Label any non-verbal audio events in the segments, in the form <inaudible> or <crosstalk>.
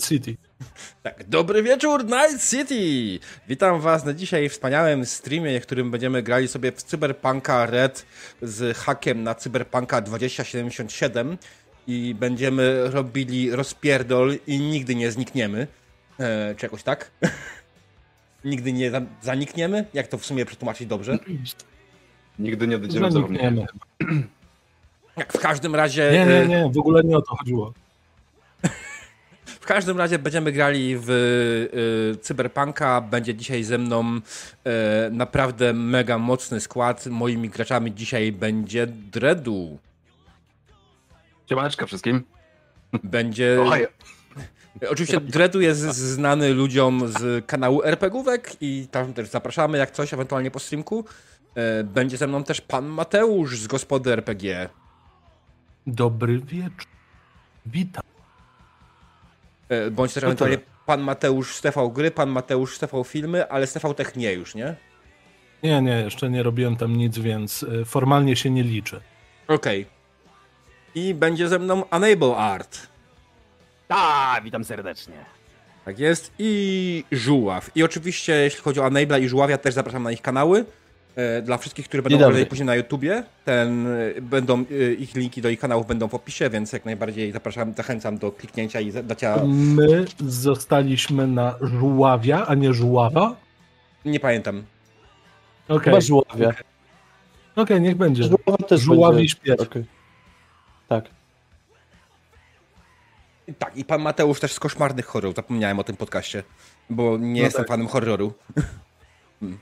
Night City. Tak, dobry wieczór Night City! Witam was na dzisiaj wspaniałym streamie, w którym będziemy grali sobie w Cyberpunka Red z hakiem na Cyberpunka 2077 i będziemy robili rozpierdol i nigdy nie znikniemy. E, czy jakoś tak? <laughs> nigdy nie zanikniemy? Jak to w sumie przetłumaczyć dobrze? Nigdy nie będziemy zapomnieni. Jak w każdym razie... Nie, nie, nie, w ogóle nie o to chodziło. W każdym razie będziemy grali w y, Cyberpunka. Będzie dzisiaj ze mną y, naprawdę mega mocny skład. Moimi graczami dzisiaj będzie Dredu. Siemaneczka wszystkim. Będzie... Oczywiście Dredu jest znany ludziom z kanału RPGówek i tam też zapraszamy jak coś, ewentualnie po streamku. Y, będzie ze mną też pan Mateusz z Gospody RPG. Dobry wieczór. Witam. E, bądź też no ewentualnie pan Mateusz z TV Gry, pan Mateusz z TV Filmy, ale z TV Tech nie już, nie? Nie, nie, jeszcze nie robiłem tam nic, więc e, formalnie się nie liczy. Okej. Okay. I będzie ze mną Unable Art. Tak, witam serdecznie. Tak jest. I Żuław. I oczywiście, jeśli chodzi o Unable i Żuławia, też zapraszam na ich kanały. E, dla wszystkich, którzy będą oglądali później na YouTubie, ten, e, będą, e, ich linki do ich kanałów będą w opisie, więc jak najbardziej zapraszam, zachęcam do kliknięcia i dacia... My zostaliśmy na Żuławia, a nie Żuława? Nie pamiętam. Okay. Chyba Żuławia. Okej, okay, niech będzie. Żuława też Żuławi będzie. śpiew. Okay. Tak. Tak, i pan Mateusz też z koszmarnych horrorów. Zapomniałem o tym podcaście, bo nie no jestem tak. fanem horroru. <laughs>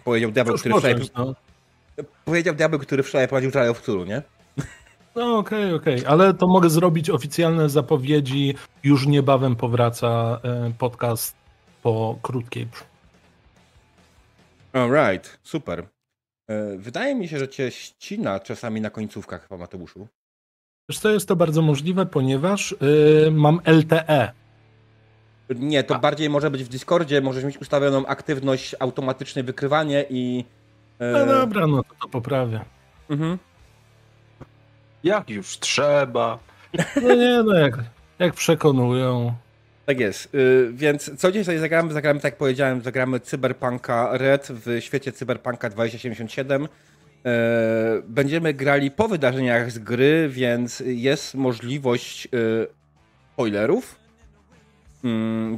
Powiedział diabeł, który wczoraj... No. Powiedział diabeł, który wczoraj prowadził Trial of Cthulhu, nie? No okej, okay, okej, okay. ale to mogę zrobić oficjalne zapowiedzi. Już niebawem powraca e, podcast po krótkiej. Alright, super. E, wydaje mi się, że cię ścina czasami na końcówkach chyba Mateuszu. Wiesz co, jest to bardzo możliwe, ponieważ yy, mam LTE. Nie, to A. bardziej może być w Discordzie, możesz mieć ustawioną aktywność, automatyczne wykrywanie i... Yy... No dobra, no to to poprawię. Mhm. Jak już trzeba. No nie, no jak, jak przekonują. Tak jest. Yy, więc co dzisiaj sobie zagramy? Zagramy, tak jak powiedziałem, zagramy Cyberpunka Red w świecie Cyberpunka 2077. Yy, będziemy grali po wydarzeniach z gry, więc jest możliwość yy, spoilerów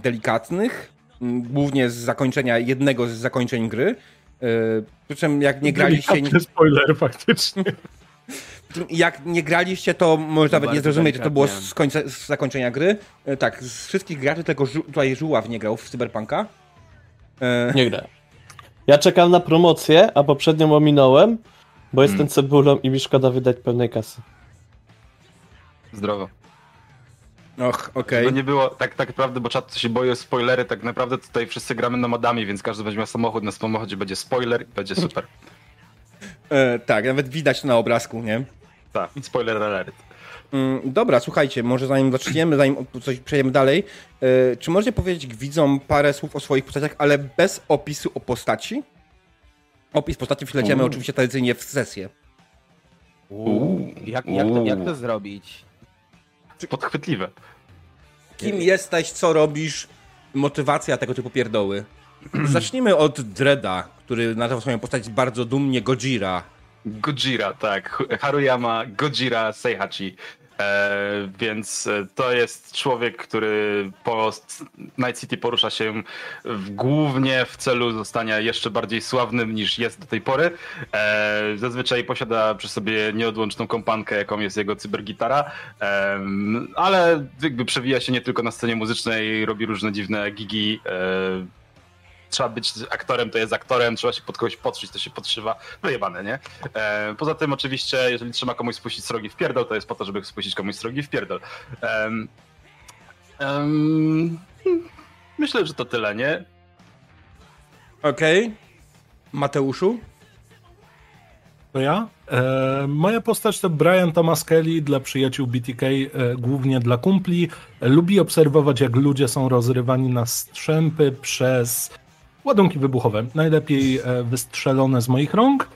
delikatnych, mm, głównie z zakończenia jednego z zakończeń gry. Yy, przy czym jak nie graliście... Nie... spoiler faktycznie. <laughs> Jak nie graliście, to może nawet nie zrozumieć, że to było z, końca, z zakończenia gry. Yy, tak, z wszystkich graczy tylko żu tutaj Żuław nie grał w Cyberpunka. Yy. Nie grałem. Ja czekam na promocję, a poprzednią ominąłem, bo jestem hmm. cebulą i mi szkoda wydać pełnej kasy. Zdrowo. Och, okej. Okay. nie było, tak, tak naprawdę, bo czat się boi o spoilery, tak naprawdę tutaj wszyscy gramy nomadami, więc każdy weźmie samochód, na samochodzie będzie spoiler i będzie super. <laughs> e, tak, nawet widać to na obrazku, nie? Tak, spoiler alert. Mm, dobra, słuchajcie, może zanim zaczniemy, zanim coś przejdziemy dalej, e, czy możecie powiedzieć widzom parę słów o swoich postaciach, ale bez opisu o postaci? Opis postaci przyleciemy oczywiście tradycyjnie w sesję. Uuu. Jak, jak, to, jak to zrobić? Podchwytliwe. Kim jesteś, co robisz, motywacja tego typu pierdoły. <clears throat> Zacznijmy od Dreda, który nazwał swoją postać bardzo dumnie Gojira. Gojira, tak. Haruyama Gojira Seihachi. E, więc e, to jest człowiek, który po Night City porusza się w, głównie w celu zostania jeszcze bardziej sławnym niż jest do tej pory. E, zazwyczaj posiada przy sobie nieodłączną kompankę, jaką jest jego cybergitara, ale jakby przewija się nie tylko na scenie muzycznej, robi różne dziwne gigi trzeba być aktorem, to jest aktorem, trzeba się pod kogoś podszyć, to się podszywa. Wyjebane, nie? E, poza tym oczywiście, jeżeli trzeba komuś spuścić srogi w pierdol, to jest po to, żeby spuścić komuś srogi w pierdol. myślę, że to tyle, nie? Okej. Okay. Mateuszu? To ja? E, moja postać to Brian Thomas Kelly dla przyjaciół BTK, e, głównie dla kumpli. lubi obserwować, jak ludzie są rozrywani na strzępy przez ładunki wybuchowe, najlepiej e, wystrzelone z moich rąk.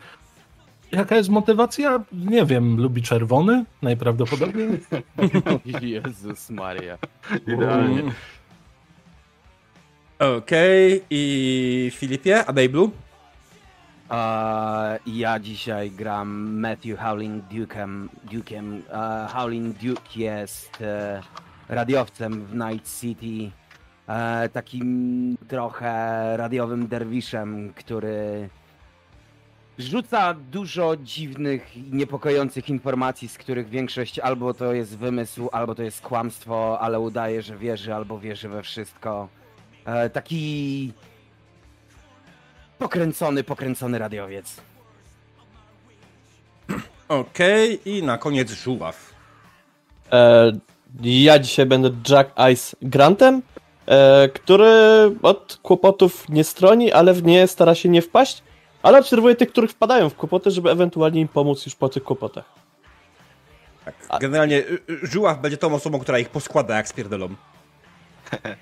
Jaka jest motywacja? Nie wiem, lubi czerwony? Najprawdopodobniej. <laughs> Jezus Maria. Idealnie. Okej, i Filipie, a Bablu? A ja dzisiaj gram Matthew Howling Duke'em. Duke'em. E, Howling Duke jest e, radiowcem w Night City. E, takim trochę radiowym derwiszem, który rzuca dużo dziwnych i niepokojących informacji, z których większość albo to jest wymysł, albo to jest kłamstwo, ale udaje, że wierzy albo wierzy we wszystko. E, taki pokręcony, pokręcony radiowiec. <clears throat> Okej, i na koniec żuław. E, ja dzisiaj będę Jack Ice Grantem, który od kłopotów nie stroni, ale w nie stara się nie wpaść, ale obserwuje tych, których wpadają w kłopoty, żeby ewentualnie im pomóc już po tych kłopotach. Tak, generalnie y, y, żuław będzie tą osobą, która ich poskłada jak spierdolą. <laughs>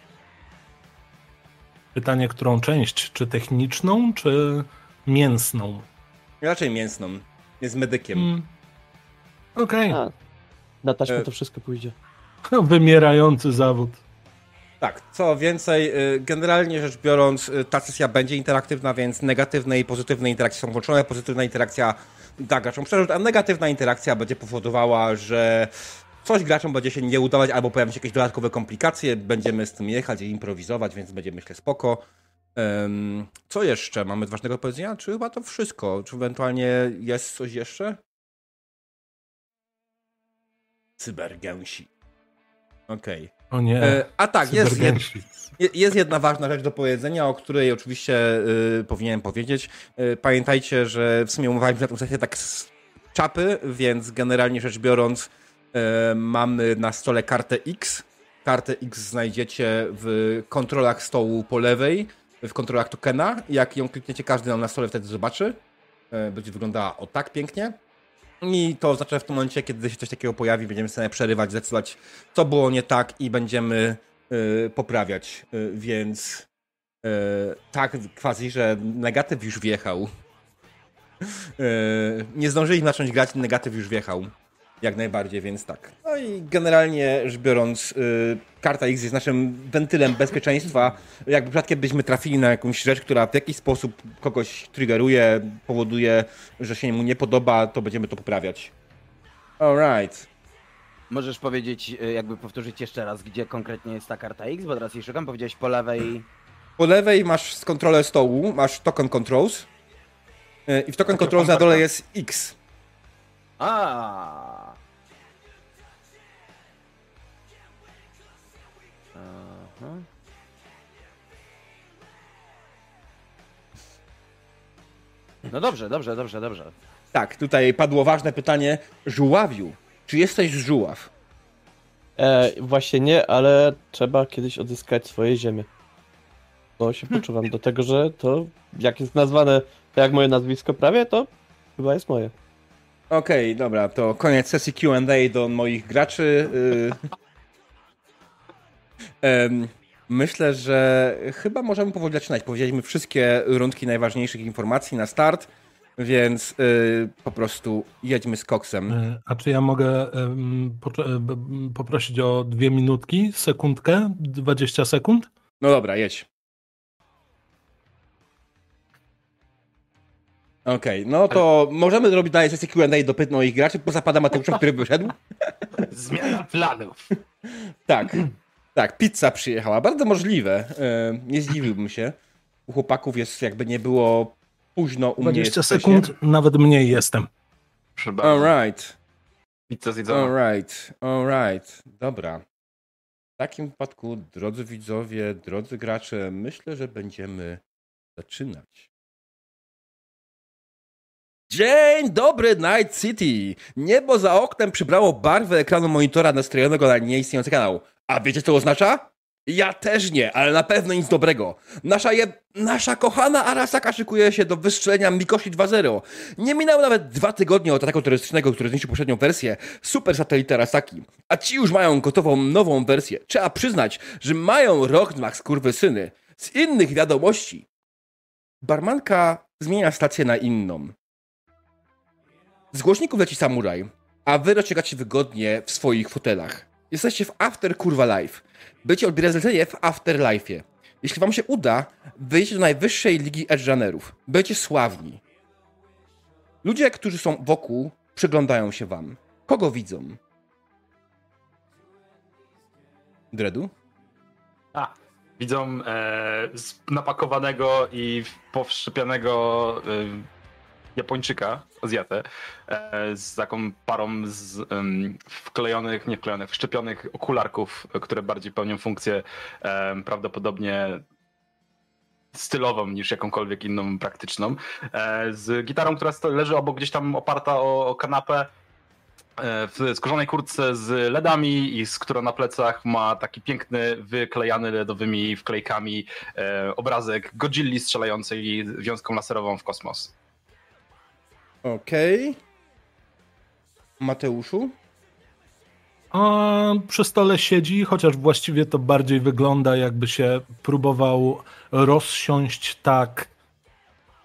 Pytanie, którą część? Czy techniczną, czy mięsną? Raczej mięsną. Jest medykiem. Hmm. Okej, A, na taśmę E. to wszystko pójdzie. <laughs> wymierający zawód. Tak, co więcej, y, generalnie rzecz biorąc, y, ta sesja będzie interaktywna, więc negatywne i pozytywne interakcje są włączone. Pozytywna interakcja da graczom przerzut, a negatywna interakcja będzie powodowała, że coś graczom będzie się nie udawać albo pojawią się jakieś dodatkowe komplikacje. Będziemy z tym jechać i improwizować, więc będzie myślę spoko. Em, co jeszcze? Mamy ważnego powiedzenia? Czy chyba to wszystko? Czy ewentualnie jest coś jeszcze? Cybergęsi. Okej. O nie. E, A tak, jest, jed, jest jedna ważna rzecz do powiedzenia, o której oczywiście y, powinienem powiedzieć. Y, pamiętajcie, że w sumie umawialiśmy na tę sesję tak z czapy, więc generalnie rzecz biorąc y, mamy na stole kartę X. Kartę X znajdziecie w kontrolach stołu po lewej, w kontrolach tokena. Jak ją klikniecie, każdy nam na stole wtedy zobaczy. Y, będzie wyglądała o tak pięknie. I to oznacza, w tym momencie, kiedy się coś takiego pojawi, będziemy stanie przerywać, zdecydować, co było nie tak i będziemy y, poprawiać. Y, więc y, tak, quasi, że negatyw już wjechał. Y, nie zdążyli zacząć grać, negatyw już wjechał. Jak najbardziej, więc tak. No i generalnie rzecz biorąc, y, karta X jest naszym wentylem bezpieczeństwa. Jakby przypadkiem byśmy trafili na jakąś rzecz, która w jakiś sposób kogoś triggeruje, powoduje, że się mu nie podoba, to będziemy to poprawiać. Alright. Możesz powiedzieć, y, jakby powtórzyć jeszcze raz, gdzie konkretnie jest ta karta X, bo teraz jej szukam. Powiedziałeś po lewej. Po lewej masz z kontrolę stołu, masz token controls. Y, I w token Takie controls na dole kompakta. jest X. A. Aha. No dobrze, dobrze, dobrze, dobrze. Tak, tutaj padło ważne pytanie. Żuławiu, czy jesteś z żuław? E, właśnie nie, ale trzeba kiedyś odzyskać swoje ziemię. Bo się poczuwam do tego, że to, jak jest nazwane, tak jak moje nazwisko prawie, to chyba jest moje. Okej, dobra, to koniec sesji Q&A do moich graczy. Myślę, że chyba możemy powoli zaczynać. Powiedzieliśmy wszystkie rundki najważniejszych informacji na start, więc y, po prostu jedźmy z koksem. E, A czy ja mogę poprosić o dwie minutki, sekundkę, 20 sekund? No dobra, jedź. Okej, no to możemy zrobić dalej sesję Q&A do pytań moich graczy, poza pana Mateusza, który wyszedł. <laughs> Zmiana planów. Tak, tak, pizza przyjechała. Bardzo możliwe. E, nie zdziwiłbym się. U chłopaków jest jakby nie było późno, u mnie 20 jest wcześnie. sekund, nawet mniej jestem. Proszę. Alright, Pizza zjedzona. alright, alright. Dobra. W takim wypadku, drodzy widzowie, drodzy gracze, myślę, że będziemy zaczynać. Dzień dobry, Night City! Niebo za oknem przybrało barwę ekranu monitora nastrojonego na nieistniejący kanał. A wiecie, co oznacza? Ja też nie, ale na pewno nic dobrego. Nasza je... Nasza kochana Arasaka szykuje się do wystrzelenia Mikoshi 2.0. Nie minęły nawet dwa tygodnie od ataku terrorystycznego, który zniszczył poprzednią wersję Super Satelity Arasaki. A ci już mają gotową nową wersję. Trzeba przyznać, że mają rok na skurwysyny. Z innych wiadomości. Barmanka zmienia stację na inną. Z głośników leci samuraj, a wy rozciągacie wygodnie w swoich fotelach. Jesteście w After Kurwa Life. Będziecie odbierać zlecenie w Afterlife'ie. Jeśli wam się uda, wyjdziecie do najwyższej ligi edgerunnerów. Będziecie sławni. Ludzie, którzy są wokół, przyglądają się wam. Kogo widzą? Dredu? A, widzą e, napakowanego i powszczepianego Japończyka, Azjatę, e, z taką parą z em, wklejonych, nie wklejonych, wszczepionych okularków, które bardziej pełnią funkcję prawdopodobnie stylową niż jakąkolwiek inną praktyczną. E, z gitarą, która leży obok gdzieś tam oparta o, o kanapę, e, w skórzanej kurtce z LEDami i z która na plecach ma taki piękny, wyklejany LEDowymi wklejkami e, obrazek Godzilli strzelającej wiązką laserową w kosmos. Okej. Mateuszu? A przy stole siedzi, chociaż właściwie to bardziej wygląda, jakby się próbował rozsiąść tak,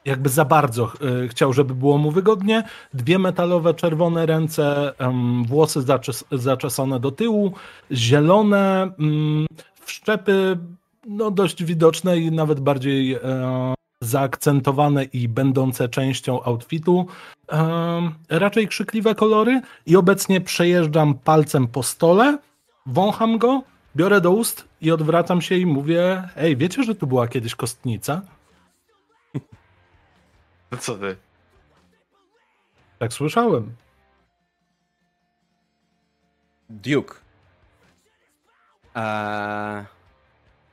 jakby za bardzo y, chciał, żeby było mu wygodnie. Dwie metalowe, czerwone ręce, włosy zaczes zaczesane do tyłu, zielone, mm, wszczepy no, dość widoczne i nawet bardziej e, zaakcentowane i będące częścią outfitu. Raczej krzykliwe kolory i obecnie przejeżdżam palcem po stole, wącham go, biorę do ust i odwracam się i mówię: Ej, wiecie, że tu była kiedyś kostnica? No co ty? Tak słyszałem. Duke. Eee,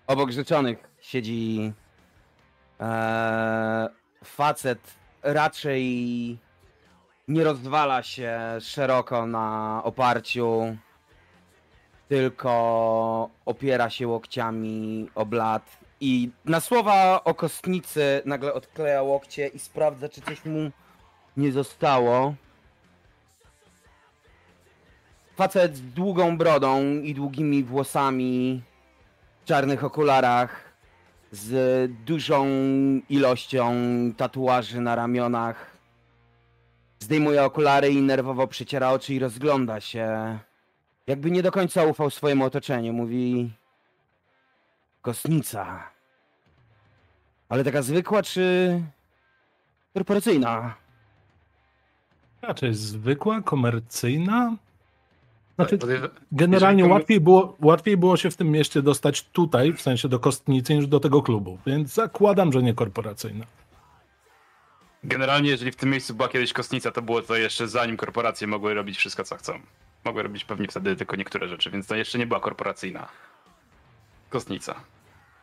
obok rzeczonych siedzi eee, facet raczej nie rozwala się szeroko na oparciu, tylko opiera się łokciami o blat i na słowa o kostnicy nagle odkleja łokcie i sprawdza, czy coś mu nie zostało. Facet z długą brodą i długimi włosami, w czarnych okularach, z dużą ilością tatuaży na ramionach. Zdejmuje okulary i nerwowo przyciera oczy i rozgląda się. Jakby nie do końca ufał swojemu otoczeniu. Mówi... Kosnica. Ale taka zwykła czy... korporacyjna? Raczej zwykła, komercyjna. Znaczy, Podejrza- generalnie łatwiej było, łatwiej było się w tym mieście dostać tutaj, w sensie do kostnicy, niż do tego klubu. Więc zakładam, że nie korporacyjna. Generalnie, jeżeli w tym miejscu była kiedyś kostnica, to było to jeszcze zanim korporacje mogły robić wszystko, co chcą. Mogły robić pewnie wtedy tylko niektóre rzeczy, więc to jeszcze nie była korporacyjna. Kostnica.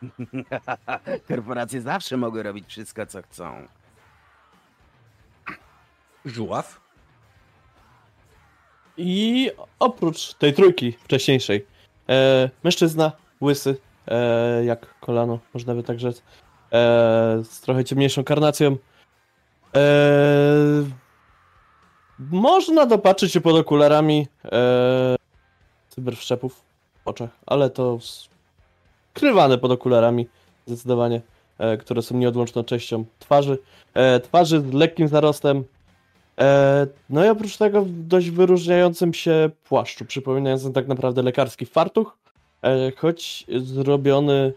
<laughs> Korporacje zawsze mogły robić wszystko, co chcą. Żuław? I oprócz tej trójki wcześniejszej, e, mężczyzna, łysy, e, jak kolano, można by tak rzec, e, z trochę ciemniejszą karnacją. E, można dopatrzyć się pod okularami e, cyberwszczepów w oczach, ale to skrywane pod okularami zdecydowanie, e, które są nieodłączną częścią twarzy. E, twarzy z lekkim zarostem, no i oprócz tego w dość wyróżniającym się płaszczu, przypominającym tak naprawdę lekarski fartuch, e, choć zrobiony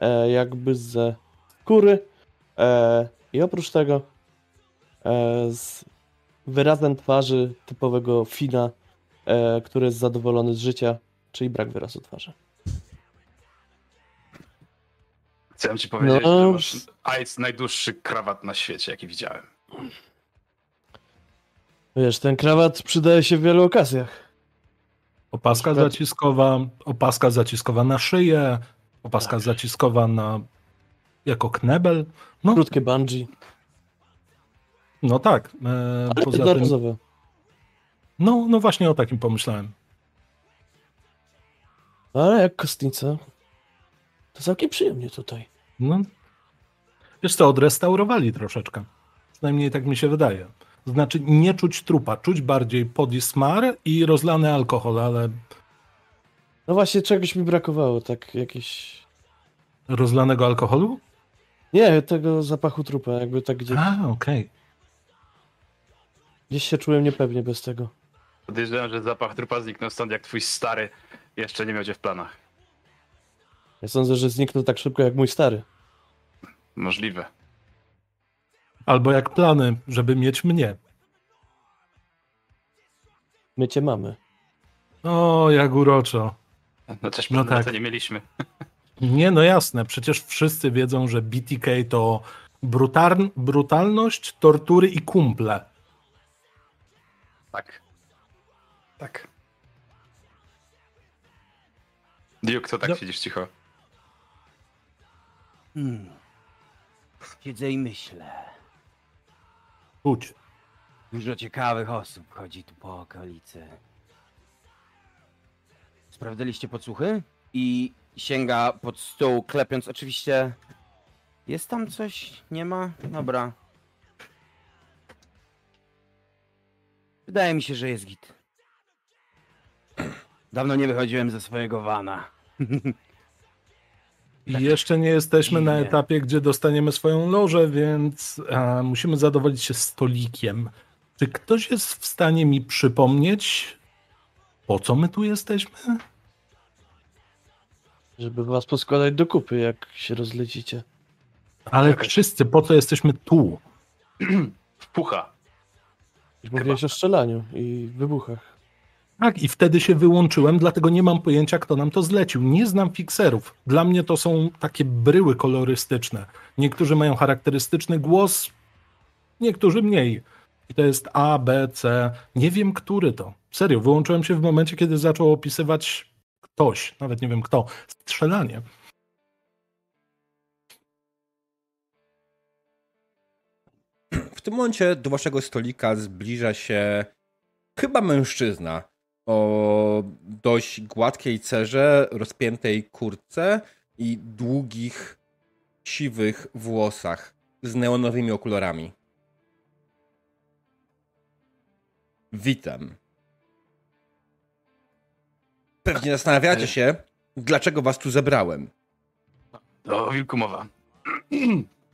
e, jakby ze skóry. E, I oprócz tego e, z wyrazem twarzy typowego Fina, e, który jest zadowolony z życia, czyli brak wyrazu twarzy. Chciałem ci powiedzieć, No. że masz najdłuższy krawat na świecie, jaki widziałem. Wiesz, ten krawat przydaje się w wielu okazjach. Opaska przykład- zaciskowa, opaska zaciskowa na szyję, opaska zaciskowa na jako knebel. No, Krótkie bungee, no tak. E, ale poza tym, no, no właśnie o takim pomyślałem. Ale jak kostnica, to całkiem przyjemnie tutaj. No, wiesz co, odrestaurowali troszeczkę. Przynajmniej tak mi się wydaje. Znaczy nie czuć trupa, czuć bardziej podismar i rozlany alkohol, ale No właśnie, czegoś mi brakowało, tak jakieś... rozlanego alkoholu? Nie, tego zapachu trupa, jakby tak gdzieś... A, okej. Gdzieś się czułem niepewnie bez tego. Podejrzewam, że zapach trupa zniknął stąd, jak twój stary jeszcze nie miał cię w planach. Ja sądzę, że zniknął tak szybko jak mój stary. Możliwe. Albo jak plany, żeby mieć mnie. My cię mamy. O, jak uroczo. No też No no tak. to nie mieliśmy. Nie, no jasne, przecież wszyscy wiedzą, że BTK to brutarn, brutalność, tortury i kumple. Tak. Tak. Duke, to tak No. siedzisz cicho. Hmm. Siedzę i myślę. Chodź. Dużo ciekawych osób chodzi tu po okolicy. Sprawdzaliście podsłuchy? I sięga pod stół, klepiąc oczywiście. Jest tam coś? Nie ma? Dobra. Wydaje mi się, że jest git. <clears throat> Dawno nie wychodziłem ze swojego wana. <laughs> I jeszcze nie jesteśmy na etapie, gdzie dostaniemy swoją lożę, więc e, musimy zadowolić się stolikiem. Czy ktoś jest w stanie mi przypomnieć, po co my tu jesteśmy? Żeby was poskładać do kupy, jak się rozlecicie. Ale wszyscy, po co jesteśmy tu? <clears throat> Wpucha. Mówiłeś o strzelaniu i wybuchach. Tak, i wtedy się wyłączyłem, dlatego nie mam pojęcia, kto nam to zlecił. Nie znam fikserów. Dla mnie to są takie bryły kolorystyczne. Niektórzy mają charakterystyczny głos, niektórzy mniej. I to jest A, B, C. Nie wiem, który to. Serio, wyłączyłem się w momencie, kiedy zaczął opisywać ktoś, nawet nie wiem kto, strzelanie. W tym momencie do waszego stolika zbliża się chyba mężczyzna o dość gładkiej cerze, rozpiętej kurtce i długich, siwych włosach z neonowymi okularami. Witam. Pewnie zastanawiacie się, dlaczego was tu zebrałem. O wilku mowa.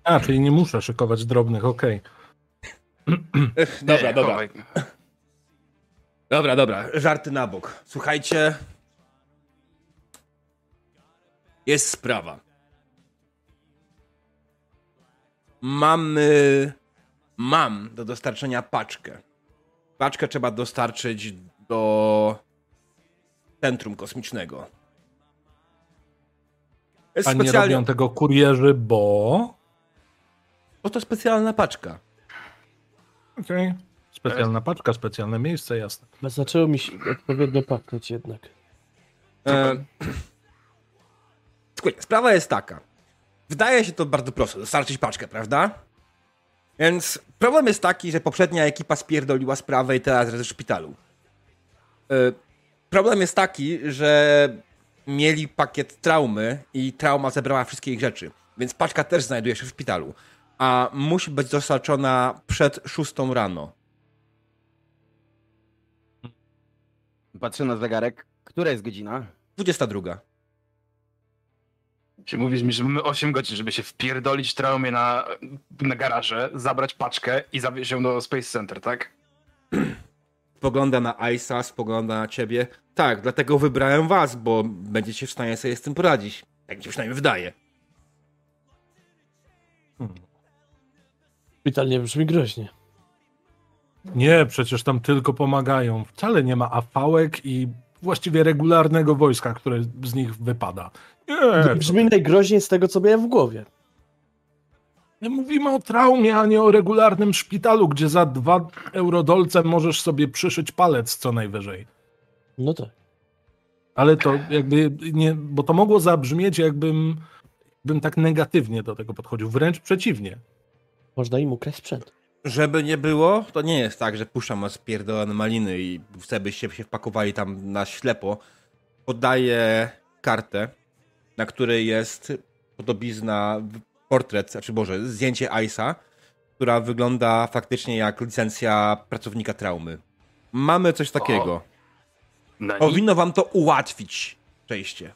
A, czyli nie muszę szykować drobnych, okej. Ech, dobra, Nie, dobra. chowaj. Dobra, dobra, żarty na bok. Słuchajcie. Jest sprawa. Mamy. Mam do dostarczenia paczkę. Paczkę trzeba dostarczyć do centrum kosmicznego. Jest A nie specjalnie. robią tego kurierzy, bo... Bo to specjalna paczka. Okej. Specjalna paczka, specjalne miejsce, jasne. Zaczęło mi się odpowiednio pachnieć jednak. E, Słuchaj, sprawa jest taka. Wydaje się to bardzo proste, dostarczyć paczkę, prawda? Więc problem jest taki, że poprzednia ekipa spierdoliła sprawę i teraz jest w szpitalu. E, Problem jest taki, że mieli pakiet traumy i trauma zebrała wszystkie ich rzeczy. Więc paczka też znajduje się w szpitalu. A musi być dostarczona przed 6 rano. Patrzę na zegarek. Która jest godzina? 22. Czy mówisz mi, że mamy 8 godzin, żeby się wpierdolić w traumie na, na garaże, zabrać paczkę i zawieźć ją do Space Center, tak? <clears throat> spogląda na Ice'a, spogląda na ciebie. Tak, dlatego wybrałem was, bo będziecie w stanie sobie z tym poradzić. Tak mi się przynajmniej wydaje. Szpital nie brzmi groźnie. Nie, przecież tam tylko pomagają. Wcale nie ma afałek i właściwie regularnego wojska, które z nich wypada. Nie, Brzmi najgroźniej z tego, co miałem w głowie. nie mówimy o traumie, a nie o regularnym szpitalu, gdzie za dwa eurodolce możesz sobie przyszyć palec co najwyżej. No tak. Ale to jakby nie, bo to mogło zabrzmieć, jakbym bym tak negatywnie do tego podchodził. Wręcz przeciwnie. Można im ukraść sprzęt. Żeby nie było, to nie jest tak, że puszczam was pierdolone maliny i chcę, byście się wpakowali tam na ślepo. Podaję kartę, na której jest podobizna, portret, znaczy Boże, zdjęcie Ice'a, która wygląda faktycznie jak licencja pracownika traumy. Mamy coś takiego. Na Powinno wam to ułatwić przejście.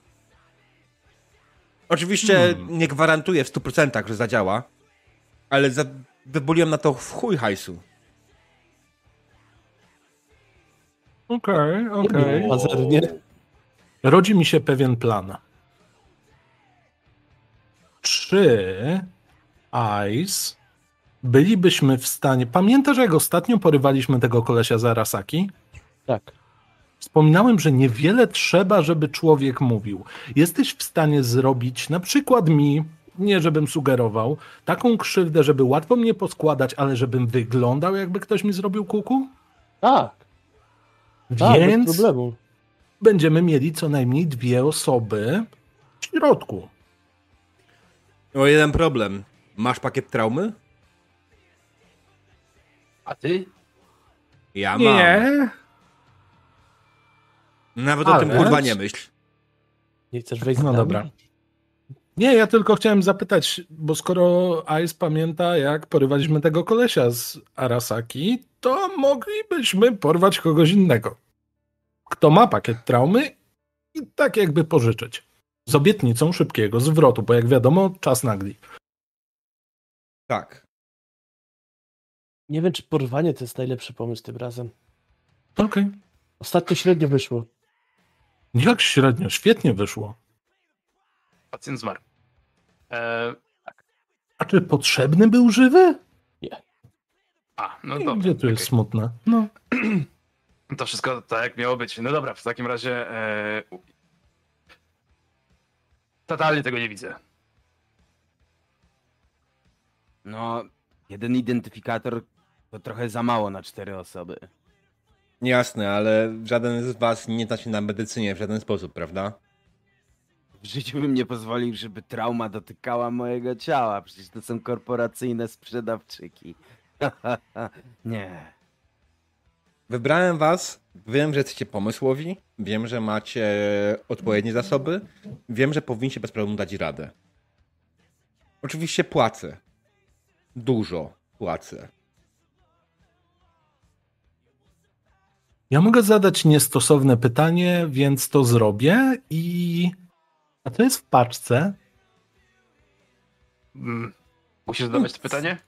Oczywiście Hmm. nie gwarantuję w 100%, że zadziała, ale za... wybuliłem na to w chuj hajsu. Okej, okej. Pazernie. Rodzi mi się pewien plan. Czy Ice bylibyśmy w stanie. Pamiętasz, jak ostatnio porywaliśmy tego kolesia z Arasaki? Tak. Wspominałem, że niewiele trzeba, żeby człowiek mówił. Jesteś w stanie zrobić, na przykład mi, nie żebym sugerował, taką krzywdę, żeby łatwo mnie poskładać, ale żebym wyglądał, jakby ktoś mi zrobił kuku? Tak, tak, Więc bez problemu. będziemy mieli co najmniej dwie osoby w środku. O jeden problem. Masz pakiet traumy? A ty? Ja mam. Nie. Nawet o tym Ale- kurwa nie myśl. Nie chcesz wejść z No dobra. Nie, ja tylko chciałem zapytać, bo skoro Ice pamięta, jak porywaliśmy tego kolesia z Arasaki, to moglibyśmy porwać kogoś innego. Kto ma pakiet traumy i tak jakby pożyczyć. Z obietnicą szybkiego zwrotu, bo jak wiadomo, czas nagli. Tak. Nie wiem, czy porwanie to jest najlepszy pomysł tym razem. Okej. Ostatnio średnio wyszło. Jak średnio, świetnie wyszło. Pacjent zmarł. E, A czy potrzebny był żywy? a, no I dobra. Gdzie tu jest okej. smutne? No. <clears throat> To wszystko tak, jak miało być. No dobra, w takim razie... E, totalnie tego nie widzę. No, jeden identyfikator to trochę za mało na cztery osoby. Jasne, ale żaden z was nie zna się na medycynie w żaden sposób, prawda? W życiu bym nie pozwolił, żeby trauma dotykała mojego ciała. Przecież to są korporacyjne sprzedawczyki. <laughs> nie. Wybrałem was, wiem, że jesteście pomysłowi, wiem, że macie odpowiednie zasoby, wiem, że powinniście bez problemu dać radę. Oczywiście płacę. Dużo płacę. Ja mogę zadać niestosowne pytanie, więc to zrobię i... A to jest w paczce? Mm, musisz zadawać to pytanie?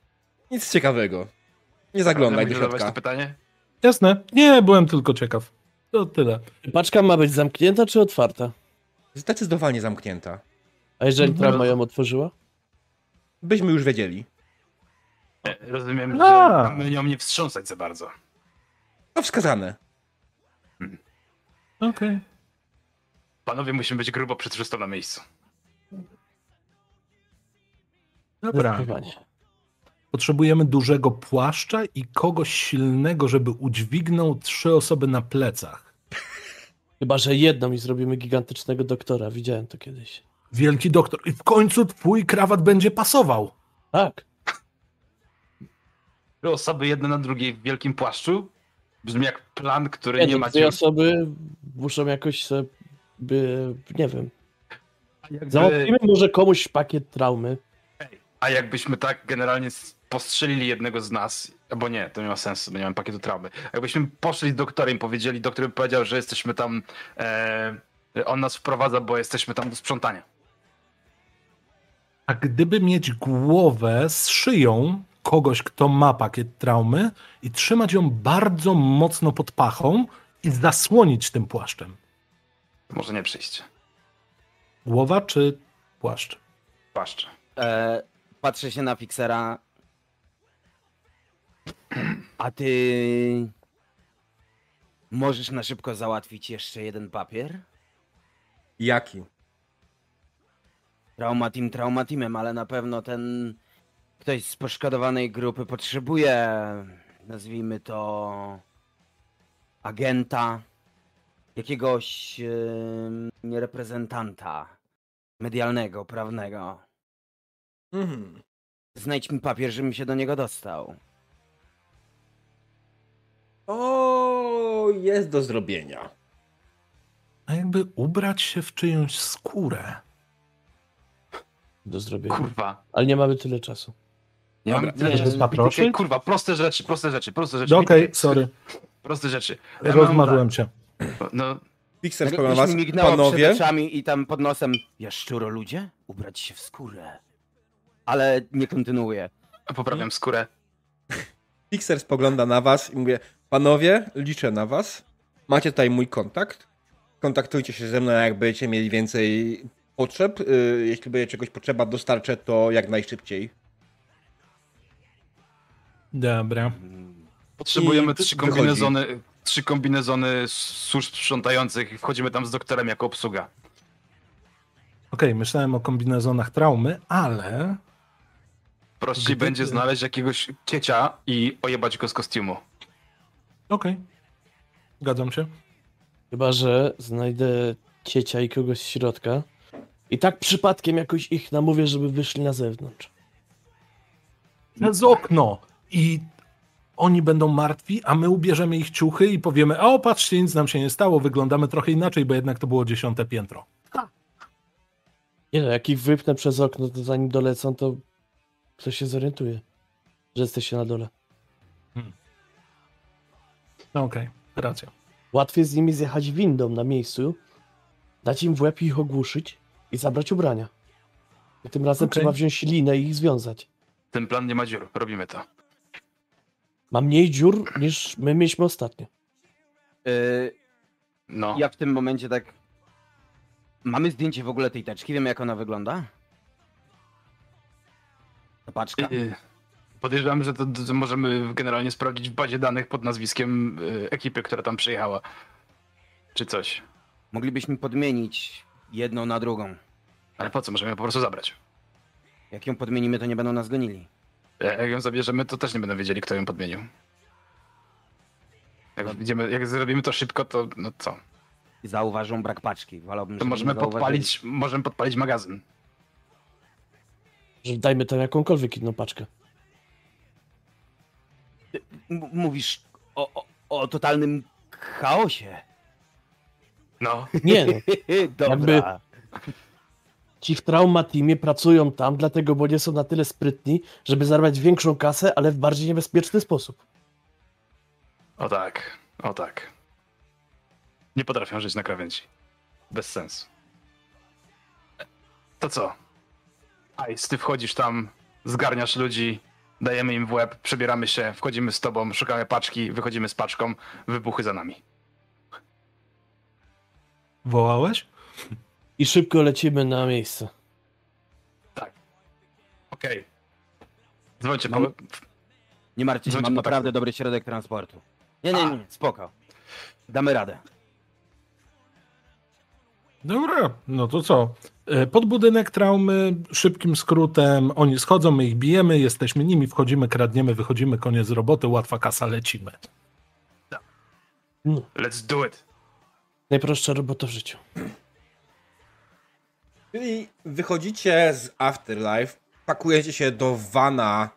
Nic ciekawego. Nie zaglądaj do Musisz zadawać to środka. pytanie? Jasne. Nie, byłem tylko ciekaw. To tyle. Paczka ma być zamknięta czy otwarta? Zdecydowanie zamknięta. A jeżeli Mhm. trauma ją otworzyła? Byśmy już wiedzieli. Nie, rozumiem, A. że mamy nią nie wstrząsać za bardzo. To wskazane. Okej. Panowie, musimy być grubo przetrzystą na miejscu. Dobra. Potrzebujemy dużego płaszcza i kogoś silnego, żeby udźwignął trzy osoby na plecach. Chyba, że jedną i zrobimy gigantycznego doktora. Widziałem to kiedyś. Wielki doktor. I w końcu twój krawat będzie pasował. Tak. Trzy osoby jedne na drugiej w wielkim płaszczu? Brzmi jak plan, który Nie, nie no, ma dwie osoby muszą jakoś sobie, by, nie wiem, załatwimy może komuś pakiet traumy. A jakbyśmy tak generalnie postrzelili jednego z nas, albo nie, to nie ma sensu, bo nie mam pakietu traumy. Jakbyśmy poszli z doktorem i powiedzieli, doktor by powiedział, że jesteśmy tam, e, on nas wprowadza, bo jesteśmy tam do sprzątania. A gdyby mieć głowę z szyją kogoś, kto ma pakiet traumy i trzymać ją bardzo mocno pod pachą i zasłonić tym płaszczem. To może nie przyjść. Głowa czy płaszcz? Płaszcz. E, patrzę się na fiksera. A ty. Możesz na szybko załatwić jeszcze jeden papier? Jaki? Trauma team, trauma teamem, ale na pewno ten ktoś z poszkodowanej grupy potrzebuje, nazwijmy to, agenta, jakiegoś em, reprezentanta medialnego, prawnego. Mhm. Znajdź mi papier, żebym się do niego dostał. O, jest do zrobienia. A jakby ubrać się w czyjąś skórę. Do zrobienia. Kurwa. Ale nie mamy tyle czasu. Nie Dobra, mam tyle paproszyć? Kurwa, proste rzeczy, proste rzeczy, proste rzeczy. No Okej, BTK, sorry, Proste rzeczy. Ja rozmarzyłem cię. Tak, No, Pixel na coś was. mignęło Panowie, przed oczami i tam pod nosem, jaszczuro ludzie? Ubrać się w skórę. Ale nie kontynuuję. poprawiam skórę. Pixel spogląda na was i mówię, panowie, liczę na was. Macie tutaj mój kontakt. Kontaktujcie się ze mną, jak będziecie mieli więcej potrzeb. Y, Jeśli będzie czegoś potrzeba, dostarczę to jak najszybciej. Dobra. Potrzebujemy I trzy wychodzi. Trzy kombinezony służb sprzątających i wchodzimy tam z doktorem jako obsługa. Okej, myślałem o kombinezonach traumy, ale Prościej Gdyby- będzie znaleźć jakiegoś ciecia i ojebać go z kostiumu. okej. Zgadzam się. Chyba, że znajdę ciecia i kogoś z środka. I tak przypadkiem jakoś ich namówię, żeby wyszli na zewnątrz. Przez okno i oni będą martwi, a my ubierzemy ich ciuchy i powiemy, o patrzcie, nic nam się nie stało, wyglądamy trochę inaczej, bo jednak to było dziesiąte piętro. Nie no, jak ich wypnę przez okno, to zanim dolecą, to ktoś się zorientuje, że jesteście na dole. No okej, racja. Łatwiej z nimi zjechać windą na miejscu, dać im w łeb i ich ogłuszyć i zabrać ubrania. I tym razem Okej. trzeba wziąć linę i ich związać. Ten plan nie ma dziur, robimy to. Ma mniej dziur niż my mieliśmy ostatnio. Y, No. ja w tym momencie tak... Mamy zdjęcie w ogóle tej teczki, wiemy jak ona wygląda? Ta paczka? Y, Podejrzewam, że to, to możemy generalnie sprawdzić w bazie danych pod nazwiskiem y, ekipy, która tam przyjechała. Czy coś. Moglibyśmy podmienić jedną na drugą. Ale po co? Możemy ją po prostu zabrać. Jak ją podmienimy, to nie będą nas gonili. E, Jak ją zabierzemy, to też nie będą wiedzieli, kto ją podmienił. Jak, idziemy, jak zrobimy to szybko, to no co? I zauważą brak paczki. Wolałbym, To możemy podpalić, możemy podpalić magazyn. Że dajmy tam jakąkolwiek inną paczkę. M- mówisz o, o, o totalnym chaosie. No. Nie no, <laughs> Dobra. Jakby- ci w Trauma Teamie pracują tam, dlatego, bo nie są na tyle sprytni, żeby zarabiać większą kasę, ale w bardziej niebezpieczny sposób. O tak, o tak. Nie potrafią żyć na krawędzi. Bez sensu. To co? Ice, ty wchodzisz tam, zgarniasz ludzi, dajemy im w łeb, przebieramy się, wchodzimy z tobą, szukamy paczki, wychodzimy z paczką, wybuchy za nami. Wołałeś? I szybko lecimy na miejsce. Tak. Okej. Dzwońcie Mam- po... Nie martwcie się, mam naprawdę taksy. dobry środek transportu. Nie, nie, nie, spoko. Damy radę. Dobra, no to co? E, Pod budynek traumy, szybkim skrótem, oni schodzą, my ich bijemy, jesteśmy nimi, wchodzimy, kradniemy, wychodzimy, koniec roboty, łatwa kasa, lecimy. No, Let's do it. najprostsza robota w życiu. Czyli wychodzicie z Afterlife, pakujecie się do vana.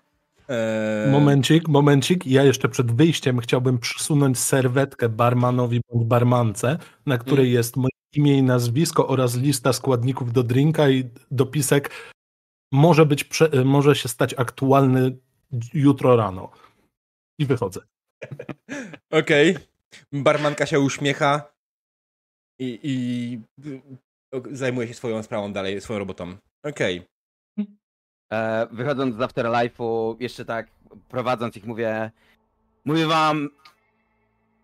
E, Momencik, momencik, ja jeszcze przed wyjściem chciałbym przysunąć serwetkę barmanowi bądź barmance, na której jest moje imię i nazwisko oraz lista składników do drinka i dopisek może być, prze, może się stać aktualny jutro rano. I wychodzę. <laughs> Okej. Barmanka się uśmiecha i, i zajmuje się swoją sprawą dalej, swoją robotą. Okej. E, wychodząc z Afterlife'u, jeszcze tak prowadząc ich mówię, mówię wam,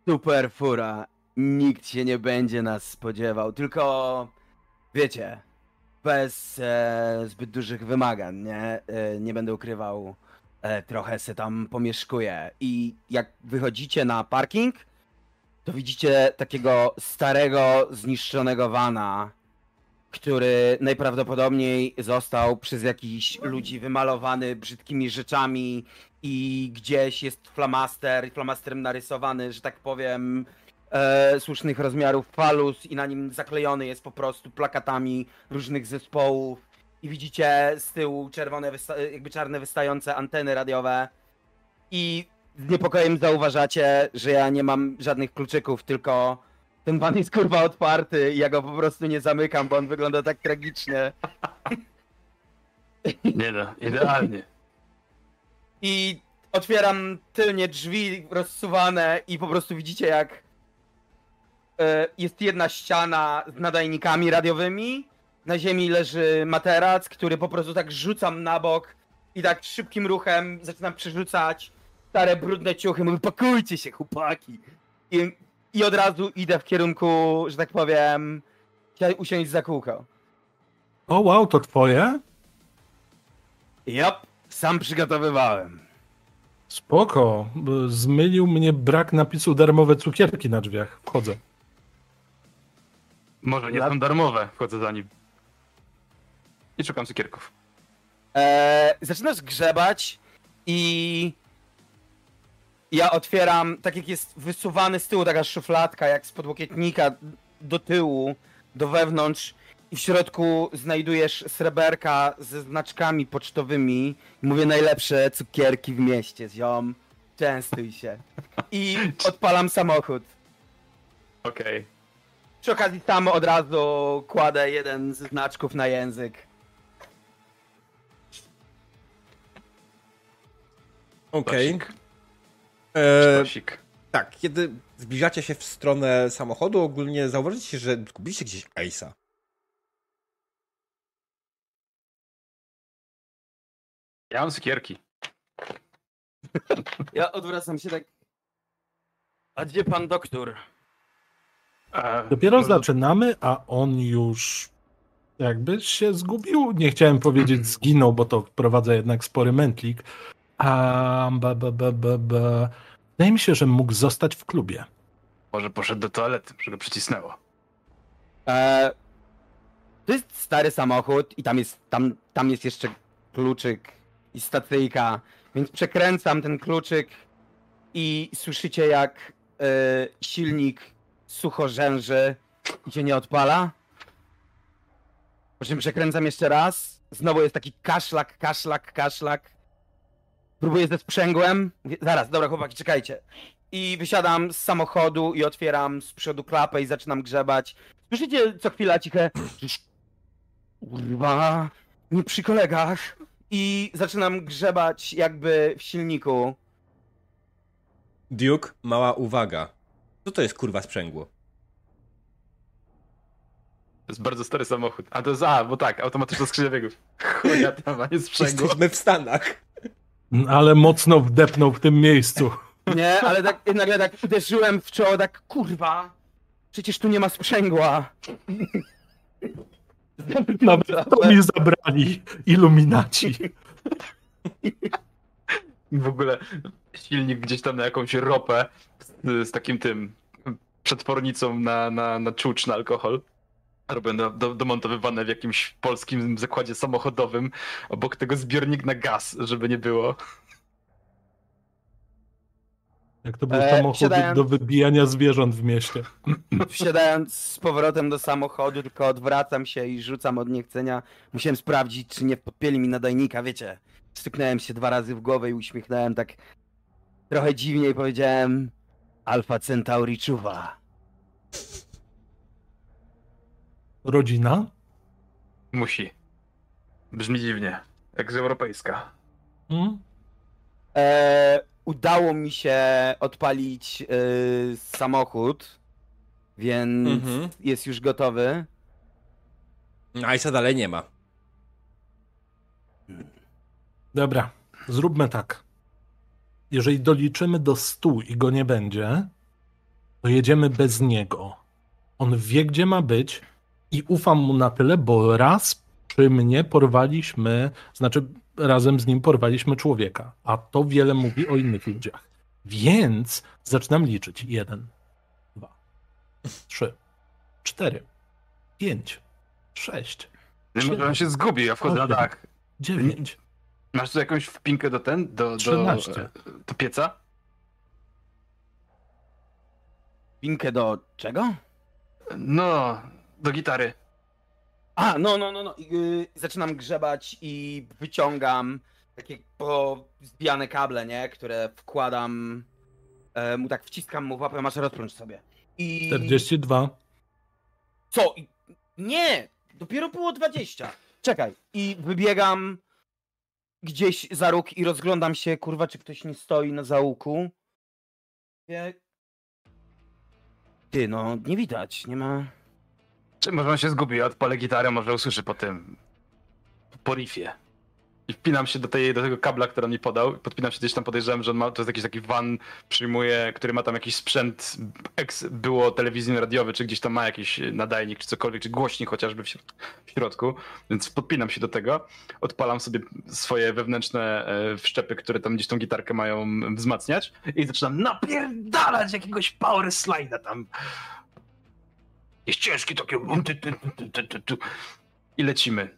super fura, nikt się nie będzie nas spodziewał, tylko wiecie, bez e, zbyt dużych wymagań, nie? E, nie będę ukrywał, e, trochę se tam pomieszkuję i jak wychodzicie na parking, to widzicie takiego starego, zniszczonego vana, który najprawdopodobniej został przez jakichś ludzi wymalowany brzydkimi rzeczami i gdzieś jest flamaster, flamasterem narysowany, że tak powiem, e, słusznych rozmiarów falus i na nim zaklejony jest po prostu plakatami różnych zespołów. I widzicie z tyłu czerwone, jakby czarne wystające anteny radiowe. I z niepokojem zauważacie, że ja nie mam żadnych kluczyków, tylko ten van jest kurwa otwarty i ja go po prostu nie zamykam, bo on wygląda tak tragicznie. Nie no, idealnie. I otwieram tylnie drzwi rozsuwane i po prostu widzicie jak e, jest jedna ściana z nadajnikami radiowymi. Na ziemi leży materac, który po prostu tak rzucam na bok i tak szybkim ruchem zaczynam przerzucać stare brudne ciuchy. Mówię, pakujcie się chłopaki. I I od razu idę w kierunku, że tak powiem, chciałem usiąść za kółko. O wow, to twoje? Jop, sam przygotowywałem. Spoko. Zmylił mnie brak napisu darmowe cukierki na drzwiach. Wchodzę. Może nie są darmowe, wchodzę za nim. I szukam cukierków. Eee, zaczynasz grzebać i ja otwieram, tak jak jest wysuwany z tyłu taka szufladka, jak z podłokietnika do tyłu, do wewnątrz i w środku znajdujesz sreberka ze znaczkami pocztowymi. Mówię najlepsze cukierki w mieście, ziom. Częstuj się. I <laughs> odpalam samochód. Okej. Przy okazji sam od razu kładę jeden z znaczków na język. Okej. Sztosik. E, tak, kiedy zbliżacie się w stronę samochodu, ogólnie zauważycie, że zgubiliście gdzieś Ace'a. Ja mam cukierki. <laughs> Ja odwracam się tak. A gdzie pan doktor? E, Dopiero może- zaczynamy, a on już jakby się zgubił. Nie chciałem powiedzieć zginął, bo to wprowadza jednak spory mętlik. A ba, ba, ba, ba, ba. Wydaje mi się, że mógł zostać w klubie. Może poszedł do toalety, że go przycisnęło. E, to jest stary samochód i tam jest, tam, tam jest jeszcze kluczyk i stacyjka, więc przekręcam ten kluczyk i słyszycie jak e, silnik sucho rzęży i się nie odpala. Po czym przekręcam jeszcze raz. Znowu jest taki kaszlak, kaszlak, kaszlak. Próbuję ze sprzęgłem. Zaraz, dobra chłopaki, czekajcie. I wysiadam z samochodu i otwieram z przodu klapę i zaczynam grzebać. Słyszycie co chwila ciche. Kurwa, nie przy kolegach. I zaczynam grzebać jakby w silniku. Duke, mała uwaga. Co to jest kurwa sprzęgło? To jest bardzo stary samochód. A to jest, a, bo tak, automatyczna skrzynia biegów. <laughs> Chuja tam, a nie sprzęgło. Jesteśmy w Stanach. Ale mocno wdepnął w tym miejscu. Nie, ale tak nagle tak uderzyłem w czoło, tak kurwa. Przecież tu nie ma sprzęgła. Nawet to mi zabrali iluminaci. W ogóle silnik gdzieś tam na jakąś ropę z, z takim tym przetwornicą na, na, na czucz na alkohol. Robię do, do, domontowywane w jakimś polskim zakładzie samochodowym obok tego zbiornik na gaz, żeby nie było. Jak to był E, samochód wsiadając- do wybijania zwierząt w mieście. <laughs> <laughs> Wsiadając z powrotem do samochodu, tylko odwracam się i rzucam od niechcenia. Musiałem sprawdzić, czy nie podpieli mi nadajnika, wiecie. Styknąłem się dwa razy w głowę i uśmiechnąłem tak trochę dziwnie i powiedziałem Alfa Centauri czuwa. Rodzina? Musi. Brzmi dziwnie. Jak z europejska. Hmm? E, udało mi się odpalić e, samochód, więc Mhm. jest już gotowy. Ace'a dalej nie ma. Dobra, zróbmy tak. Jeżeli doliczymy do 100 i go nie będzie, to jedziemy bez niego. On wie, gdzie ma być i ufam mu na tyle, bo raz przy mnie porwaliśmy, znaczy razem z nim porwaliśmy człowieka, a to wiele mówi o innych ludziach. Więc zaczynam liczyć. Jeden, dwa, trzy, cztery, pięć, sześć, Może on się zgubi, ja wchodzę na dach. dziewięć. Masz tu jakąś wpinkę do ten? Do, do, Trzynaście. do pieca? Pinkę do czego? No, do gitary. A, no, no, no, no. I, y, zaczynam grzebać i wyciągam takie zbijane kable, nie? Które wkładam, e, mu tak wciskam mu w łapę, masz rozprącz sobie. I... 42. Co? I... Nie! Dopiero było 20. Czekaj. I wybiegam gdzieś za róg i rozglądam się, kurwa, czy ktoś nie stoi na załuku. Ty, no, nie widać, nie ma... Czy może on się zgubi? Odpalę gitarę, może usłyszy po tym. Po riffie. I wpinam się do, tej, do tego kabla, który on mi podał. Podpinam się gdzieś tam, podejrzewam, że on ma, to jest jakiś taki van, przyjmuje, który ma tam jakiś sprzęt, ex było telewizyjny, radiowy, czy gdzieś tam ma jakiś nadajnik, czy cokolwiek, czy głośnik chociażby w, w środku. Więc podpinam się do tego, odpalam sobie swoje wewnętrzne e, wszczepy, które tam gdzieś tą gitarkę mają wzmacniać i zaczynam napierdalać jakiegoś power slide'a tam. Jest ciężki takie... I lecimy.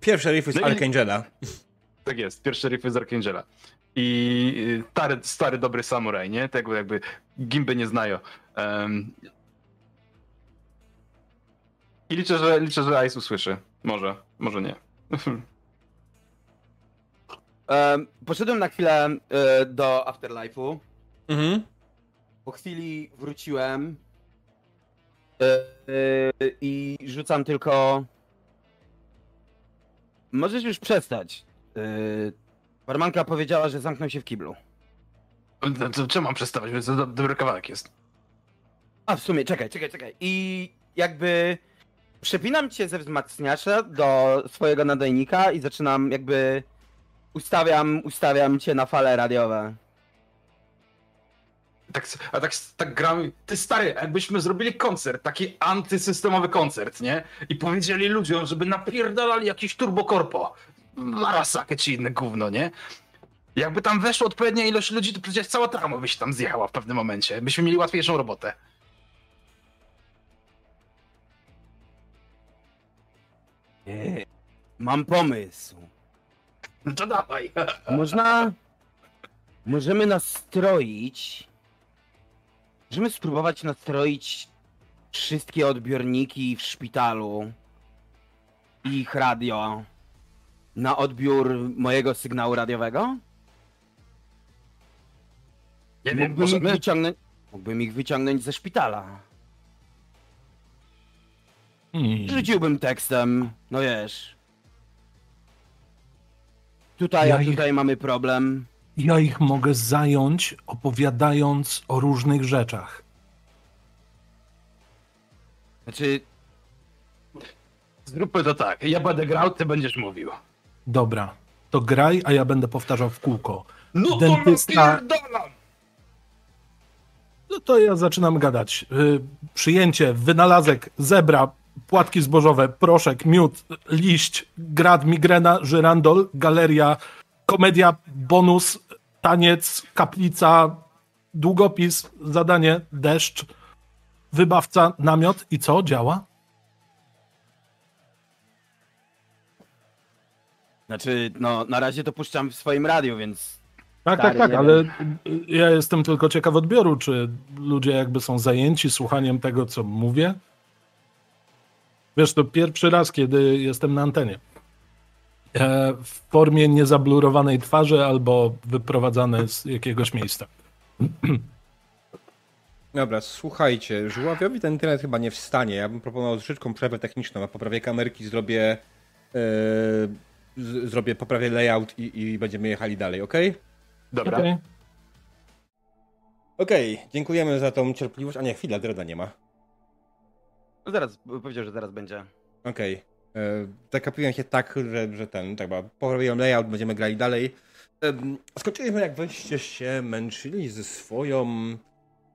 Pierwszy riff z No i- Archangela. Tak jest, pierwszy riff z Archangela. I y, stary, stary dobry samuraj, nie? Tego jakby gimby nie znają. Em, I liczę, że liczę, że Ice usłyszy. Może, może nie. <laughs> Em, poszedłem na chwilę e, do Afterlife'u. Mhm. Po chwili wróciłem e, e, i rzucam tylko. Możesz już przestać. E, barmanka powiedziała, że zamknął się w kiblu. To, to, czemu mam przestawać? To do- dobry kawałek jest. A w sumie, czekaj, czekaj, czekaj. I jakby przepinam cię ze wzmacniacza do swojego nadajnika i zaczynam jakby. Ustawiam, ustawiam cię na fale radiowe. Tak, a tak, tak gram. Ty stary, jakbyśmy zrobili koncert, taki antysystemowy koncert, nie? I powiedzieli ludziom, żeby napierdalali jakiś turbokorpo. Larasakę czy inne gówno, nie? Jakby tam weszło odpowiednia ilość ludzi, to przecież cała trama by się tam zjechała w pewnym momencie. Byśmy mieli łatwiejszą robotę. Nie. Mam pomysł. No to dawaj. Można. Możemy nastroić. Możemy spróbować nastroić wszystkie odbiorniki w szpitalu i ich radio na odbiór mojego sygnału radiowego? Nie wiem, Mógłbym ich możemy... wyciągnąć. Mógłbym ich wyciągnąć ze szpitala. Hmm. Rzuciłbym tekstem, no wiesz. Tutaj, Ja a ich- tutaj mamy problem. Ja ich mogę zająć opowiadając o różnych rzeczach. Znaczy, Zróbmy to tak. Ja będę grał, ty będziesz mówił. Dobra, to graj, a ja będę powtarzał w kółko. No Dentysta- to! No to ja zaczynam gadać. Y, przyjęcie, wynalazek, zebra, płatki zbożowe, proszek, miód, liść, grad, migrena, żyrandol, galeria, komedia, bonus, taniec, kaplica, długopis, zadanie, deszcz, wybawca, namiot i co? Działa? znaczy, no na razie to puszczam w swoim radiu, więc Tak, Stary, tak, tak, ale ja jestem tylko ciekaw odbioru, czy ludzie jakby są zajęci słuchaniem tego, co mówię. Wiesz, to pierwszy raz, kiedy jestem na antenie. E, w formie niezablurowanej twarzy albo wyprowadzane z jakiegoś miejsca. <clears throat> Dobra, słuchajcie, żuławiowi ten internet chyba nie wstanie. Ja bym proponował szybką przerwę techniczną. Ja poprawię kamerki, zrobię. e, z, zrobię, poprawię layout i, i będziemy jechali dalej, ok? Dobra. Okej. Okej, dziękujemy za tą cierpliwość. A nie, chwila, Dreda nie ma. no zaraz, powiedział, że zaraz będzie. Okej. Okay. Zakapiłem się tak, że, że ten, tak, poprawiłem layout, będziemy grali dalej. Skończyliśmy jak wyście się męczyli ze swoją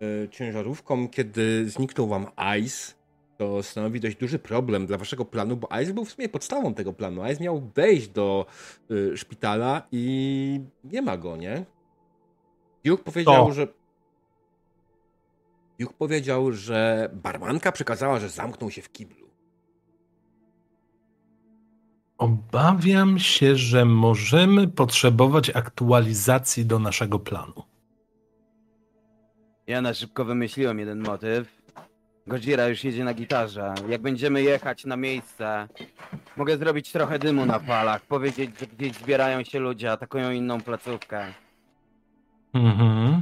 e, ciężarówką, kiedy zniknął wam Ice. To stanowi dość duży problem dla waszego planu, bo Ice był w sumie podstawą tego planu. Ice miał wejść do y, szpitala i nie ma go, nie? Duke powiedział, To. że Duke powiedział, że barmanka przekazała, że zamknął się w kiblu. Obawiam się, że możemy potrzebować aktualizacji do naszego planu. Ja na szybko wymyśliłem jeden motyw. Gojira już jedzie na gitarze. Jak będziemy jechać na miejsce, mogę zrobić trochę dymu na falach, powiedzieć, że gdzieś zbierają się ludzie, atakują inną placówkę. Mhm.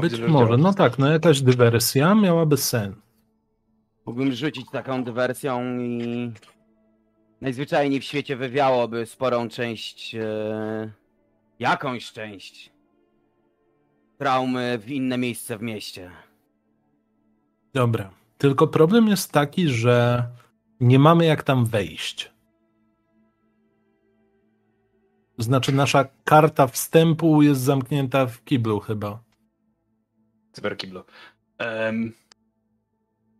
Być może, no tak, no jakaś dywersja miałaby sens. Mógłbym rzucić taką dywersją i najzwyczajniej w świecie wywiałoby sporą część, e, jakąś część traumy w inne miejsce w mieście. Dobra. Tylko problem jest taki, że nie mamy jak tam wejść. Znaczy, nasza karta wstępu jest zamknięta w kiblu chyba. Cyberkiblu. Um,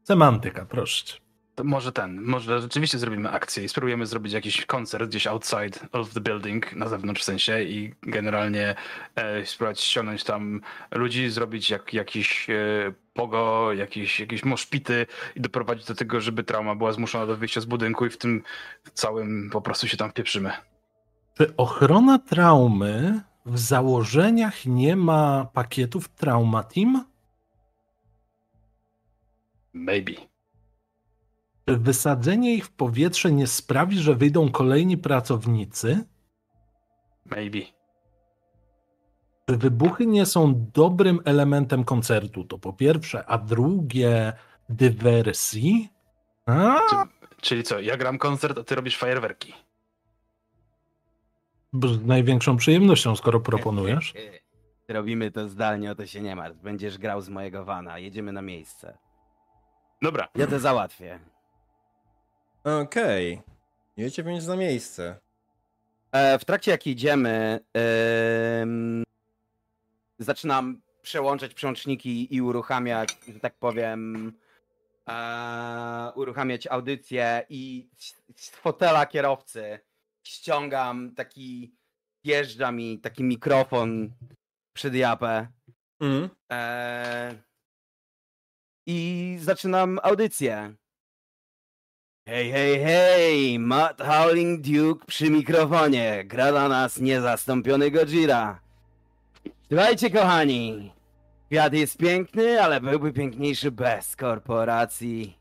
Semantyka, proszę cię. to może ten, może rzeczywiście zrobimy akcję i spróbujemy zrobić jakiś koncert gdzieś outside of the building, na zewnątrz w sensie i generalnie e, spróbować ściągnąć tam ludzi, zrobić jak, jakiś e, pogo, jakieś, jakieś moszpity i doprowadzić do tego, żeby trauma była zmuszona do wyjścia z budynku i w tym całym po prostu się tam pieprzymy. Czy ochrona traumy w założeniach nie ma pakietów Trauma Team? Maybe. Czy wysadzenie ich w powietrze nie sprawi, że wyjdą kolejni pracownicy? Maybe. Czy wybuchy nie są dobrym elementem koncertu? To po pierwsze, a drugie dywersji? A? Czyli co, ja gram koncert, a ty robisz fajerwerki. Z największą przyjemnością, skoro proponujesz. <laughs> Robimy to zdalnie, o to się nie martw. Będziesz grał z mojego wana. Jedziemy na miejsce. Dobra, Ja to załatwię. Okej. Jedziecie więc na miejsce. E, w trakcie jak jedziemy, em, zaczynam przełączać przełączniki i uruchamiać, że tak powiem, e, uruchamiać audycję i z, z fotela kierowcy ściągam taki, wjeżdża mi taki mikrofon przed japę Mhm. e, i zaczynam audycję. Hej, hej, hej! Matt Howling Duke przy mikrofonie. Gra dla nas niezastąpiony Gojira. Słuchajcie, kochani. Świat jest piękny, ale byłby piękniejszy bez korporacji.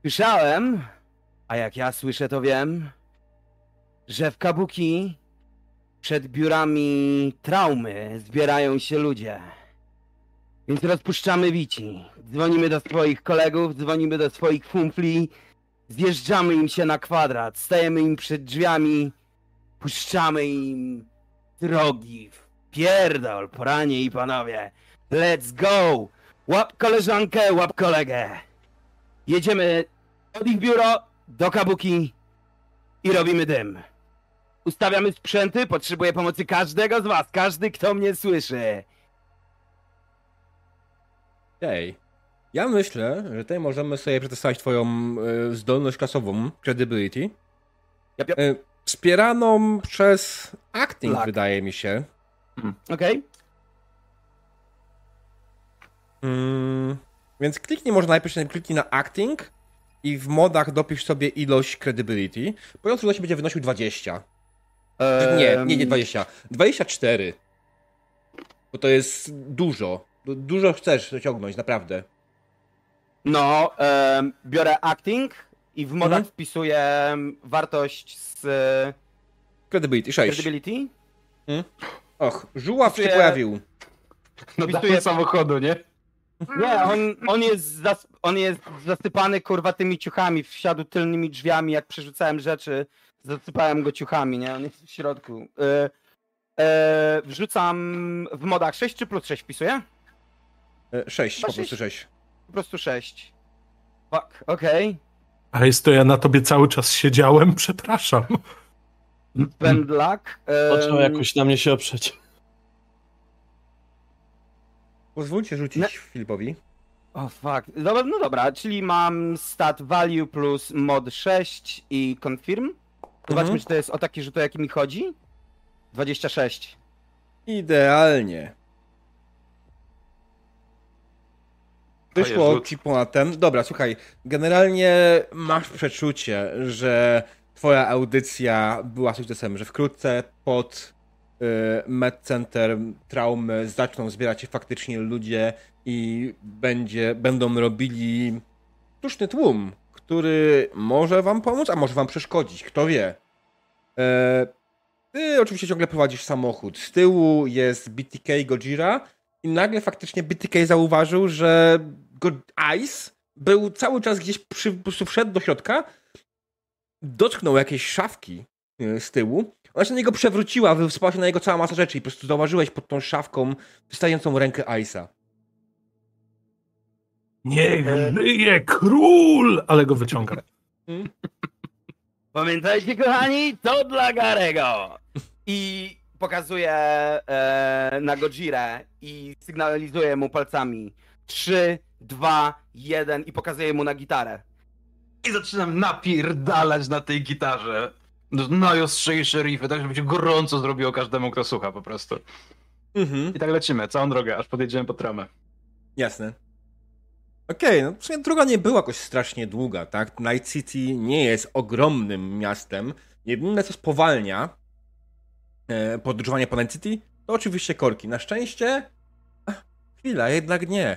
Słyszałem, a jak ja słyszę, to wiem, że w Kabuki przed biurami traumy zbierają się ludzie. Więc rozpuszczamy wici. Dzwonimy do swoich kolegów, dzwonimy do swoich fumpli, zjeżdżamy im się na kwadrat, stajemy im przed drzwiami, puszczamy im drogi pierdol, poranie i panowie. Let's go! Łap koleżankę, łap kolegę. Jedziemy od ich biuro do Kabuki i robimy dym. Ustawiamy sprzęty, potrzebuję pomocy każdego z was, każdy kto mnie słyszy. Okej. Ja myślę, że tutaj możemy sobie przetestować twoją e, zdolność klasową, credibility. Jap, jap. E, wspieraną przez acting, wydaje mi się. Okej? Mm, więc kliknij może najpierw kliknij na acting i w modach dopisz sobie ilość credibility. Pojąc ilość będzie wynosił 20. Czy Nie, nie, nie 20. 24. Bo to jest dużo. Du- Dużo chcesz osiągnąć, naprawdę. No, em, biorę acting i w modach Mhm. wpisuję wartość z e, Credibility 6. credibility. Och, żuław się Wpisuję- pojawił. no Wpisuję- samochodu, nie? Nie, on, on, jest zas, on jest zasypany kurwa tymi ciuchami, wsiadł tylnymi drzwiami, jak przerzucałem rzeczy, zasypałem go ciuchami, nie? On jest w środku. E, e, wrzucam w modach 6 czy plus 6 wpisuję? 6, po Chyba prostu sześć. 6. Po prostu 6. Fuck, okej. A jest to ja na tobie cały czas siedziałem, <laughs> przepraszam. Spend luck. Począł jakoś na mnie się oprzeć. Pozwólcie rzucić Ne- Filipowi. O fuck. Dobra, no dobra, czyli mam stat value plus mod 6 i confirm. Zobaczmy, Mhm. czy to jest o taki rzut, o jaki mi chodzi. 26. Idealnie. Wyszło ten. Dobra, słuchaj, generalnie masz przeczucie, że twoja audycja była sukcesem, że wkrótce pod y, MedCenter traumy zaczną zbierać się faktycznie ludzie i będzie, będą robili sztuczny tłum, który może wam pomóc, a może wam przeszkodzić, kto wie. E, ty oczywiście ciągle prowadzisz samochód. Z tyłu jest BTK Gojira i nagle faktycznie BTK zauważył, że Ice był cały czas gdzieś przy, po prostu wszedł do środka, dotknął jakiejś szafki e, z tyłu. Ona się na niego przewróciła, wysypała się na niego cała masa rzeczy i po prostu zauważyłeś pod tą szafką wystającą rękę Ice'a. Niech żyje król! Ale go wyciągam. Pamiętajcie, kochani, to dla Garego! I pokazuje e, na Gojirę i sygnalizuje mu palcami 3, 2, 1 i pokazuje mu na gitarę. I zaczynam napierdalać na tej gitarze. No, Najostrzejsze riffy, tak żeby się gorąco zrobiło każdemu, kto słucha po prostu. Mhm. I tak lecimy, całą drogę, aż podjedziemy po tramę. Jasne. Okej, no w sumie droga nie była jakoś strasznie długa, tak? Night City nie jest ogromnym miastem. Jedyne, co spowalnia e, podróżowanie po Night City, to oczywiście korki. Na szczęście, ach, chwila, jednak nie.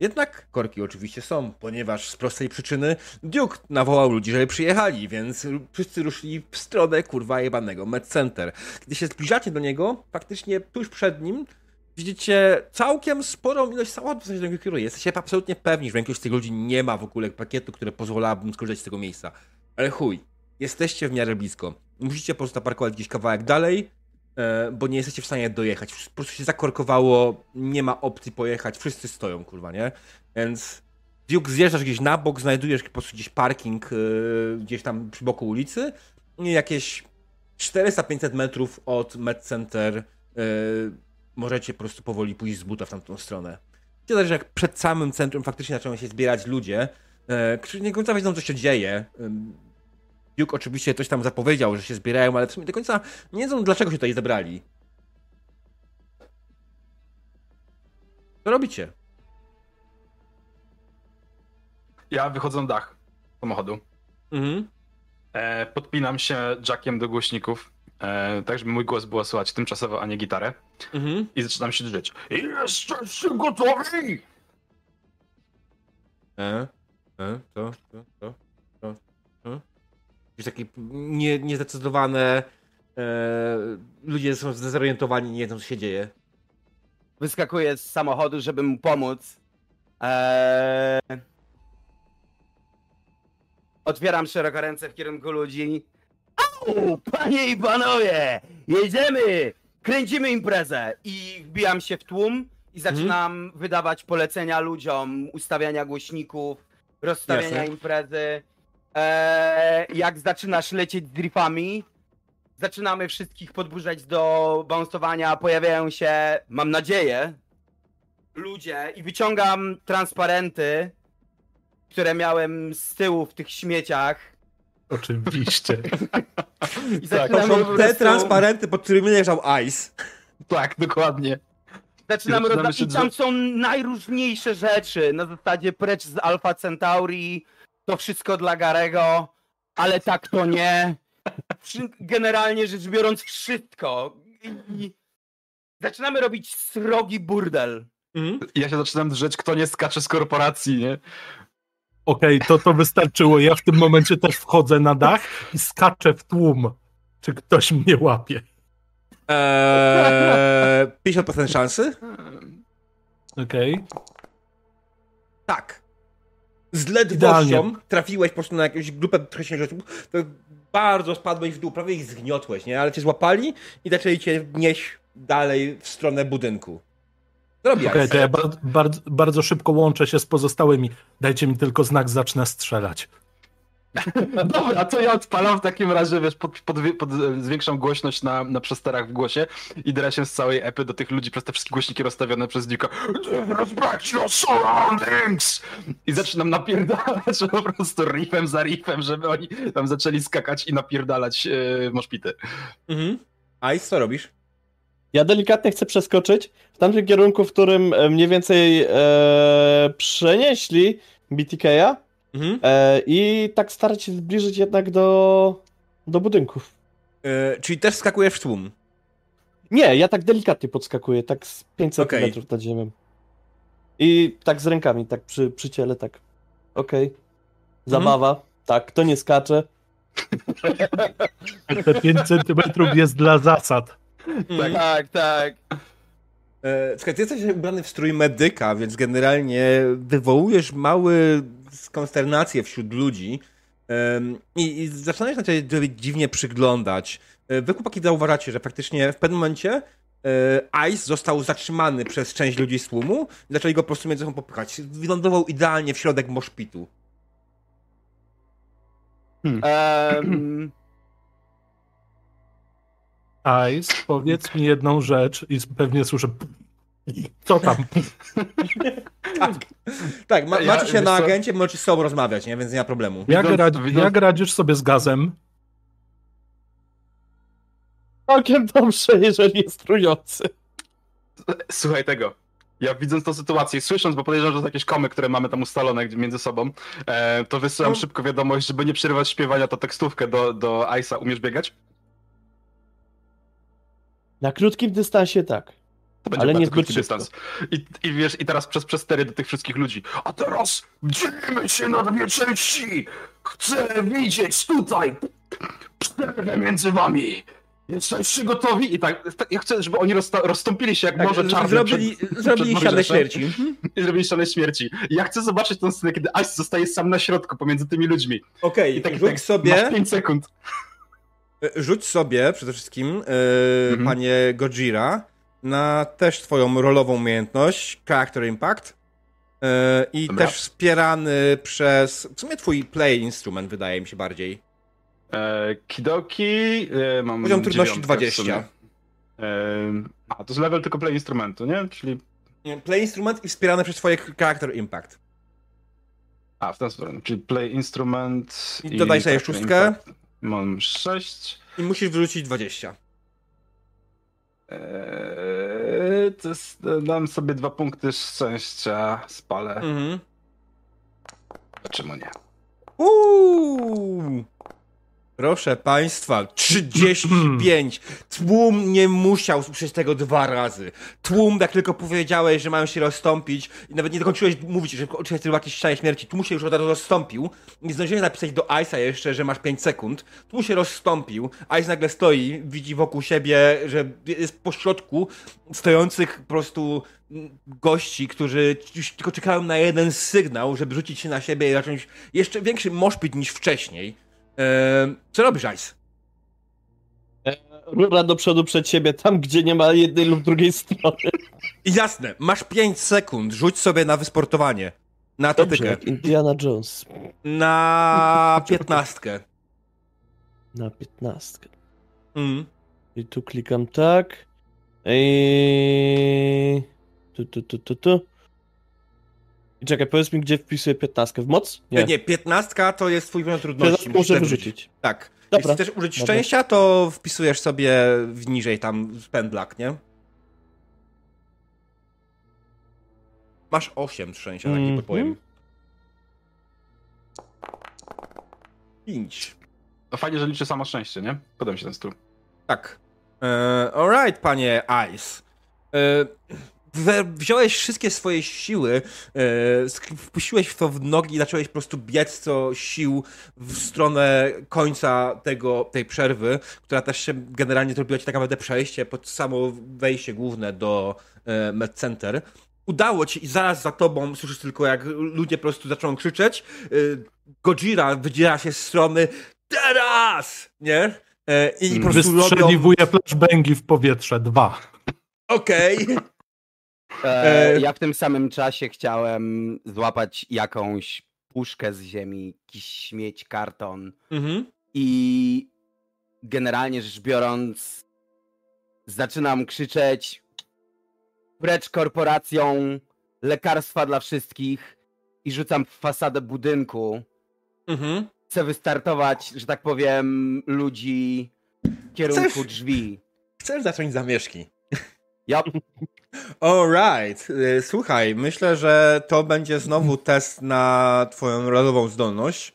Jednak korki oczywiście są, ponieważ z prostej przyczyny Duke nawołał ludzi, żeby przyjechali, więc wszyscy ruszyli w stronę kurwa jebanego Med Center. Kiedy się zbliżacie do niego, faktycznie tuż przed nim widzicie całkiem sporą ilość samochodów, w którego kieruje. Jesteście absolutnie pewni, że większość z tych ludzi nie ma w ogóle pakietu, które pozwalałoby skorzystać z tego miejsca. Ale chuj, jesteście w miarę blisko. Musicie po prostu zaparkować gdzieś kawałek dalej, bo nie jesteście w stanie dojechać. Po prostu się zakorkowało, nie ma opcji pojechać, wszyscy stoją, kurwa, nie? Więc Duke zjeżdżasz gdzieś na bok, znajdujesz po prostu gdzieś parking e, gdzieś tam przy boku ulicy jakieś 400-500 metrów od Med Center e, możecie po prostu powoli pójść z buta w tamtą stronę. Widzę, że jak przed samym centrum faktycznie zaczęły się zbierać ludzie, e, którzy nie końca wiedzą, co się dzieje. Duke oczywiście coś tam zapowiedział, że się zbierają, ale w sumie do końca nie wiedzą, dlaczego się tutaj zebrali. Co robicie? Ja wychodzę na dach samochodu. Mhm. E, podpinam się jackiem do głośników, e, tak żeby mój głos było słychać tymczasowo, a nie gitarę. Mhm. I zaczynam się drzeć. Jesteście gotowi? E? E? Co? Co? Co? Jakieś takie nie, niezdecydowane e, ludzie są zdezorientowani, nie wiedzą, co się dzieje. Wyskakuję z samochodu, żeby mu pomóc. Eee... Otwieram szeroko ręce w kierunku ludzi. Au, panie i panowie! Jedziemy! Kręcimy imprezę! I wbijam się w tłum i zaczynam wydawać polecenia ludziom, ustawiania głośników, rozstawiania Jasne. imprezy. Eee, jak zaczynasz lecieć z driftami, zaczynamy wszystkich podburzać do bounsowania, pojawiają się, mam nadzieję, ludzie i wyciągam transparenty, które miałem z tyłu w tych śmieciach Oczywiście. i To zaczynamy po są te transparenty, pod którymi leżał Ice. Tak, dokładnie. Zaczynamy Zaczynamy rozdawać i tam są najróżniejsze rzeczy, na zasadzie precz z Alpha Centauri, to wszystko dla Garego, ale tak to nie. Generalnie rzecz biorąc wszystko. I zaczynamy robić srogi burdel. Mhm. Ja się zaczynam drzeć, kto nie skacze z korporacji, nie? Okej, to to wystarczyło. Ja w tym momencie też wchodzę na dach i skaczę w tłum. Czy ktoś mnie łapie? Eee, 50% szansy? Okej. Tak. Z ledwością Idealnie. trafiłeś po prostu na jakąś grupę wcześniejszych osób, to bardzo spadłeś w dół, prawie ich zgniotłeś, nie? Ale cię złapali i zaczęli cię nieść dalej w stronę budynku. Co robisz? Okej, to ja bar- bardzo, bardzo szybko łączę się z pozostałymi. Dajcie mi tylko znak, zacznę strzelać. <laughs> Dobra, to ja odpalam w takim razie, wiesz, pod, pod, pod, zwiększam głośność na, na przesterach w głosie i drę się z całej epy do tych ludzi przez te wszystkie głośniki rozstawione przez Duke'a. Respect your surroundings! I zaczynam napierdalać <laughs> po prostu riffem za riffem, żeby oni tam zaczęli skakać i napierdalać yy, moszpity. Mhm. Ice, co robisz? Ja delikatnie chcę przeskoczyć w tamtym kierunku, w którym e, mniej więcej e, przenieśli BTK-a Mhm. e, i tak starać się zbliżyć jednak do, do budynków. E, czyli też skakujesz w tłum. Nie, ja tak delikatnie podskakuję, tak z 5 Okej. centymetrów nad ziemią. I tak z rękami, tak przy, przy ciele, tak. Okej. Zabawa. Tak, to nie skacze. <laughs> Te 5 centymetrów jest dla zasad. Mhm. Tak, tak. E, słuchaj, ty jesteś ubrany w strój medyka, więc generalnie wywołujesz mały konsternację wśród ludzi i, i zaczynasz na ciebie dziwnie przyglądać. E, Wy chłopaki zauważacie, że faktycznie w pewnym momencie e, Ice został zatrzymany przez część ludzi z tłumu i zaczęli go po prostu między sobą popychać. Wylądował idealnie w środek moszpitu. Em, Ice, powiedz mi jedną rzecz i pewnie słyszę. Co tam? <laughs> Tak, ma, Ja- macie się na agencie, możecie z sobą rozmawiać, nie? Więc nie ma problemu. Jak, Widząc- radzi, widząc- jak radzisz sobie z gazem? Całkiem dobrze, jeżeli jest trujący. Słuchaj tego. Ja widząc tą sytuację, i słysząc, bo podejrzewam, że to są jakieś komy, które mamy tam ustalone między sobą, e, to wysyłam No. szybko wiadomość, żeby nie przerywać śpiewania, to tekstówkę do, do Ice'a. Umiesz biegać? Na krótkim dystansie tak. To będzie Ale niezbyt krótki szybko. dystans. I, I wiesz, i teraz przez przestery do tych wszystkich ludzi. A teraz dzielimy się na dwie części! Chcę widzieć tutaj przerwę między wami! Jesteście gotowi? I tak, tak ja chcę, żeby oni rozsta- rozstąpili się jak Tak, może czarne zrobili, przed, zrobili przed śmierci. <laughs> i zrobili ścianę śmierci. I ja chcę zobaczyć tę scenę, kiedy Ice zostaje sam na środku pomiędzy tymi ludźmi. Okej, I tak, rzuć tak, sobie... Masz 5 sekund. E, Rzuć sobie przede wszystkim, e, Mhm. panie Gojira, na też twoją rolową umiejętność, Character Impact. E, I Dobra. też wspierany przez. W sumie twój play instrument, wydaje mi się bardziej. E, Kidoki. E, mam Poziom trudności dziewiątkę w 20. sumie. E, a, to jest level tylko play instrumentu, nie? Czyli. Play instrument i wspierany przez twoje Character Impact. A, w ten sposób. Czyli play instrument. I dodaj sobie szóstkę. impact. Mam 6. I musisz wyrzucić 20. Eee, to jest, dam sobie dwa punkty szczęścia, spalę. Mhm. Czemu nie? Uuu. Proszę państwa, 35. Tłum nie musiał usłyszeć tego dwa razy. Tłum, jak tylko powiedziałeś, że mają się rozstąpić i nawet nie dokończyłeś mówić, że oczywiście tylko jakieś ścianie śmierci, tłum się już od razu rozstąpił. Nie zdążyłeś napisać do Ice'a jeszcze, że masz 5 sekund. Tłum się rozstąpił. Ice nagle stoi, widzi wokół siebie, że jest pośrodku stojących po prostu mm, gości, którzy już tylko czekają na jeden sygnał, żeby rzucić się na siebie i zacząć jeszcze większy moshpit niż wcześniej. Eee, co robisz, Ice? Rura do przodu przed siebie, tam gdzie nie ma jednej lub drugiej strony. Jasne, masz 5 sekund, rzuć sobie na wysportowanie. Na Dobrze, totykę. jak Indiana Jones. Na <laughs> piętnastkę. Na piętnastkę. Mm. I tu klikam tak. I... Tu, tu, tu, tu, tu. I czekaj, powiedz mi, gdzie wpisuję piętnastkę. W moc? Nie, nie piętnastka to jest twój poziom trudności. Muszę tak wyrzucić. Tak. Dobra. Jeśli chcesz użyć Dobra. szczęścia, to wpisujesz sobie w niżej tam luck, nie? Masz 8 szczęścia, tak ci Mhm. podpowiem. 5. No fajnie, że liczy samo szczęście, nie? Podoba mi się ten styl. Tak. E, alright, panie Ice. E, we, wziąłeś wszystkie swoje siły, e, wpuściłeś w to w nogi i zacząłeś po prostu biec co sił w stronę końca tego, tej przerwy, która też się generalnie zrobiła ci tak naprawdę przejście pod samo wejście główne do e, MedCenter. Udało ci i zaraz za tobą słyszysz tylko jak ludzie po prostu zaczną krzyczeć. E, Gojira wydziera się z strony teraz! Nie? E, I po prostu robią... Wystrzeliwuje flashbangi w powietrze. Dwa. Okej. E, E, ja w tym samym czasie chciałem złapać jakąś puszkę z ziemi, jakiś śmieć, karton Mhm. i generalnie rzecz biorąc zaczynam krzyczeć precz korporacją, lekarstwa dla wszystkich i rzucam w fasadę budynku. Mhm. Chcę wystartować, że tak powiem, ludzi w kierunku Chcesz- drzwi. Chcesz zacząć zamieszki. Ja Alright. Y, Słuchaj, myślę, że to będzie znowu test na twoją rolową zdolność.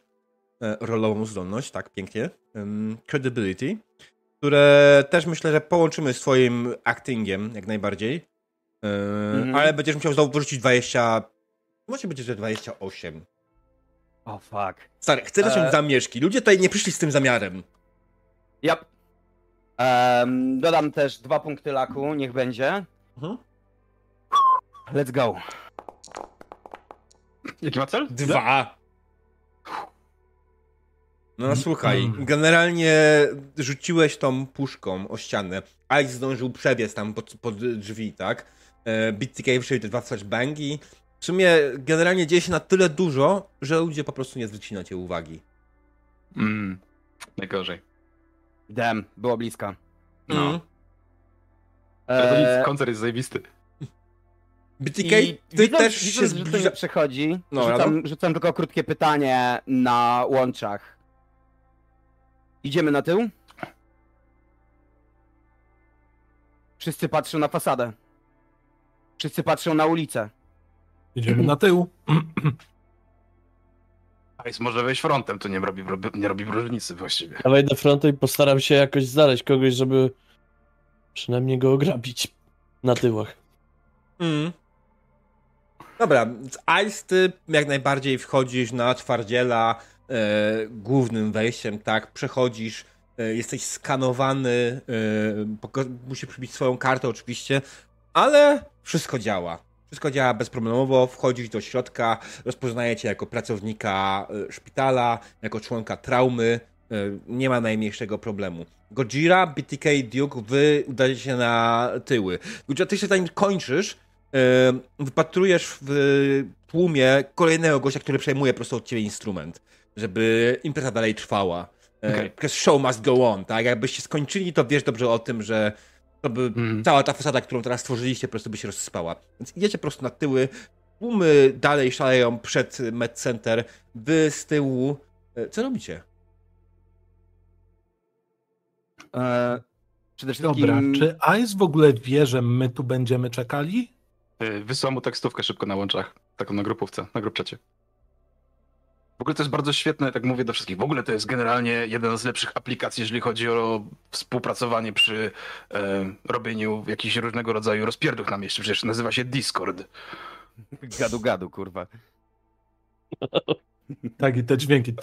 E, Rolową zdolność, tak, pięknie. Credibility. Które też myślę, że połączymy z twoim actingiem jak najbardziej. Yy, Mhm. Ale będziesz musiał znowu wyrzucić 20... Może będzie, że 28. O fuck. Stary, chcę zacząć E. zamieszki. Ludzie tutaj nie przyszli z tym zamiarem. Ja Em, dodam też dwa punkty laku, niech będzie. Mhm. Let's go. Jaki ma cel? Dwa. No słuchaj, Mm. generalnie rzuciłeś tą puszką o ścianę. Ice zdążył przebiec tam pod, pod drzwi, tak? E, BTK wyszedł te dwa flashbangi. W sumie generalnie dzieje się na tyle dużo, że ludzie po prostu nie zwrócili na ciebie uwagi. Mm, najgorzej. Dem, było blisko. No. Mm. Eee, nic, koncert jest zajebisty. BTK, I ty widząc, też się widząc, że to zbliża... nie przechodzi, No, rzucam, rzucam tylko krótkie pytanie na łączach. Idziemy na tył? Wszyscy patrzą na fasadę. Wszyscy patrzą na ulicę. Idziemy na tył. <clears throat> Ice może wejść frontem, to nie robi, nie robi różnicy właściwie. Ja wejdę frontem i postaram się jakoś znaleźć kogoś, żeby przynajmniej go ograbić na tyłach. Mm. Dobra, z Ice ty jak najbardziej wchodzisz na twardziela e, głównym wejściem, tak? Przechodzisz, e, jesteś skanowany, e, musisz przybić swoją kartę oczywiście, ale wszystko działa. Wszystko działa bezproblemowo, wchodzisz do środka, rozpoznajecie jako pracownika e, szpitala, jako członka traumy, e, nie ma najmniejszego problemu. Gojira, BTK, Duke, wy udacie się na tyły. Gojira, ty się zanim kończysz, e, wypatrujesz w tłumie kolejnego gościa, który przejmuje po prostu od ciebie instrument, żeby impreza dalej trwała. Okej. Because show must go on, tak? Jakbyście skończyli, to wiesz dobrze o tym, że to by Mhm. cała ta fasada, którą teraz stworzyliście, po prostu by się rozsypała. Więc idziecie po prostu na tyły, tłumy dalej szaleją przed Med Center, wy z tyłu. E, Co robicie? Eee, przede wszystkim... Dobra, czy Ice w ogóle wie, że my tu będziemy czekali? Y, Wysłałem mu tekstówkę szybko na łączach, taką na grupówce, na grupczacie. W ogóle to jest bardzo świetne, tak mówię do wszystkich. W ogóle to jest generalnie jedna z lepszych aplikacji, jeżeli chodzi o współpracowanie przy e, robieniu jakichś różnego rodzaju rozpierdów na mieście. Przecież nazywa się Discord. <laughs> Gadu, gadu, kurwa. <laughs> Tak, i te dźwięki.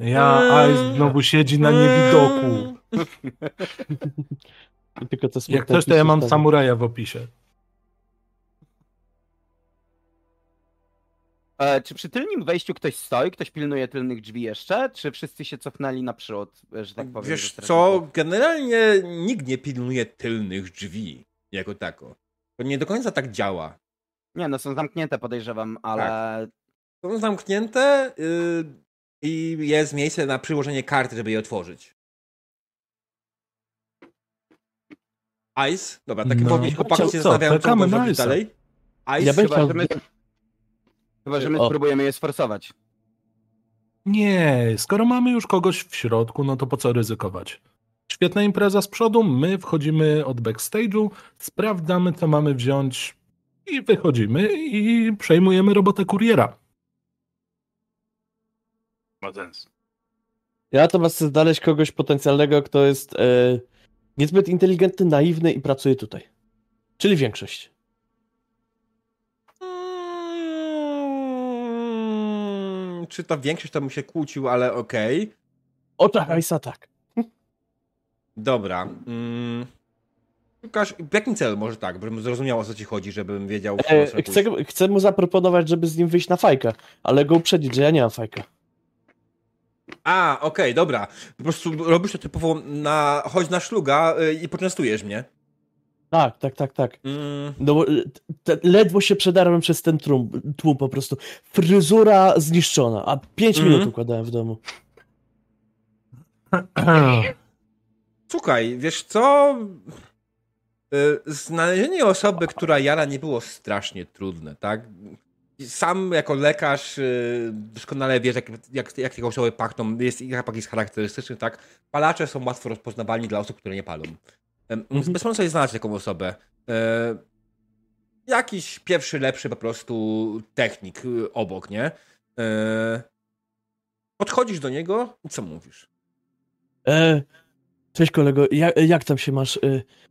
Ja, Ice znowu siedzi na niewidoku. <laughs> Tylko te Jak coś, to ja mam samuraja w opisie. Eee, czy przy tylnym wejściu ktoś stoi, ktoś pilnuje tylnych drzwi jeszcze, czy wszyscy się cofnęli naprzód, e, że tak powiem? Wiesz co, generalnie nikt nie pilnuje tylnych drzwi jako tako. To nie do końca tak działa. Nie, no są zamknięte podejrzewam, ale... Są zamknięte yy, i jest miejsce na przyłożenie karty, żeby je otworzyć. Ice? Dobra, tak No. chłopaki się co? zastanawiają, na Ice'a. dalej. Ice, Ja Chyba, chciał... my, chyba, że my O. spróbujemy je sforsować. Nie, skoro mamy już kogoś w środku, no to po co ryzykować? Świetna impreza z przodu, my wchodzimy od backstage'u, sprawdzamy co mamy wziąć i wychodzimy i przejmujemy robotę kuriera. Ma sens. Ja to chcę znaleźć kogoś potencjalnego, kto jest e, niezbyt inteligentny, naiwny i pracuje tutaj. Czyli większość. Czy ta większość to mu się kłócił, ale okej. O tak, Ice'a tak. Dobra. Mm. Łukasz, w jakim celu może tak, żebym zrozumiał o co ci chodzi, żebym wiedział... E, chcę, chcę mu zaproponować, żeby z nim wyjść na fajkę, ale go uprzedzić, że ja nie mam fajka. A, okej, dobra. Po prostu robisz to typowo na... chodź na szluga y, i poczęstujesz mnie. Tak, tak, tak, tak. Mm. No e, te, ledwo się przedarłem przez ten tłum, tłum po prostu. Fryzura zniszczona, a 5 Mhm. minut układałem w domu. <clears throat> Słuchaj, wiesz co? Y, Znalezienie osoby, która jara, nie było strasznie trudne, tak? Sam jako lekarz y, doskonale wiesz, jak, jak, jak te osoby pachną. Jest ich zapach jest charakterystyczny, tak? Palacze są łatwo rozpoznawalni dla osób, które nie palą. Więc bez problemu sobie znaleźć taką osobę. E, Jakiś pierwszy, lepszy po prostu technik y, obok, nie? E, Podchodzisz do niego i co mówisz? E, cześć kolego, jak, jak tam się masz? E,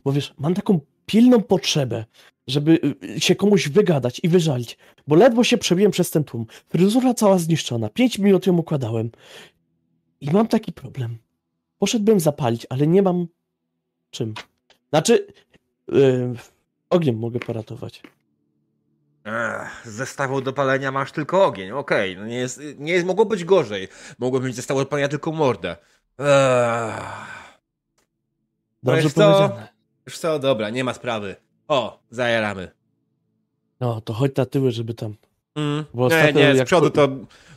bo wiesz, mam taką pilną potrzebę, żeby e, się komuś wygadać i wyżalić, bo ledwo się przebiłem przez ten tłum. Fryzura cała zniszczona, 5 minut ją układałem. I mam taki problem. Poszedłbym zapalić, ale nie mam czym. Znaczy, e, ogniem mogę poratować. Ech, z zestawu do palenia masz tylko ogień, okej, no nie jest, nie jest, mogło być gorzej. Mogło być zestawu do palenia tylko mordę. Ech. Dobrze Wiesz co? powiedziane. Wiesz co, dobra, nie ma sprawy. O, zajaramy. No, to chodź na tyły, żeby tam Mm. Bo Nie, nie, z przodu to...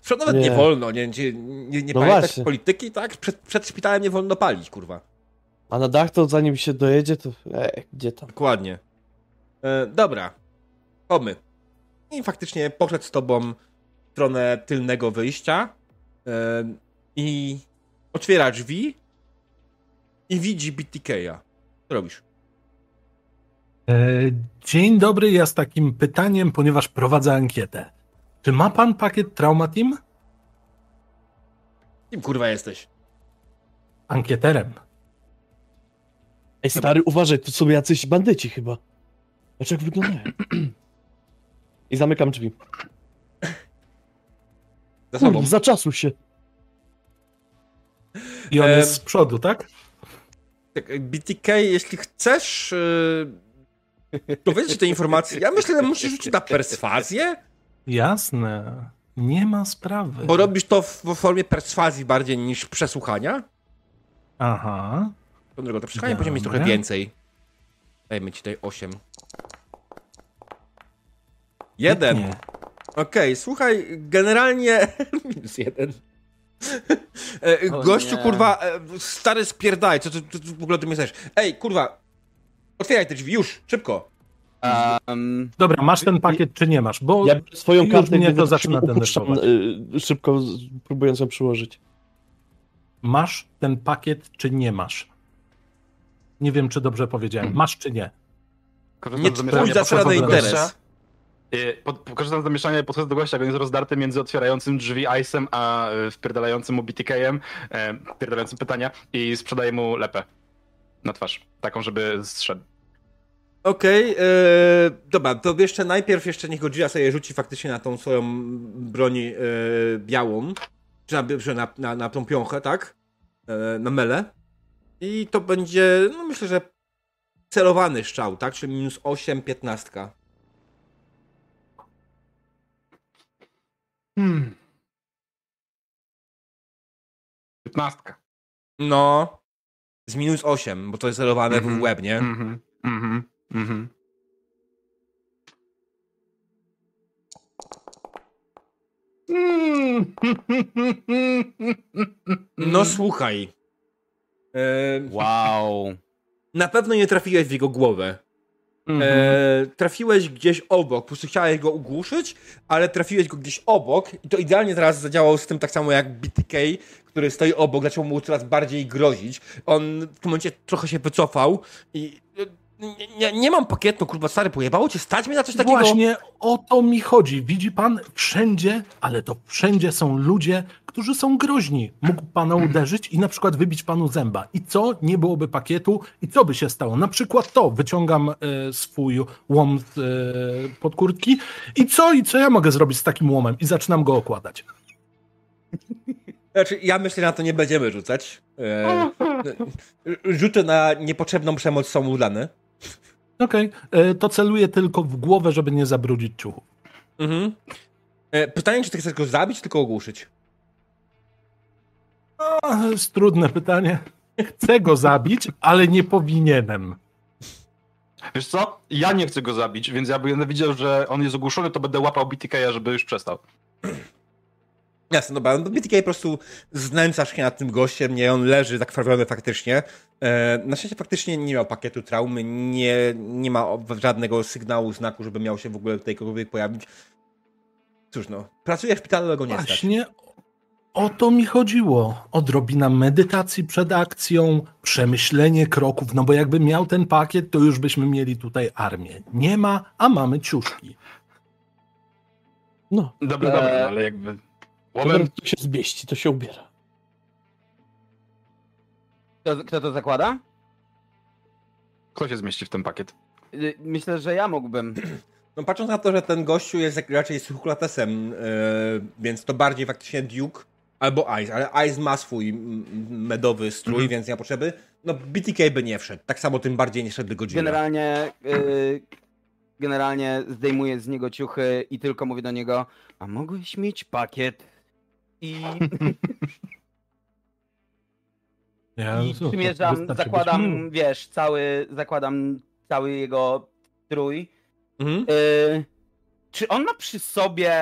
Z przodu nawet nie, Nie. wolno, nie, nie, nie, nie No polityki, tak? Przed, przed szpitalem nie wolno palić, kurwa. A na dach to zanim się dojedzie, to e, gdzie tam? Dokładnie. E, dobra. Komy. I faktycznie poszedł z tobą w stronę tylnego wyjścia e, i otwiera drzwi i widzi BTK-a. Co robisz? E, Dzień dobry, ja z takim pytaniem, ponieważ prowadzę ankietę. Czy ma pan pakiet Trauma Team? Kim kurwa jesteś? Ankieterem. Ej stary, uważaj, to są jacyś bandyci chyba. Patrz jak wyglądają. <clears throat> I zamykam drzwi. <clears throat> Za sobą. Kurde, zaczasu się. I on Em. jest z przodu, tak? Tak, BTK, jeśli chcesz yy, dowiedzieć tej informacji, ja myślę, że musisz rzucić na perswazję, Jasne. Nie ma sprawy. bo robisz to w, w formie perswazji bardziej niż przesłuchania. Aha. To drogą, to przesłuchanie Dobra. będzie mieć trochę więcej. Dajmy ci tutaj 8. Jeden. Nie. Okej, słuchaj, generalnie. <laughs> Minus jeden. E, O Gościu, nie. kurwa, e, stary spierdaj, co ty, ty, ty w ogóle o tym myślisz? Ej, kurwa, otwieraj te drzwi, już, szybko. Um, Dobra, masz ten pakiet czy nie masz? Bo Ja swoją kartę gdy to zaczyna y, szybko z- próbując ją przyłożyć. masz ten pakiet czy nie masz? Nie wiem, czy dobrze powiedziałem. Masz czy nie? Korzystam Nie z twój zamieszania, zasrany podchodzę do interes. Y, korzystam z zamieszania i podchodzę do gościa, jak on jest rozdarty między otwierającym drzwi Ice'em, a y, wpierdalającym mu BTK-em, e, wpierdalającym pytania i sprzedaję mu lepę na twarz. Taką, żeby zszedł. Okej, e, dobra, to jeszcze najpierw jeszcze niech Godzilla sobie rzuci faktycznie na tą swoją broń e, białą, czy na, na, na, na tą piąchę, tak? E, na mele. I to będzie, no myślę, że celowany strzał, tak? Czyli minus 8, 15. Hmm. 15. No, z minus 8, bo to jest celowane Mhm. w łeb, nie? Mhm, mhm, mhm. <laughs> No słuchaj. Wow. <laughs> na pewno nie trafiłeś w jego głowę. Mhm. E, trafiłeś gdzieś obok, po prostu chciałeś go ogłuszyć, ale trafiłeś go gdzieś obok i to idealnie teraz zadziałał z tym tak samo jak BTK, który stoi obok, zaczął mu coraz bardziej grozić. On w tym momencie trochę się wycofał i nie, nie, mam pakietu, kurwa stary, pojebało cię stać mnie na coś takiego? Właśnie o to mi chodzi. Widzi pan wszędzie, ale to wszędzie są ludzie, którzy są groźni. Mógł pana uderzyć i na przykład wybić panu zęba. I co? Nie byłoby pakietu. I co by się stało? Na przykład to. Wyciągam e, swój łom z e, pod kurtki. I co? I co ja mogę zrobić z takim łomem? I zaczynam go okładać. Znaczy, ja myślę, że na to nie będziemy rzucać. E, <laughs> rzuty na niepotrzebną przemoc są udane. Okej, e, to celuję tylko w głowę, żeby nie zabrudzić ciuchu. Mhm. E, pytanie, czy ty chcesz go zabić, czy tylko ogłuszyć? A, jest trudne pytanie. Chcę go zabić, ale nie powinienem. Wiesz co? Ja nie chcę go zabić, więc ja będę widział, że on jest ogłuszony, to będę łapał BTK, żeby już przestał. Jasne, dobra, no BTK po prostu znęcasz się nad tym gościem, nie, on leży zakrwawiony faktycznie. E, na szczęście faktycznie nie miał pakietu traumy, nie, nie ma żadnego sygnału, znaku, żeby miał się w ogóle tutaj kogokolwiek pojawić. Cóż no, pracuje w szpitalu, ale go nie stać. Właśnie o to mi chodziło. Odrobina medytacji przed akcją, przemyślenie kroków, no bo jakby miał ten pakiet, to już byśmy mieli tutaj armię. Nie ma, a mamy ciuszki. No, Dobra, dobra, no, ale jakby... Łobem, tu się zmieści, to się ubiera. Kto, kto to zakłada? kto się zmieści w ten pakiet? Y, Myślę, że ja mógłbym. <clears throat> No patrząc na to, że ten gościu jest raczej suchlatesem, e, więc to bardziej faktycznie Duke albo Ice, ale Ice ma swój mm, medowy strój, Mhm. więc nie ma potrzeby. No BTK by nie wszedł, tak samo tym bardziej nie szedłby Godzilla. Generalnie, y, generalnie zdejmuję z niego ciuchy i tylko mówię do niego, a mogłeś mieć pakiet i, <laughs> Ja, i przymierzam, zakładam, wiesz, cały, zakładam cały jego strój. Mhm. Y, czy on ma przy sobie...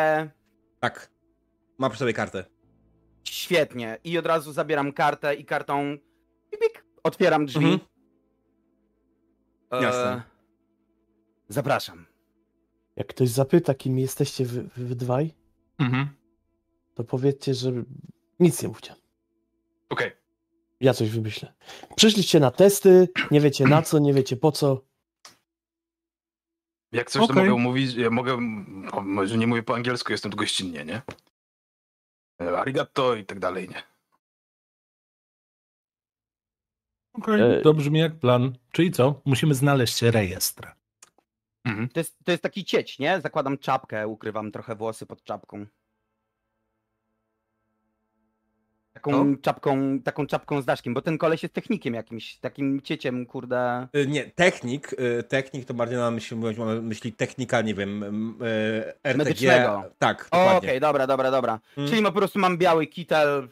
Tak. Ma przy sobie kartę. Świetnie. I od razu zabieram kartę i kartą... Pipik, otwieram drzwi. Mhm. E, Jasne. Zapraszam. Jak ktoś zapyta, kim jesteście wy, wy, wy dwaj, Mhm. To powiedzcie, że nic nie mówcie. Okej. Ja coś wymyślę. Przyszliście na testy, nie wiecie na co, nie wiecie po co. Jak coś, to Okej. mogę mówić, ja mogę, może nie mówię po angielsku, jestem tu gościnnie, nie? E, Arigato i tak dalej, nie? Okej, E- to brzmi jak plan. Czyli co? Musimy znaleźć rejestr. Mhm. To jest, to jest taki cieć, nie? Zakładam czapkę, ukrywam trochę włosy pod czapką. Taką czapką, taką czapką z daszkiem, bo ten koleś jest technikiem jakimś, takim cieciem, kurde. Y, Nie, technik, y, technik to bardziej na myśli, myśli technika, nie wiem, y, RTG. Medycznego. Tak, Okej, dokładnie. dobra, dobra, dobra. Mm. Czyli ma po prostu mam biały kitel,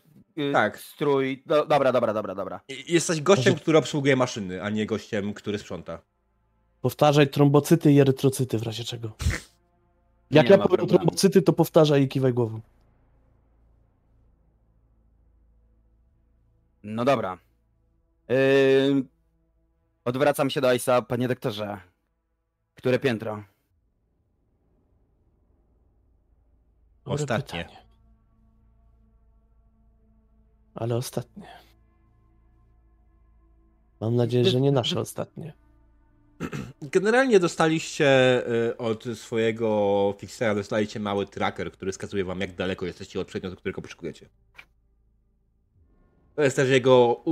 Tak. strój. Do, dobra, dobra, dobra, dobra. Jesteś gościem, który obsługuje maszyny, a nie gościem, który sprząta. Powtarzaj trombocyty i erytrocyty w razie czego. Jak Nie ja powiem problemu. trombocyty, to powtarzaj i kiwaj głową. No dobra. Yy, odwracam się do Isa, panie doktorze. Które piętro? Dobre Ostatnie. pytanie. Ale ostatnie. Mam nadzieję, że nie nasze ostatnie. Generalnie dostaliście y, od swojego fixera, dostaliście mały tracker, który wskazuje wam, jak daleko jesteście od przedmiotu, którego poszukujecie. To jest też jego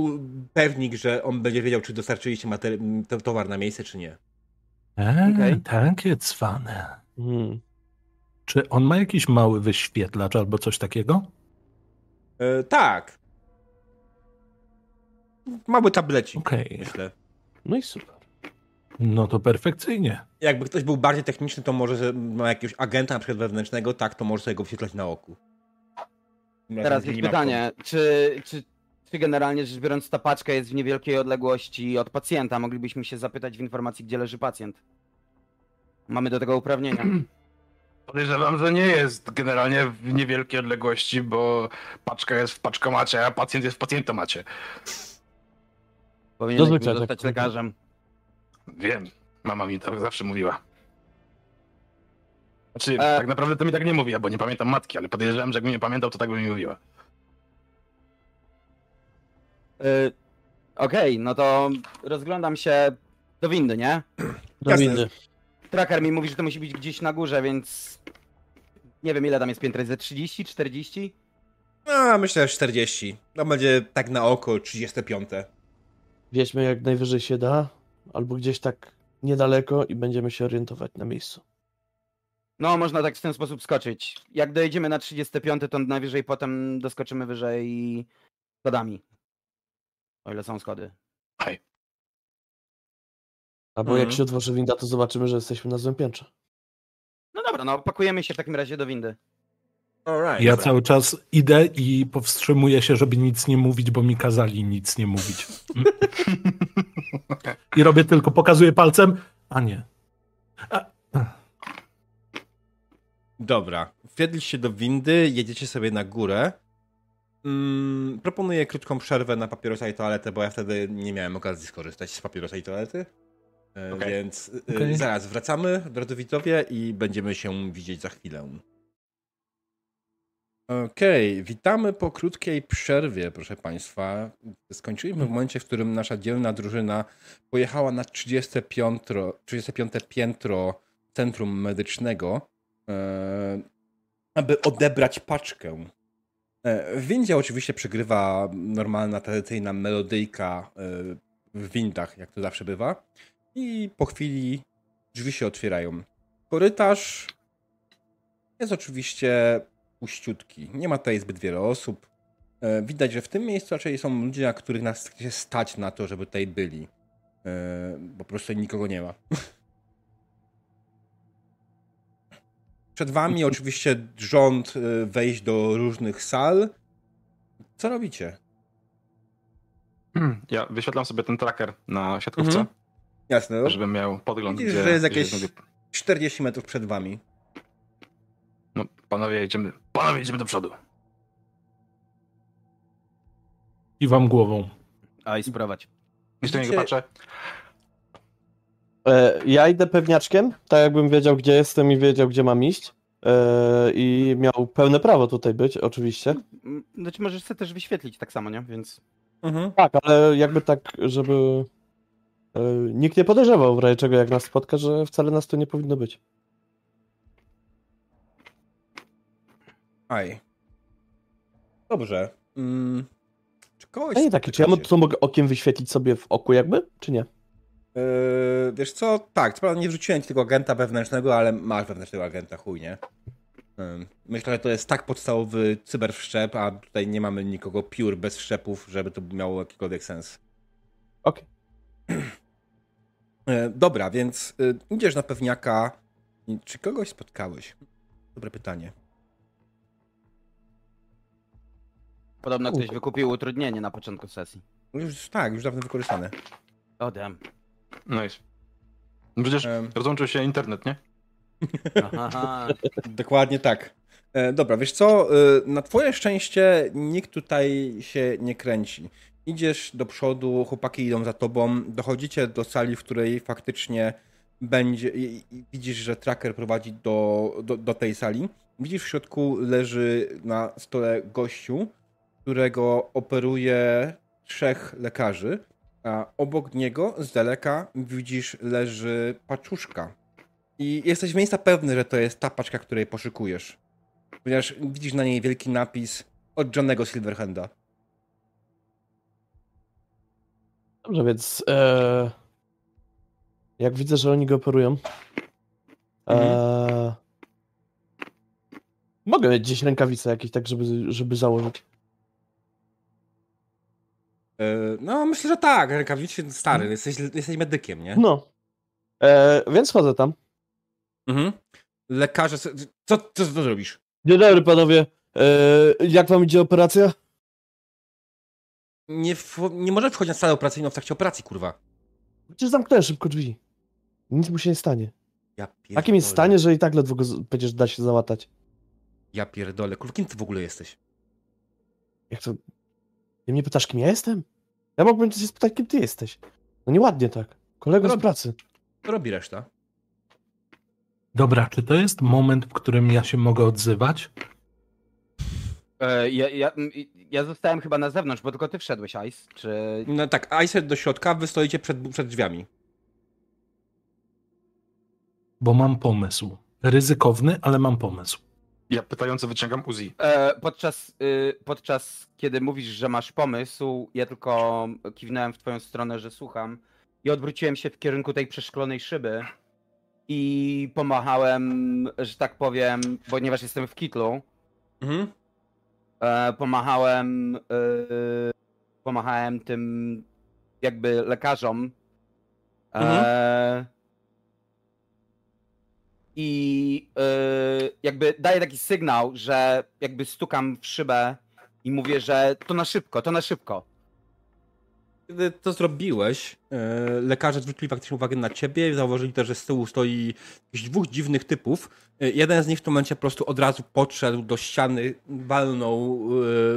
pewnik, że on będzie wiedział, czy dostarczyliście to- towar na miejsce, czy nie. Eee, Okej. Takie cwane. Hmm. Czy on ma jakiś mały wyświetlacz albo coś takiego? E, tak. Mały tablecik, Okej. myślę. No i super. No to perfekcyjnie. Jakby ktoś był bardziej techniczny, to może że ma jakiegoś agenta na przykład wewnętrznego, tak, to może sobie go wyświetlać na oku. Teraz jest pytanie, czy, czy, czy generalnie rzecz biorąc ta paczka jest w niewielkiej odległości od pacjenta? Moglibyśmy się zapytać w informacji, gdzie leży pacjent. Mamy do tego uprawnienia. <clears throat> Podejrzewam, że nie jest generalnie w niewielkiej odległości, bo paczka jest w paczkomacie, a pacjent jest w pacjentomacie. Zazwyczaj zostać tak. lekarzem. Wiem, mama mi tak zawsze mówiła. Znaczy, E. tak naprawdę to mi tak nie mówiła, bo nie pamiętam matki, ale podejrzewam, że jakbym nie pamiętał, to tak by mi mówiła. Y, Okej, no to rozglądam się do windy, nie? Do Jasne. windy. Tracker mi mówi, że to musi być gdzieś na górze, więc nie wiem ile tam jest piętra, jest ze 30, 40? No, myślę, że 40. To będzie tak na oko 35. Wjedźmy jak najwyżej się da, albo gdzieś tak niedaleko i będziemy się orientować na miejscu. No, można tak w ten sposób skoczyć. Jak dojedziemy na 35, to najwyżej potem doskoczymy wyżej schodami. O ile są schody. Albo Mhm. jak się otworzy winda, to zobaczymy, że jesteśmy na złym piętrze. No dobra, no pakujemy się w takim razie do windy. Alright. Ja cały czas idę i powstrzymuję się, żeby nic nie mówić, bo mi kazali nic nie mówić. <laughs> I robię tylko, pokazuję palcem, a nie. A, Dobra. Wjedliście do windy, jedziecie sobie na górę. Mm, proponuję krótką przerwę na papierosa i toaletę, bo ja wtedy nie miałem okazji skorzystać z papierosa i toalety. E, Okej. Więc e, Okej. zaraz wracamy, drodzy widzowie, i będziemy się widzieć za chwilę. Okej, witamy po krótkiej przerwie, proszę Państwa. Skończyliśmy w momencie, w którym nasza dzielna drużyna pojechała na 35, 35 piętro centrum medycznego, e, aby odebrać paczkę. E, W windzie oczywiście przegrywa normalna, tradycyjna melodyjka e, w windach, jak to zawsze bywa. I po chwili drzwi się otwierają. Korytarz jest oczywiście puściutki. Nie ma tutaj zbyt wiele osób. E, Widać, że w tym miejscu raczej są ludzie, na których nas stać na to, żeby tutaj byli. E, Po prostu nikogo nie ma. <laughs> Przed wami oczywiście rząd e, wejść do różnych sal. Co robicie? Hmm, Ja wyświetlam sobie ten tracker na siatkówce, Mhm. Jasne. żebym miał podgląd. Widzisz, gdzie- że jest gdzie jakieś znajduję- 40 metrów przed wami. No, panowie, jedziemy, panowie, jedziemy do przodu. I wam głową. A i sprowadź. Jeszcze Widzicie- patrzę. E, ja idę pewniaczkiem, tak jakbym wiedział, gdzie jestem i wiedział, gdzie mam iść. E, I miał pełne prawo tutaj być, oczywiście. Mm, Znaczy możesz sobie też wyświetlić tak samo, nie? Więc Mhm. Tak, ale jakby tak, żeby e, nikt nie podejrzewał w razie czego, jak nas spotka, że wcale nas tu nie powinno być. Aj. Dobrze. Mm. Czy kogoś nie takie, czy ja to mogę okiem wyświetlić sobie w oku jakby, czy nie? Yy, wiesz co, tak, co prawda nie wrzuciłem ci tego agenta wewnętrznego, ale masz wewnętrznego agenta, chuj, nie? Yy, Myślę, że to jest tak podstawowy cyberwszczep, a tutaj nie mamy nikogo pure bez wszczepów, żeby to miało jakikolwiek sens. Okej. Yy, Dobra, więc yy, idziesz na pewniaka. Czy kogoś spotkałeś? Dobre pytanie. podobno ktoś wykupił utrudnienie na początku sesji. Już tak, już dawno wykorzystane. O damn. Nice. No Przecież Em. rozłączył się internet, nie? Aha. <laughs> Dokładnie tak. E, dobra, wiesz co? E, na twoje szczęście nikt tutaj się nie kręci. Idziesz do przodu, chłopaki idą za tobą, dochodzicie do sali, w której faktycznie będzie. I, i widzisz, że tracker prowadzi do, do, do tej sali. Widzisz, w środku leży na stole gościu, którego operuje trzech lekarzy, a obok niego z daleka widzisz leży paczuszka. I jesteś w miejsca pewny, że to jest ta paczka, której poszukujesz. Ponieważ widzisz na niej wielki napis od Johnego Silverhanda. Dobrze, więc e, jak widzę, że oni go operują, e, mogę mieć gdzieś rękawice jakieś, tak żeby, żeby założyć. E, No, myślę, że tak. Rękawicznie stary, jesteś, jesteś medykiem, nie? No. E, więc chodzę tam. Mhm. Lekarze. Co, co, co, zrobisz? Dzień dobry panowie. E, jak wam idzie operacja? Nie, nie może wchodzić na salę operacyjną w trakcie operacji, kurwa. Przecież zamknąłem szybko drzwi. Nic mu się nie stanie. Ja pierdolę. Takim jest stanie, że i tak ledwo go z- przecież da się załatać. Ja pierdolę. Kurwa, kim ty w ogóle jesteś? Jak to... Ty mnie pytasz, kim ja jestem? Ja mógłbym cię spytać, kim ty jesteś. No nieładnie tak. Kolego z Rob- pracy. Co robi reszta? Dobra, czy to jest moment, w którym ja się mogę odzywać? E, ja, ja, ja zostałem chyba na zewnątrz, bo tylko ty wszedłeś, Ice. Czy... No tak, Ice do środka, wy stoicie przed, przed drzwiami. Bo mam pomysł. Ryzykowny, ale mam pomysł. Ja pytająco wyciągam Uzi. E, podczas, y, podczas kiedy mówisz, że masz pomysł, ja tylko kiwnąłem w twoją stronę, że słucham i odwróciłem się w kierunku tej przeszklonej szyby i pomachałem, że tak powiem, ponieważ jestem w kitlu, Mhm. e, pomachałem, e, pomachałem tym jakby lekarzom. E, I e, jakby daję taki sygnał, że jakby stukam w szybę i mówię, że to na szybko, to na szybko. Kiedy to zrobiłeś, e, lekarze zwrócili faktycznie uwagę na ciebie i zauważyli też, że z tyłu stoi jakichś dwóch dziwnych typów. E, Jeden z nich w tym momencie po prostu od razu podszedł do ściany, walnął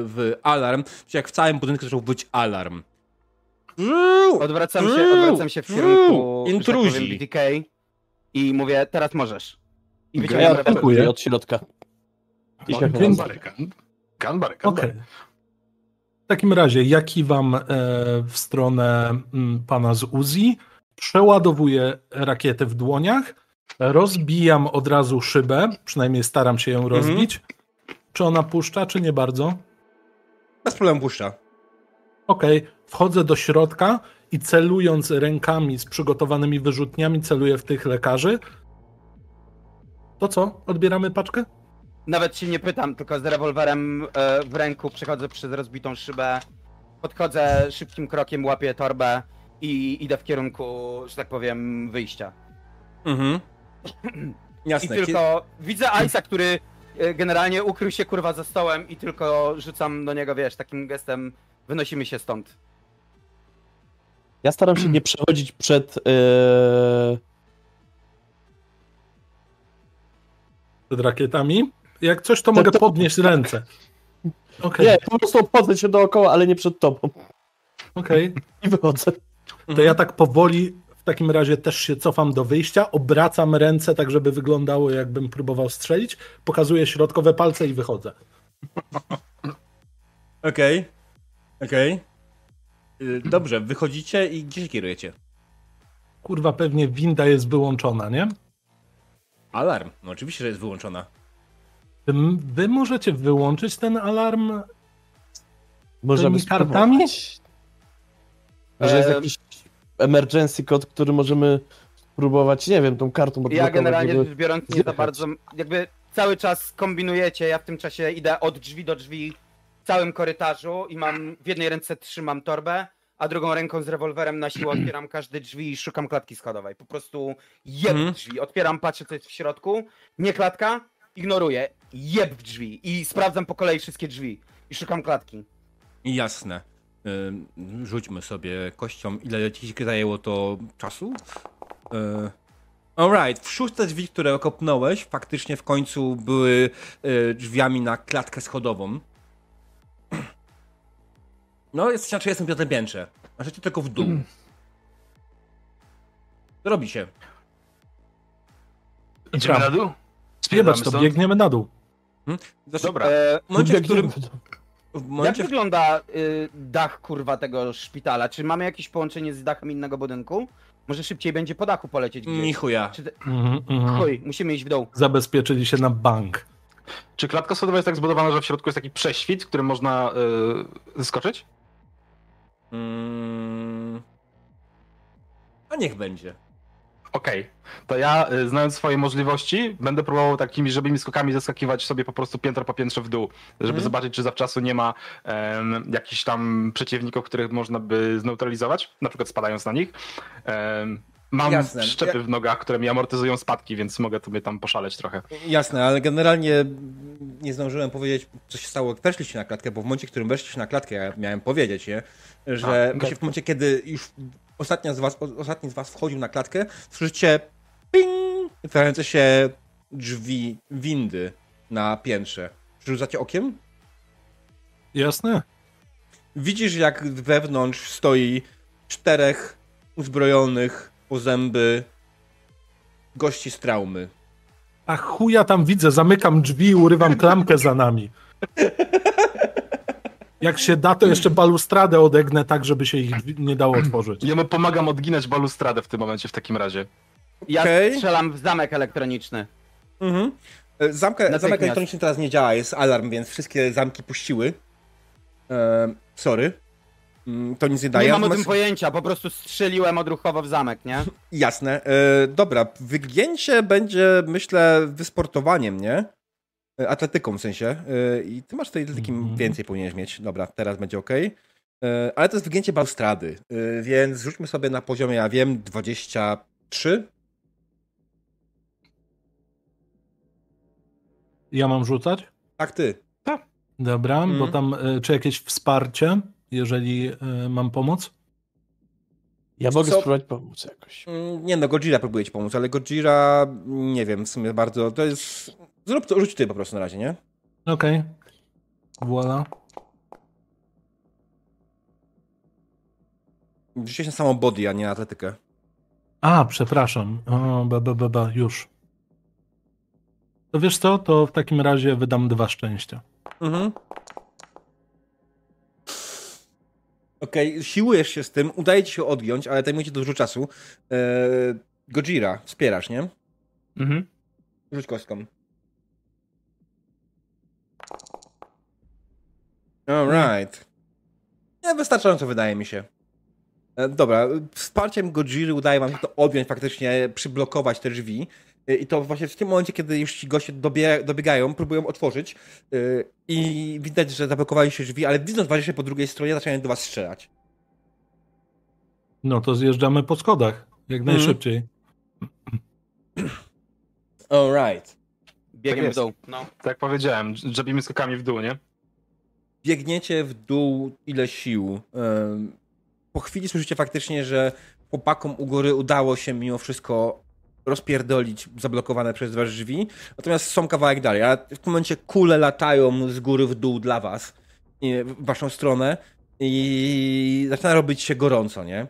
w alarm, czyli jak w całym budynku zaczął być alarm. Odwracam się, odwracam się w kierunku że tak powiem, intruzi. BTK i mówię, teraz możesz. I Ja wyciągam dziękuję. rewolwer. od środka. I się. Ganbary, ganbary, ganbary. W takim razie ja kiwam e, w stronę mm, pana z Uzi, przeładowuję rakietę w dłoniach, rozbijam od razu szybę, przynajmniej staram się ją rozbić. Czy ona puszcza, czy nie bardzo? Bez problemu puszcza. Okej, wchodzę do środka i celując rękami z przygotowanymi wyrzutniami, celuję w tych lekarzy. To co? Odbieramy paczkę? Nawet się nie pytam, tylko z rewolwerem e, w ręku przechodzę przez rozbitą szybę, podchodzę szybkim krokiem, łapię torbę i idę w kierunku, że tak powiem, wyjścia. Mhm. I Jasne. tylko widzę Ice'a, który generalnie ukrył się kurwa za stołem i tylko rzucam do niego, wiesz, takim gestem wynosimy się stąd. Ja staram się nie <clears throat> przechodzić przed. E, Przed rakietami. Jak coś, to mogę podnieść ręce. Okej, Nie, po prostu obchodzę się dookoła, ale nie przed tobą. okej. I wychodzę. To ja tak powoli w takim razie też się cofam do wyjścia, obracam ręce tak, żeby wyglądało jakbym próbował strzelić, pokazuję środkowe palce i wychodzę. <laughs> Okej. Okej. Y, Dobrze, wychodzicie i gdzie się kierujecie? Kurwa, pewnie winda jest wyłączona, nie? Alarm. No oczywiście, że jest wyłączona. Wy, wy możecie wyłączyć ten alarm? Możemy Tymi kartami? spróbować. Może jest jakiś emergency code, który możemy spróbować, nie wiem, tą kartą Ja generalnie żeby- rzecz biorąc nie za bardzo, jakby cały czas kombinujecie, ja w tym czasie idę od drzwi do drzwi w całym korytarzu i mam, w jednej ręce trzymam torbę, a drugą ręką z rewolwerem na siłę otwieram każde drzwi i szukam klatki schodowej. Po prostu jeb Mhm. w drzwi, otwieram, patrzę co jest w środku, nie klatka, ignoruję, jeb w drzwi i sprawdzam po kolei wszystkie drzwi i szukam klatki. Jasne. Rzućmy sobie kością, ile ci zajęło to czasu. Yy, Alright, w szóste drzwi, które okopnąłeś, faktycznie w końcu były y, drzwiami na klatkę schodową. No, jest na 35 piętrze. Możecie tylko w dół. Co robi się? Idziemy na dół? Spierdamy to, stąd? biegniemy na dół. Znaczy, Dobra. E, W momencie, w którym... jak wygląda y, dach kurwa tego szpitala? Czy mamy jakieś połączenie z dachem innego budynku? Może szybciej będzie po dachu polecieć gdzieś? Ni chuja. Czy. Mhm, mhm. Chuj, musimy iść w dół. Zabezpieczyli się na bank. Czy klatka schodowa jest tak zbudowana, że w środku jest taki prześwit, w którym można y, zeskoczyć? Mm... A niech będzie. Okej, to ja, y, znając swoje możliwości, będę próbował takimi żebymi skokami zeskakiwać sobie po prostu piętro po piętrze w dół, żeby Mhm. zobaczyć, czy zawczasu nie ma em, jakichś tam przeciwników, których można by zneutralizować, na przykład spadając na nich. Em, mam Jasne. szczepy w nogach, które mi amortyzują spadki, więc mogę sobie tam poszaleć trochę. Jasne, ale generalnie nie zdążyłem powiedzieć, co się stało, jak weszliście na klatkę, bo w momencie, w którym weszliście na klatkę, ja miałem powiedzieć, nie? że A, w momencie, kiedy już ostatnia z was, ostatni z was wchodził na klatkę, słyszycie ping, otwierające się drzwi windy na piętrze. Rzucacie okiem? Jasne? Widzisz, jak wewnątrz stoi czterech uzbrojonych po zęby gości z traumy. A chuja tam widzę, zamykam drzwi i urywam klamkę za nami. <laughs> Jak się da, to jeszcze balustradę odegnę tak, żeby się ich nie dało otworzyć. Ja mu pomagam odginać balustradę w tym momencie w takim razie. Ja Okej. strzelam w zamek elektroniczny. Mhm. E, Zamka, zamek elektroniczny teraz nie działa, jest alarm, więc wszystkie zamki puściły. E, sorry. Mm, To nic nie daje. Nie mam o tym pojęcia, po prostu strzeliłem odruchowo w zamek, nie? Jasne. E, dobra, wygięcie będzie, myślę, wysportowaniem, nie? E, Atletyką w sensie. E, I ty masz tej atletyki Mhm. więcej powinieneś mieć. Dobra, teraz będzie ok. Ale to jest wygięcie balustrady, e, więc rzućmy sobie na poziomie, ja wiem, 23. Ja mam rzucać? Tak, ty. Dobra, Mhm. bo tam y, czy jakieś wsparcie, jeżeli mam pomóc? Ja mogę Co? spróbować pomóc jakoś. Mm, Nie no, Gojira próbuje ci pomóc, ale Gojira, nie wiem, w sumie bardzo, to jest... Zrób to, rzuć ty po prostu na razie, nie? Okej. Voila. Rzuciłeś na samą body, a nie na atletykę. A, przepraszam. O, ba, ba, ba, ba, już. To wiesz co, to w takim razie wydam dwa szczęścia. Mhm. Okej, siłujesz się z tym, udaje ci się odgiąć, ale zajmuje ci dużo czasu. Eee, Gojira, wspierasz, nie? Mhm. Rzuć kostką. Alright. Nie, wystarczająco wydaje mi się. E, Dobra, wsparciem Godziry udaje wam się to odjąć faktycznie, przyblokować te drzwi. E, I to właśnie w tym momencie, kiedy już ci goście dobie, dobiegają, próbują otworzyć e, i widać, że zablokowali się drzwi, ale widząc was jeszcze po drugiej stronie, zaczynają do was strzelać. No to zjeżdżamy po schodach. Jak Mhm. najszybciej. Alright. Biegiem Tak w dół. No. Tak jak powiedziałem, drzebimy skokami w dół, nie? Biegniecie w dół ile sił. Ym, Po chwili słyszycie faktycznie, że chłopakom u góry udało się mimo wszystko rozpierdolić zablokowane przez was drzwi, natomiast są kawałek dalej, a w tym momencie kule latają z góry w dół dla was, w waszą stronę i zaczyna robić się gorąco, nie?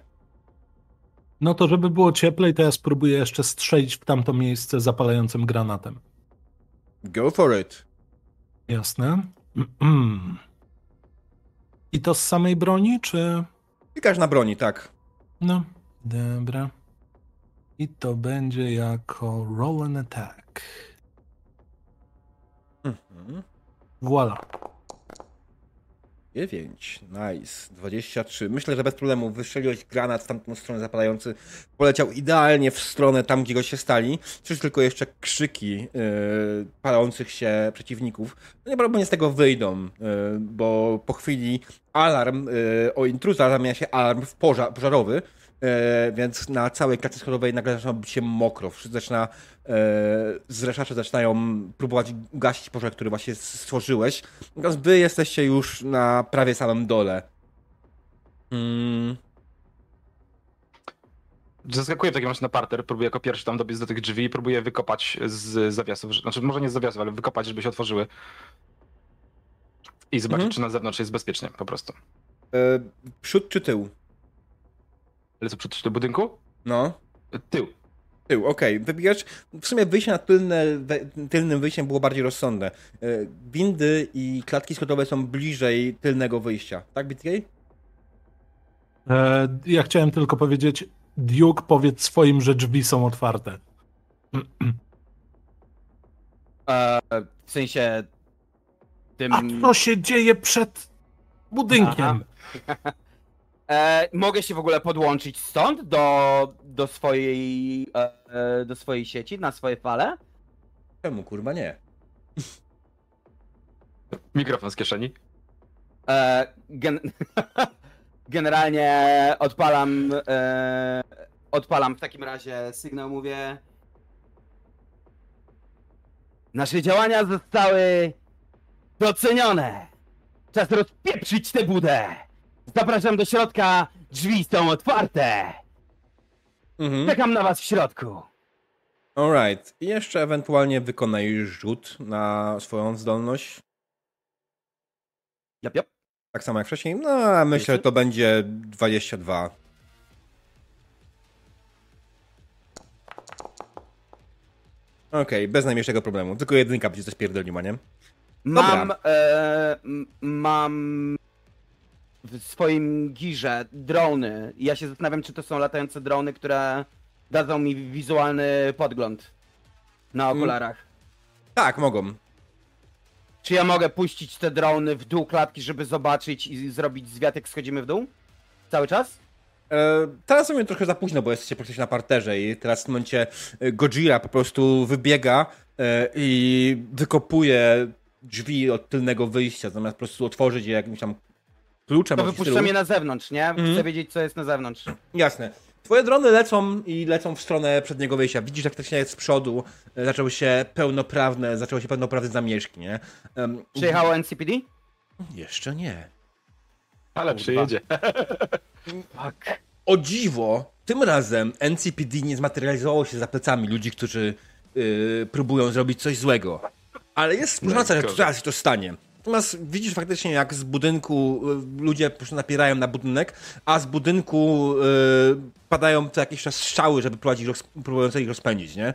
No to żeby było cieplej, to ja spróbuję jeszcze strzelić w tamto miejsce zapalającym granatem. Go for it. Jasne. Mm-mm. <clears throat> I to z samej broni, czy... Klikasz na broni, tak. No, dobra. I to będzie jako roll and attack. Mhm. Voila. 9, nice, 23. Myślę, że bez problemu wystrzeliłeś granat w tamtą stronę zapalający. Poleciał idealnie w stronę tam, gdzie go się stali. Czyż tylko jeszcze krzyki yy, palących się przeciwników. No nieprawdopodobnie z tego wyjdą, yy, bo po chwili alarm yy, o intruza zamienia się alarm w pożar, pożarowy. E, więc na całej klatce schodowej nagle zaczyna być się mokro. Wszyscy zaczyna, e, zreszacze zaczynają próbować gasić pożar, który właśnie stworzyłeś. Natomiast wy jesteście już na prawie samym dole. Mm. Zaskakuję w takim razie na parter, próbuję jako pierwszy tam dobiec do tych drzwi i próbuję wykopać z zawiasów, znaczy może nie z zawiasów, ale wykopać, żeby się otworzyły. I zobaczyć, Mhm. czy na zewnątrz jest bezpiecznie, po prostu. E, przód czy tył? Ale co, przed do budynku? No. Tył. Tył, okej. Wybijasz. W sumie wyjście na tylne, we- tylnym wyjściem było bardziej rozsądne. E, windy i klatki schodowe są bliżej tylnego wyjścia. Tak, BTK? E, ja chciałem tylko powiedzieć, Duke, powiedz swoim, że drzwi są otwarte. <clears throat> E, w sensie tym... A co się dzieje przed budynkiem? Aha. <laughs> E, mogę się w ogóle podłączyć stąd do, do swojej e, e, do swojej sieci, na swoje fale? Czemu kurwa nie? Mikrofon z kieszeni. E, gen... <laughs> Generalnie odpalam e, odpalam w takim razie sygnał, mówię Nasze działania zostały docenione. Czas rozpieprzyć tę budę. Zapraszam do środka, drzwi są otwarte. Mhm. Czekam na was w środku. Alright. I jeszcze ewentualnie wykonaj rzut na swoją zdolność. Jop, jop. Tak samo jak wcześniej. No, a myślę, że to będzie 22. Okej, bez najmniejszego problemu. Tylko jedynka będzie coś pierdoliła, nie? Mam, e, m- mam w swoim girze drony. Ja się zastanawiam, czy to są latające drony, które dadzą mi wizualny podgląd na okularach. Tak, mogą. Czy ja mogę puścić te drony w dół klatki, żeby zobaczyć i zrobić zwiat, jak schodzimy w dół? Cały czas? E, teraz sobie trochę za późno, bo jesteście praktycznie na parterze i teraz w tym momencie e, Gojira po prostu wybiega e, i wykopuje drzwi od tylnego wyjścia, zamiast po prostu otworzyć je jakimś tam kluczem. To wypuszczam je na zewnątrz, nie? Mhm. Chcę wiedzieć, co jest na zewnątrz. Jasne. Twoje drony lecą i lecą w stronę przedniego wyjścia. Widzisz, jak faktycznie z przodu e, zaczęły się pełnoprawne, zaczęły się pełnoprawne zamieszki, nie? Em, Przyjechało NCPD? Jeszcze nie. Ale przyjedzie. Fuck. O dziwo, tym razem NCPD nie zmaterializowało się za plecami ludzi, którzy yy, próbują zrobić coś złego. Ale jest szansa, że Najgorzej. zaraz się to stanie. Natomiast widzisz faktycznie, jak z budynku y, ludzie po prostu napierają na budynek, a z budynku y, padają co jakiś czas strzały, żeby ich roz, próbujące ich rozpędzić, nie?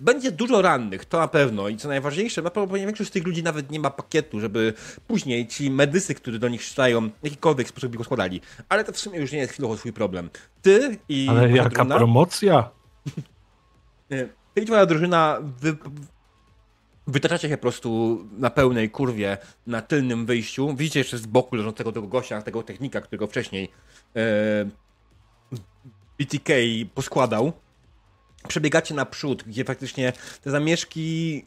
Będzie dużo rannych, to na pewno. I co najważniejsze, prawdopodobnie większość z tych ludzi nawet nie ma pakietu, żeby później ci medycy, którzy do nich strzelają, w jakikolwiek sposób go składali. Ale to w sumie już nie jest chwilowo twój problem. Ty i Ale jaka drużyna- promocja? <laughs> Ty i twoja drużyna wy... wytaczacie się po prostu na pełnej kurwie na tylnym wyjściu. Widzicie jeszcze z boku leżącego tego gościa, tego technika, którego wcześniej e... BTK poskładał. Przebiegacie naprzód, gdzie faktycznie te zamieszki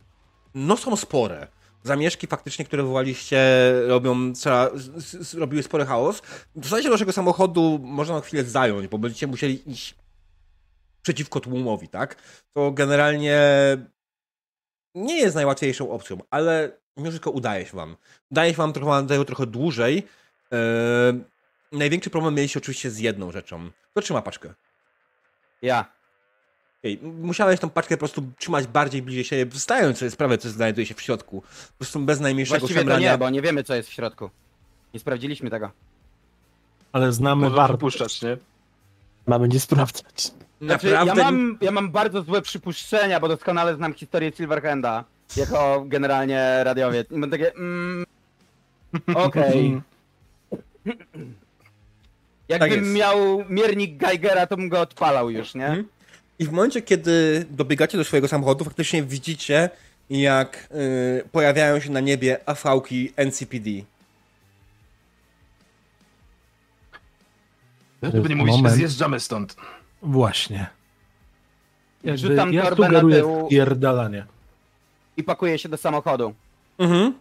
no są spore. Zamieszki faktycznie, które wywołaliście, robią, trzeba, robiły spory chaos. Dostajecie do waszego samochodu można na chwilę zająć, bo będziecie musieli iść przeciwko tłumowi, tak? To generalnie nie jest najłatwiejszą opcją, ale mimo wszystko udaje się wam. Udaje się wam trochę, daje trochę dłużej. Eee, największy problem mieliście oczywiście z jedną rzeczą. Kto trzyma paczkę? Ja. Ej, musiałeś tą paczkę po prostu trzymać bardziej bliżej siebie, zdając sobie sprawę, co znajduje się w środku. Po prostu bez najmniejszego Właściwie to szemrania. nie, bo nie wiemy co jest w środku. Nie sprawdziliśmy tego. Ale znamy Może warto. wypuszczać, nie? Mamy nie sprawdzać. Znaczy, Naprawdę. ja, mam, ja mam bardzo złe przypuszczenia, bo doskonale znam historię Silverhanda jako generalnie radiowiec. I mam takie. Mm, Okej. <laughs> Jakbym Tak miał miernik Geigera, to bym go odpalał już, nie? Mhm. I w momencie, kiedy dobiegacie do swojego samochodu, faktycznie widzicie, jak y, pojawiają się na niebie afałki NCPD. Żeby nie mówić, Moment. zjeżdżamy stąd. Właśnie. Jakby Wrzucam ja torbę na sugeruję tył. wpierdalanie. I pakuję się do samochodu. Mhm.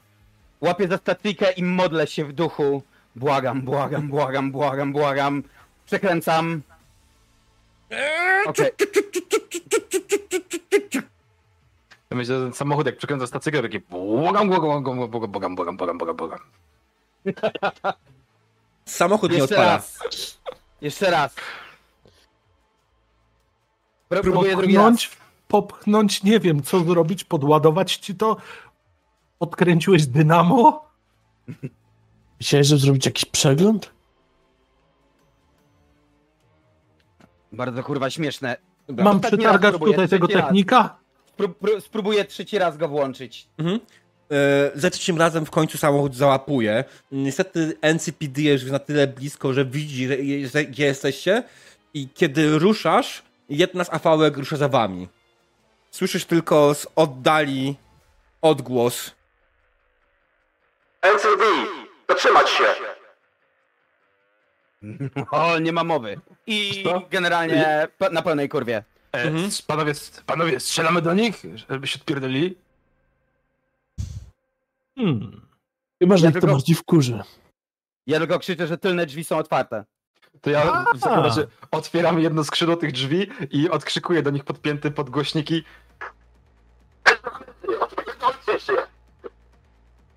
Łapię za stacyjkę i modlę się w duchu. Błagam, błagam, błagam, błagam, błagam. Przekręcam. Okej. Ja myślę, że ten samochód jak przekręca stację, to takie błagam, błagam, błagam, błagam, błagam, błagam, błagam, błagam, błagam. Samochód nie Jeszcze odpala. raz. Jeszcze raz. Pró- Próbuję drugi raz. Popchnąć, popchnąć, nie wiem co zrobić, podładować ci to. Odkręciłeś dynamo? Myślałeś, żeby zrobić jakiś przegląd? Bardzo kurwa śmieszne. Dobra. Mam przetargać tutaj tego technika? Spró- pró- spróbuję trzeci raz go włączyć. Mhm. E, Za trzecim razem w końcu samochód załapuje. Niestety NCPD jest już na tyle blisko, że widzi, że je- że- gdzie jesteście i kiedy ruszasz, jedna z afałek rusza za wami. Słyszysz tylko z oddali odgłos. NCPD, zatrzymać się! <laughs> O, nie ma mowy. I Co? generalnie na pełnej kurwie. E, Mhm. s- Panowie, panowie, strzelamy do nich, żeby się odpierdolili? Hmm. Chyba, że Ja ich to tylko- bardziej wkurzy. Ja tylko krzyczę, że tylne drzwi są otwarte. To ja w takim razie otwieram jedno skrzydło tych drzwi i odkrzykuję do nich podpięty pod głośniki.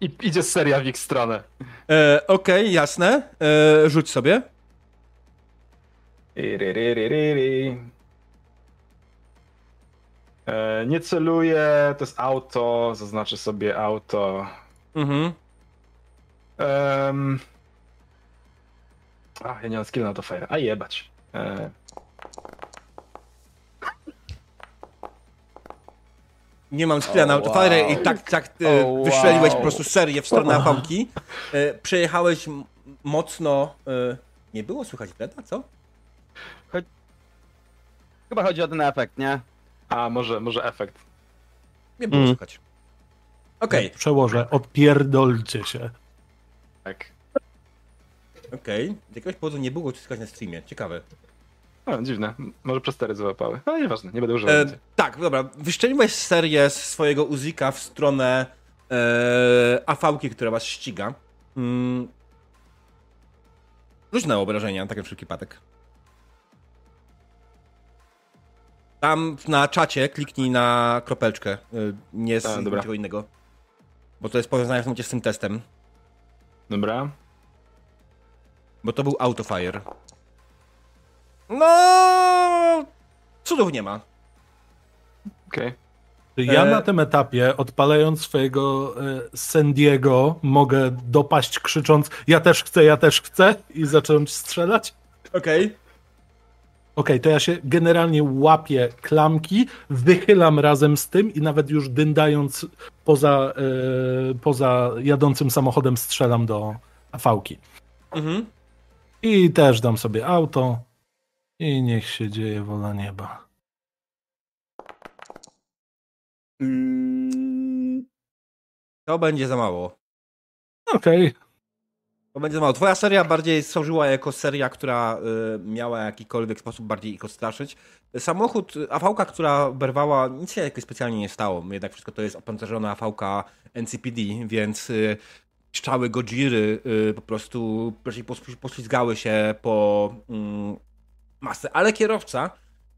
I idzie seria w ich stronę. E, Okej, jasne. E, rzuć sobie. E, nie celuję, to jest auto, zaznaczę sobie auto. Mhm. Um... A, ja nie mam skill na to fire. A jebać. E, Nie mam skilla na autofire wow. i tak, tak e, O, wow. po prostu serię w stronę afałki. E, przejechałeś mocno... E, nie było słychać Bleda, co? Chyba chodzi o ten efekt, nie? a, może, może efekt. Nie było Mm. słychać. Okej, Przełożę, odpierdolcie się. Tak. Okej. Z jakiegoś powodu nie było słychać na streamie. Ciekawe. O, dziwne. Może przestery złapały. No nieważne, nie będę używał. E, tak, dobra. Wyszczeliłeś serię z swojego Uzika w stronę e, afałki, która was ściga. Mm. Na obrażenia, tak jak wszelki przypadek. Tam na czacie kliknij na kropelczkę, e, nie z A, dobra. niczego innego. Bo to jest powiązane w tym z tym testem. Dobra. Bo to był autofire. No... Cudów nie ma. Okej. Ja E- na tym etapie, odpalając swojego e, Sandiego, mogę dopaść krzycząc ja też chcę, ja też chcę i zacząć strzelać? Okej. Okej, to ja się generalnie łapię klamki, wychylam razem z tym i nawet już dyndając poza, e, poza jadącym samochodem strzelam do afałki. Mhm. I też dam sobie auto i niech się dzieje wola nieba. Mm, To będzie za mało. Okej, To będzie za mało. Twoja seria bardziej służyła jako seria, która y, miała jakikolwiek sposób bardziej ich odstraszyć. Samochód, AV-ka, która berwała, nic się jakoś specjalnie nie stało. Jednak wszystko to jest opancerzona AV-ka NCPD, więc y, strzały Godziry y, po prostu poślizgały się po mm, masę. Ale kierowca,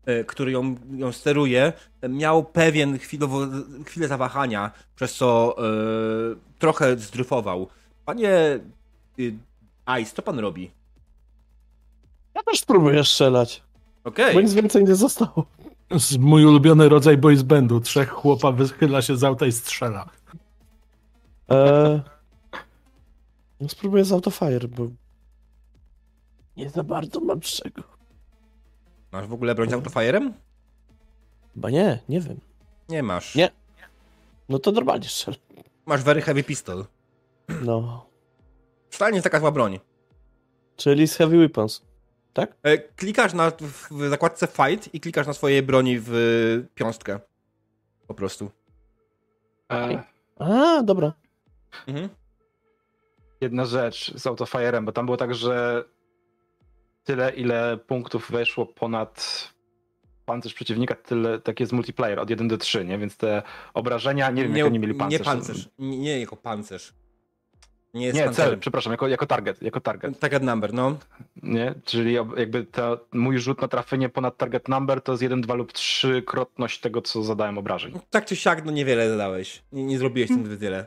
y, który ją, ją steruje, miał pewien chwilowo, chwilę zawahania, przez co y, trochę zdryfował. Panie y, Ice, co pan robi? Ja też spróbuję strzelać, Okej, bo nic więcej nie zostało. Z mój ulubiony rodzaj boys bandu. Trzech chłopa wychyla się z auta i strzela. Eee, no spróbuję z Autofire, bo nie za bardzo mam czego. Masz w ogóle broń z autofajerem? Chyba nie, nie wiem. Nie masz. Nie. No to normalnie strzel. Masz very heavy pistol. No. Wcale nie jest taka zła broń. Czyli z Heavy Weapons. Tak? E, Klikasz na, w zakładce fight i klikasz na swojej broni w piąstkę. Po prostu. E, A, dobra. Mhm. Jedna rzecz z Autofirem, bo tam było tak, że tyle, ile punktów weszło ponad pancerz przeciwnika, tyle tak jest multiplayer od 1 do 3, nie? Więc te obrażenia, nie wiem, jak oni mieli pancerz. Nie pancerz. Nie, nie jako pancerz. Nie jest Nie, cel, przepraszam, jako, jako target, jako target, Target number, no. nie? Czyli jakby to, mój rzut na trafienie ponad target number to jest 1, 2 lub 3 krotność tego, co zadałem obrażeń. Tak czy siak, no niewiele zadałeś. Nie, nie zrobiłeś tym zbyt wiele.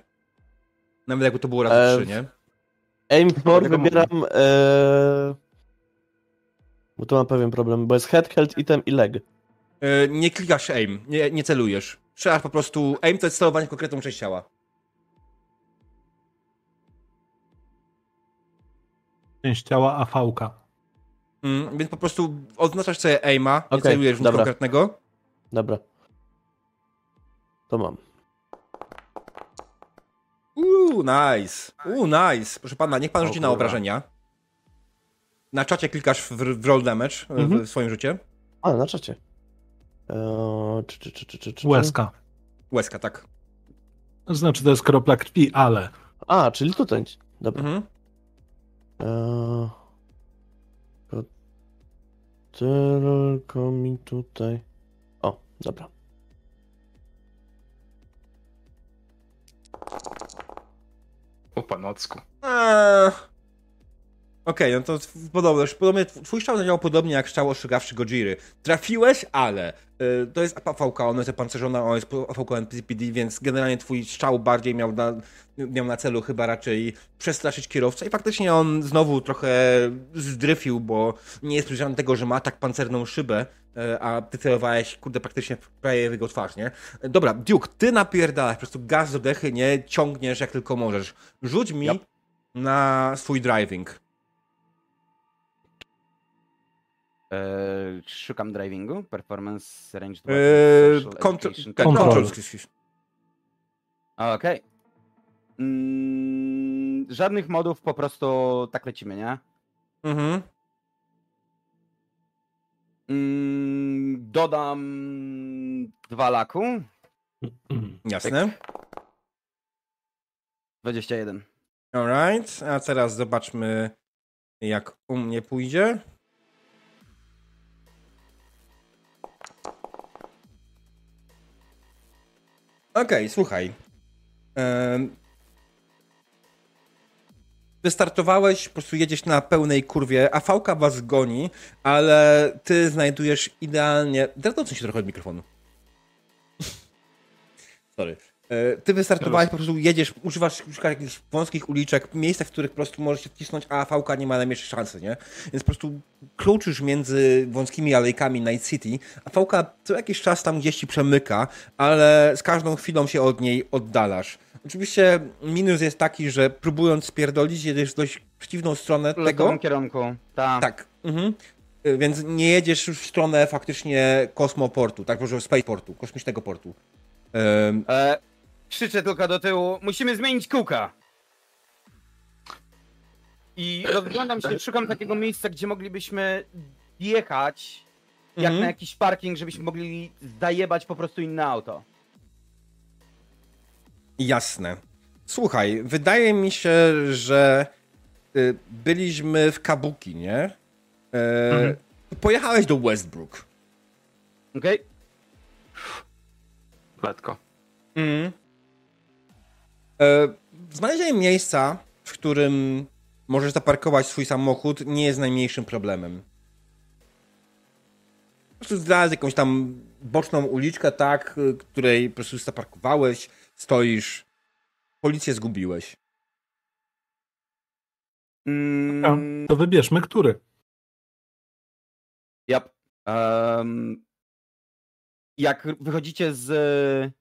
Nawet jakby to było razy E, trzy, nie? Aim for wybieram. E... Bo tu mam pewien problem, bo jest head, health, item i leg. E, nie klikasz aim, nie, nie celujesz. Strzelasz po prostu. Aim to jest celowanie w konkretną część ciała. Część ciała AV-ka. Mm, więc po prostu oznaczasz sobie aima, nie Okej, celujesz w nic dobra. konkretnego. Dobra. To mam. Uuu, nice. Uuu, nice. Proszę pana, niech pan O rzuci na obrażenia. Na czacie klikasz w, w roll damage Mhm. w swoim rzucie. A, na czacie. Eee, czy, czy, czy, czy, czy, czy. Łezka. Łezka, tak. To znaczy to jest kropla krwi, ale A, czyli tutaj. Dobra. Mhm. Eee, tylko mi tutaj. O, dobra. O Okej, no to podobnie, podobnie, twój strzał zadziałał podobnie jak strzał ostrzegawczy Gojiry. Trafiłeś, ale y, to jest AVK, ona jest pancerzona, ona jest AVK NPCPD, więc generalnie twój strzał bardziej miał na, miał na celu chyba raczej przestraszyć kierowcę i faktycznie on znowu trochę zdryfił, bo nie jest przyjrzany tego, że ma tak pancerną szybę, y, a ty celowałeś, kurde, praktycznie prawie w jego twarz, nie? Dobra, Duke, ty napierdalasz, po prostu gaz do dechy, nie? Ciągniesz jak tylko możesz. Rzuć mi Yep. na swój driving. Eee, szukam drivingu, performance, range, Eee, tak, Control. control skills. Okej. Mm, żadnych modów, po prostu tak lecimy, nie? Mhm. Mm, dodam dwa laku. <clears throat> Jasne. 21. Alright. A teraz zobaczmy, jak u mnie pójdzie. Okej, słuchaj. Wystartowałeś, po prostu jedziesz na pełnej kurwie, a fałka was goni, ale ty znajdujesz idealnie... Odsuń się trochę od mikrofonu. <laughs> Sorry. E, Ty wystartowałeś, po prostu jedziesz, używasz, jakichś wąskich uliczek, miejsca, w których po prostu możesz się wcisnąć, a fałka nie ma najmniejszej szansy, nie? Więc po prostu kluczysz między wąskimi alejkami Night City, a fałka co jakiś czas tam gdzieś ci przemyka, ale z każdą chwilą się od niej oddalasz. Oczywiście minus jest taki, że próbując spierdolić, jedziesz w dość przeciwną stronę W tego. kierunku. Tak. Tak. Mhm. Y, Więc nie jedziesz już w stronę faktycznie kosmoportu, tak, może spaceportu, kosmicznego portu. E, krzyczę tylko do tyłu, musimy zmienić kółka. I rozglądam się, szukam takiego miejsca, gdzie moglibyśmy jechać, jak Mhm. na jakiś parking, żebyśmy mogli zajebać po prostu inne auto. Jasne. Słuchaj, wydaje mi się, że y, byliśmy w Kabuki, nie? E, Mhm. Pojechałeś do Westbrook. Okej? Letko. Mhm. E, znalezienie miejsca, w którym możesz zaparkować swój samochód, nie jest najmniejszym problemem. Po prostu znalazł jakąś tam boczną uliczkę, tak, której po prostu zaparkowałeś, stoisz, policję zgubiłeś. Mm, to wybierzmy który. Yep. Um, jak wychodzicie z.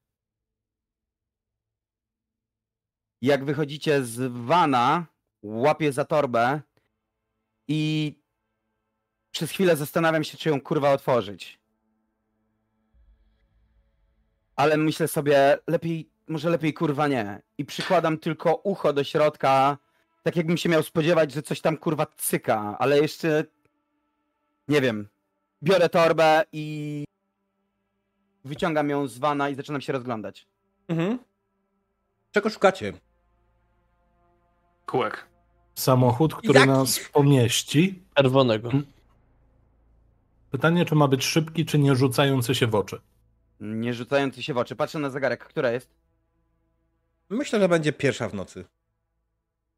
Jak wychodzicie z wana, łapię za torbę i przez chwilę zastanawiam się, czy ją kurwa otworzyć. Ale myślę sobie, lepiej, może lepiej kurwa nie. I przykładam tylko ucho do środka, tak jakbym się miał spodziewać, że coś tam kurwa cyka, ale jeszcze nie wiem. Biorę torbę i wyciągam ją z wana i zaczynam się rozglądać. Mhm. Czego szukacie? Kółek. Samochód, który Jaki? nas pomieści. Czerwonego. Pytanie, czy ma być szybki, czy nie rzucający się w oczy. Nie rzucający się w oczy. Patrzę na zegarek. Która jest? Myślę, że będzie pierwsza w nocy.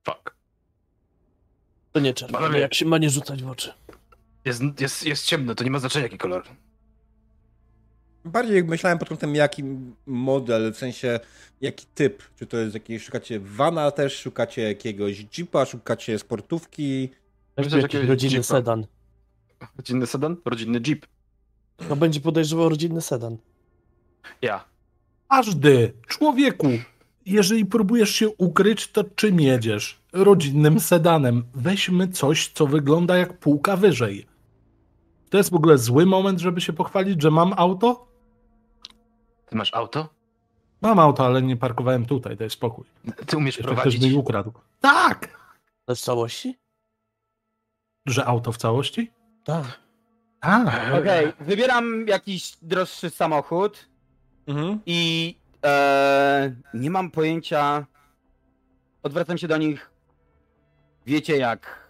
Fuck. To nie czerwony, Panowie. jak się ma nie rzucać w oczy. Jest, jest, jest ciemno, to nie ma znaczenia jaki kolor. Bardziej myślałem pod kątem jaki model, w sensie jaki typ. Czy to jest jakiś, szukacie vana też, szukacie jakiegoś jeepa, szukacie sportówki. Jak że jakiś rodzinny jeepa. sedan. Rodzinny sedan? Rodzinny jeep. No będzie podejrzewał rodzinny sedan. Ja. Każdy człowieku, jeżeli próbujesz się ukryć, to czym jedziesz? Rodzinnym sedanem. Weźmy coś, co wygląda jak półka wyżej. To jest w ogóle zły moment, żeby się pochwalić, że mam auto? Ty masz auto? Mam auto, ale nie parkowałem tutaj, daj spokój. Ty umiesz Jeszcze ktoś prowadzić? mi ukradł. Tak! To jest w całości? Że auto w całości? Tak. Tak. Okej, wybieram jakiś droższy samochód Mhm. i e, nie mam pojęcia. Odwracam się do nich. Wiecie, jak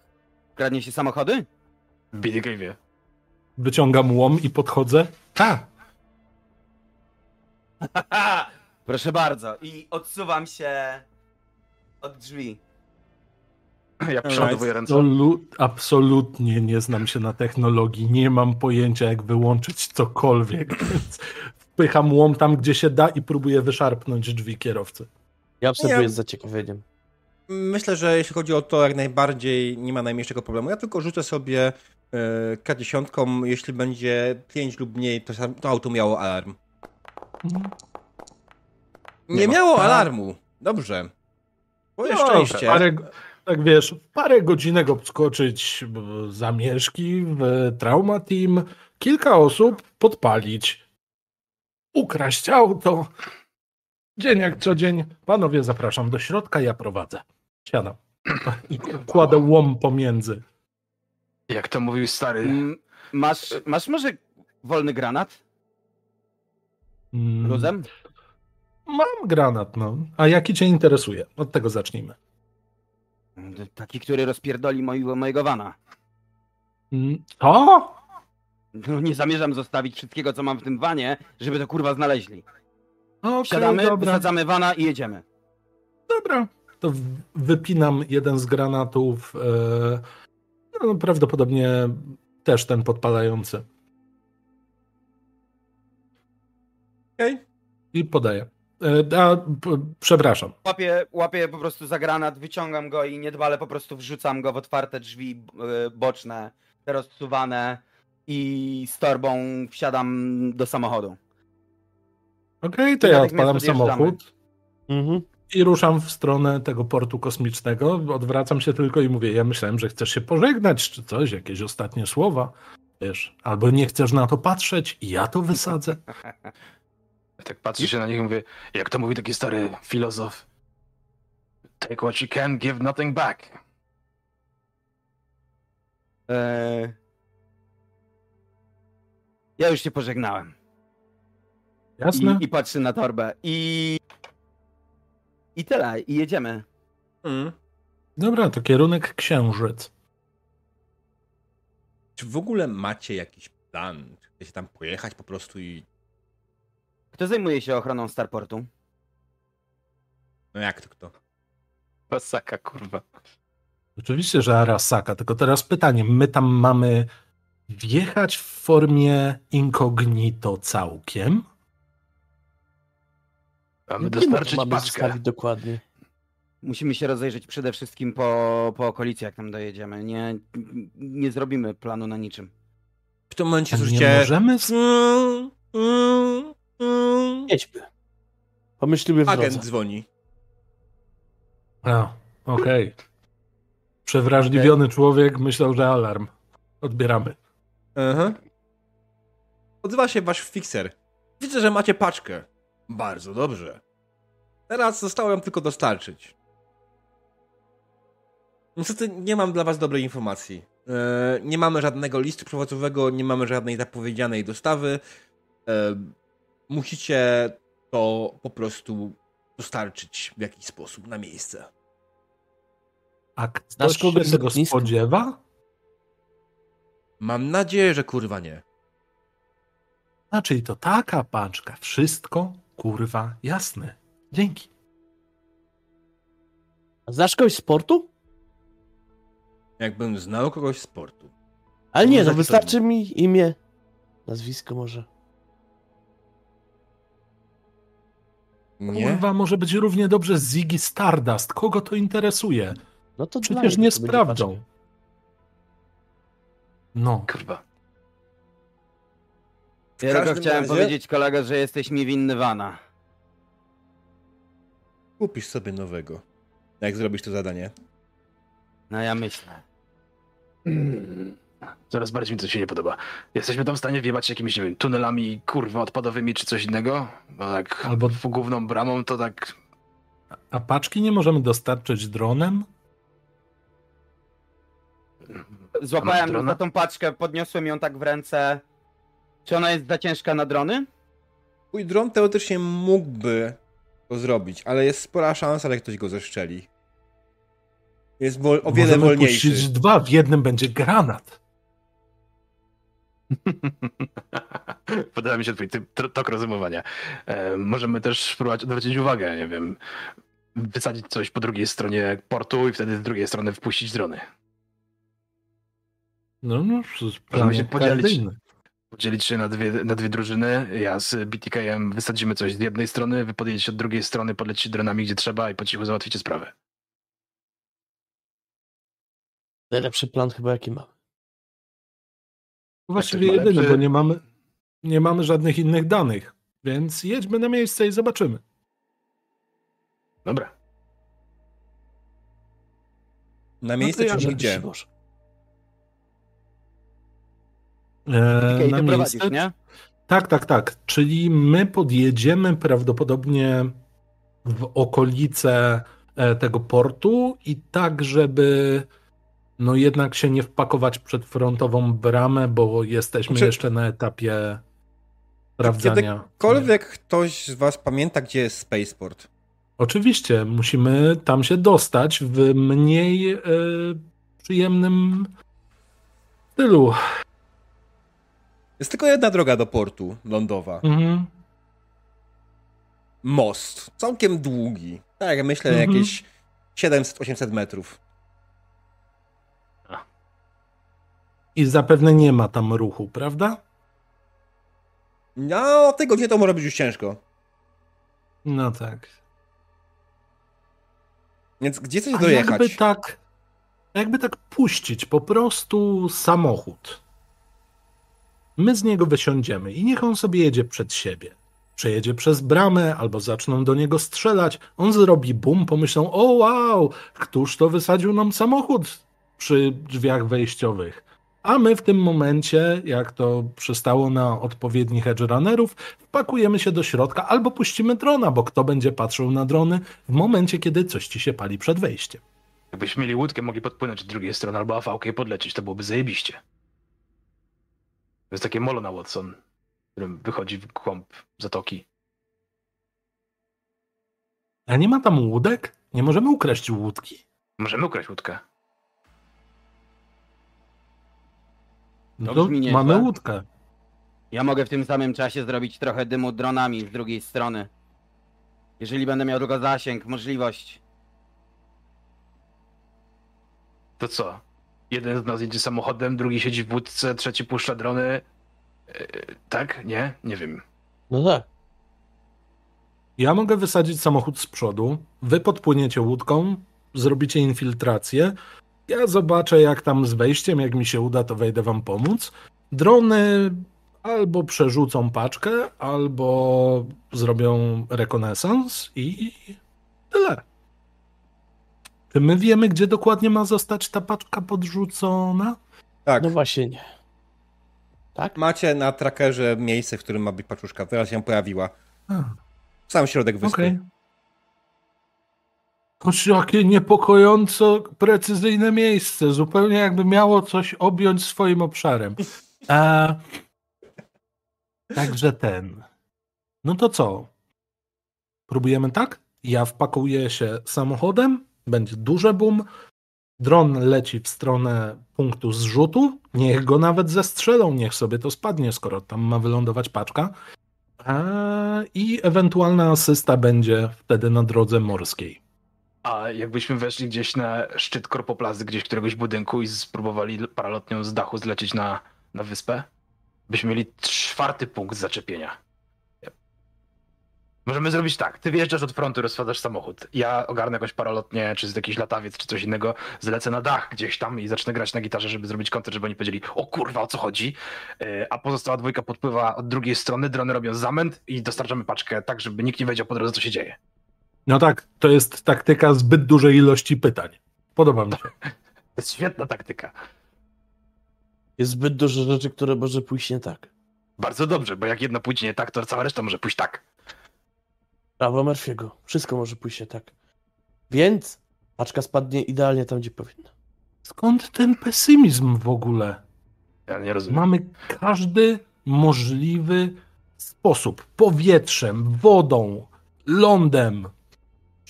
kradnie się samochody? Billy Gave'ie. Wyciągam łom i podchodzę. Tak. <laughs> Proszę bardzo. I odsuwam się od drzwi. Ja przeładowuję ręce. Absolu- absolutnie nie znam się na technologii. Nie mam pojęcia, jak wyłączyć cokolwiek. <laughs> Więc wpycham łom tam, gdzie się da i próbuję wyszarpnąć drzwi kierowcy. Ja obserwuję z zaciekawieniem. Myślę, że jeśli chodzi o to, jak najbardziej nie ma najmniejszego problemu. Ja tylko rzucę sobie e, K10, jeśli będzie 5 lub mniej, to auto miało alarm. Nie, Nie ma. miało Tak. alarmu. Dobrze. Twoje No, szczęście. Parę, tak wiesz, parę godzinek obskoczyć zamieszki w Trauma Team, kilka osób podpalić, ukraść auto. Dzień jak co dzień. Panowie, zapraszam do środka, ja prowadzę. Siadam. I kładę łom pomiędzy. Jak to mówił stary. Masz, masz może wolny granat? Mm, Luzem? Mam granat, no. A jaki cię interesuje? Od tego zacznijmy. Taki, który rozpierdoli mojego, mojego wana. Mm, To? No nie zamierzam zostawić wszystkiego, co mam w tym wanie, żeby to kurwa znaleźli. Okej, Wsiadamy, dobra. wysadzamy wana i jedziemy. Dobra. To wypinam jeden z granatów. E, no, prawdopodobnie też ten podpalający. Okej. I podaję. E, a, przepraszam. Łapię, łapię po prostu za granat, wyciągam go i niedbale po prostu wrzucam go w otwarte drzwi e, boczne, te rozsuwane i z torbą wsiadam do samochodu. Okej, to I ja odpalam samochód Mhm. i ruszam w stronę tego portu kosmicznego. Odwracam się tylko i mówię, ja myślałem, że chcesz się pożegnać czy coś, jakieś ostatnie słowa. Wiesz, albo nie chcesz na to patrzeć i ja to wysadzę. <laughs> Tak patrzę się na nich i mówię, jak to mówi taki stary filozof. Take what you can, give nothing back. Eee... Ja już się pożegnałem. Jasne? I, I patrzę na torbę. I. I tyle, i jedziemy. Mm. Dobra, to kierunek księżyc. Czy w ogóle macie jakiś plan? Czy chcecie tam pojechać po prostu i... Kto zajmuje się ochroną Starportu? No jak to kto? Masaka, kurwa. Oczywiście, że Arasaka, tylko teraz pytanie, my tam mamy wjechać w formie incognito całkiem? Mamy dostarczyć mamy paczkę. dokładnie? Musimy się rozejrzeć przede wszystkim po, po okolicy, jak tam dojedziemy. Nie, nie zrobimy planu na niczym. W tym momencie A nie słyszycie... możemy z- <laughs> Mm, Mm, mm. Jedźmy. Pomyślimy w Agent drodze. dzwoni. A, okej. Przewrażliwiony człowiek myślał, że alarm. Odbieramy. Aha. Odzywa się wasz fixer. Widzę, że macie paczkę. Bardzo dobrze. Teraz zostało ją tylko dostarczyć. Niestety nie mam dla was dobrej informacji. E, nie mamy żadnego listu przewozowego, nie mamy żadnej zapowiedzianej dostawy. Musicie to po prostu dostarczyć w jakiś sposób na miejsce. A ktoś Znasz kogoś się tego lotniska? spodziewa? Mam nadzieję, że kurwa nie. Znaczy to taka paczka. Wszystko, kurwa, jasne. Dzięki. Znasz kogoś z sportu? Jakbym znał kogoś z sportu. Ale nie, no wystarczy mi imię, nazwisko może. Nie? Kurwa, może być równie dobrze Ziggy Stardust. Kogo to interesuje? No to Przecież nie sprawdzą. No. Kurwa. W Ja tylko chciałem razie powiedzieć, kolego, że jesteś mi winny wana. Kupisz sobie nowego. Jak zrobisz to zadanie. No ja myślę. Coraz bardziej mi to się nie podoba. Jesteśmy tam w stanie wjebać jakimiś, nie wiem, tunelami, kurwa, odpadowymi czy coś innego? Bo tak Albo- główną bramą to tak... A paczki nie możemy dostarczyć dronem? Złapałem za tą paczkę, podniosłem ją tak w ręce. Czy ona jest za ciężka na drony? Twój dron teoretycznie mógłby to zrobić, ale jest spora szansa, że ktoś go zeszczeli. Jest o wiele Możemy wolniejszy. puścić dwa, w jednym będzie granat. <laughs> Podoba mi się twój tok rozumowania. E, możemy też spróbować odwrócić uwagę, nie wiem, wysadzić coś po drugiej stronie portu i wtedy z drugiej strony wpuścić drony. No, no, Możemy się podzielić. kardyjny. Podzielić się na dwie, na dwie drużyny. Ja z BTK-em wysadzimy coś z jednej strony, wy podjedziecie od drugiej strony, podlecicie dronami gdzie trzeba i po cichu załatwicie sprawę. Najlepszy plan chyba jaki mam. Właściwie ma jedyny, bo nie mamy, nie mamy żadnych innych danych. Więc jedźmy na miejsce i zobaczymy. Dobra. Na miejsce to ja czy gdzie? E, Okej, na miejsce. nie? Tak, tak, tak. Czyli my podjedziemy prawdopodobnie w okolice e, tego portu i tak, żeby no jednak się nie wpakować przed frontową bramę, bo jesteśmy Znaczy- jeszcze na etapie sprawdzania. Kiedykolwiek ktoś z was pamięta, gdzie jest Spaceport? Oczywiście, musimy tam się dostać w mniej e, przyjemnym stylu. Jest tylko jedna droga do portu lądowa. Mhm. Most. Całkiem długi. Tak, myślę, Mhm. jakieś 700-800 metrów. I zapewne nie ma tam ruchu, prawda? No, o tej godzinie to może być już ciężko. No tak. Więc gdzie chcesz A dojechać? jakby tak, jakby tak puścić po prostu samochód. My z niego wysiądziemy i niech on sobie jedzie przed siebie. Przejedzie przez bramę albo zaczną do niego strzelać. On zrobi bum, pomyślą: O wow, któż to wysadził nam samochód przy drzwiach wejściowych. A my w tym momencie, jak to przystało na odpowiednich edge runnerów, wpakujemy się do środka albo puścimy drona, bo kto będzie patrzył na drony w momencie, kiedy coś ci się pali przed wejściem. Jakbyśmy mieli łódkę, mogli podpłynąć z drugiej strony albo afałkę i podlecieć, to byłoby zajebiście. To jest takie molo na Watson, którym wychodzi w głąb zatoki. A nie ma tam łódek? Nie możemy ukraść łódki? Możemy ukraść łódkę. No To nieźle. mamy łódkę. Ja mogę w tym samym czasie zrobić trochę dymu dronami z drugiej strony. Jeżeli będę miał tylko zasięg, możliwość. To co? Jeden z nas jedzie samochodem, drugi siedzi w łódce, trzeci puszcza drony. Yy, tak? Nie? Nie wiem. No tak. Ja mogę wysadzić samochód z przodu, wy podpłyniecie łódką, zrobicie infiltrację, ja zobaczę jak tam z wejściem, jak mi się uda, to wejdę wam pomóc. Drony albo przerzucą paczkę, albo zrobią rekonesans i tyle. Czy my wiemy, gdzie dokładnie ma zostać ta paczka podrzucona? Tak, No właśnie nie. Tak? macie na trackerze miejsce, w którym ma być paczuszka. Teraz się pojawiła. A, Sam środek wyspy. Okej. Choć jakie niepokojąco precyzyjne miejsce. Zupełnie jakby miało coś objąć swoim obszarem. A, także ten. No to co? Próbujemy tak? Ja wpakuję się samochodem, będzie duży boom. Dron leci w stronę punktu zrzutu. Niech go nawet zestrzelą, niech sobie to spadnie, skoro tam ma wylądować paczka. A, I ewentualna asysta będzie wtedy na drodze morskiej. A jakbyśmy weszli gdzieś na szczyt korpoplazy, gdzieś któregoś budynku i spróbowali paralotnią z dachu zlecieć na, na wyspę, byśmy mieli czwarty punkt zaczepienia. Możemy zrobić tak. Ty wjeżdżasz od frontu, rozwadasz samochód. Ja ogarnę jakąś paralotnię, czy z jakiś latawiec, czy coś innego, zlecę na dach gdzieś tam i zacznę grać na gitarze, żeby zrobić koncert, żeby oni powiedzieli, o kurwa, o co chodzi? Yy, A pozostała dwójka podpływa od drugiej strony, drony robią zamęt i dostarczamy paczkę tak, żeby nikt nie wiedział po drodze, co się dzieje. No tak, to jest taktyka zbyt dużej ilości pytań. Podoba mi się. To jest świetna taktyka. Jest zbyt dużo rzeczy, które może pójść nie tak. Bardzo dobrze, bo jak jedno pójdzie nie tak, to cała reszta może pójść tak. Prawo Murphy'ego. Wszystko może pójść nie tak. Więc paczka spadnie idealnie tam, gdzie powinna. Skąd ten pesymizm w ogóle? Ja nie rozumiem. Mamy każdy możliwy sposób. Powietrzem, wodą, lądem.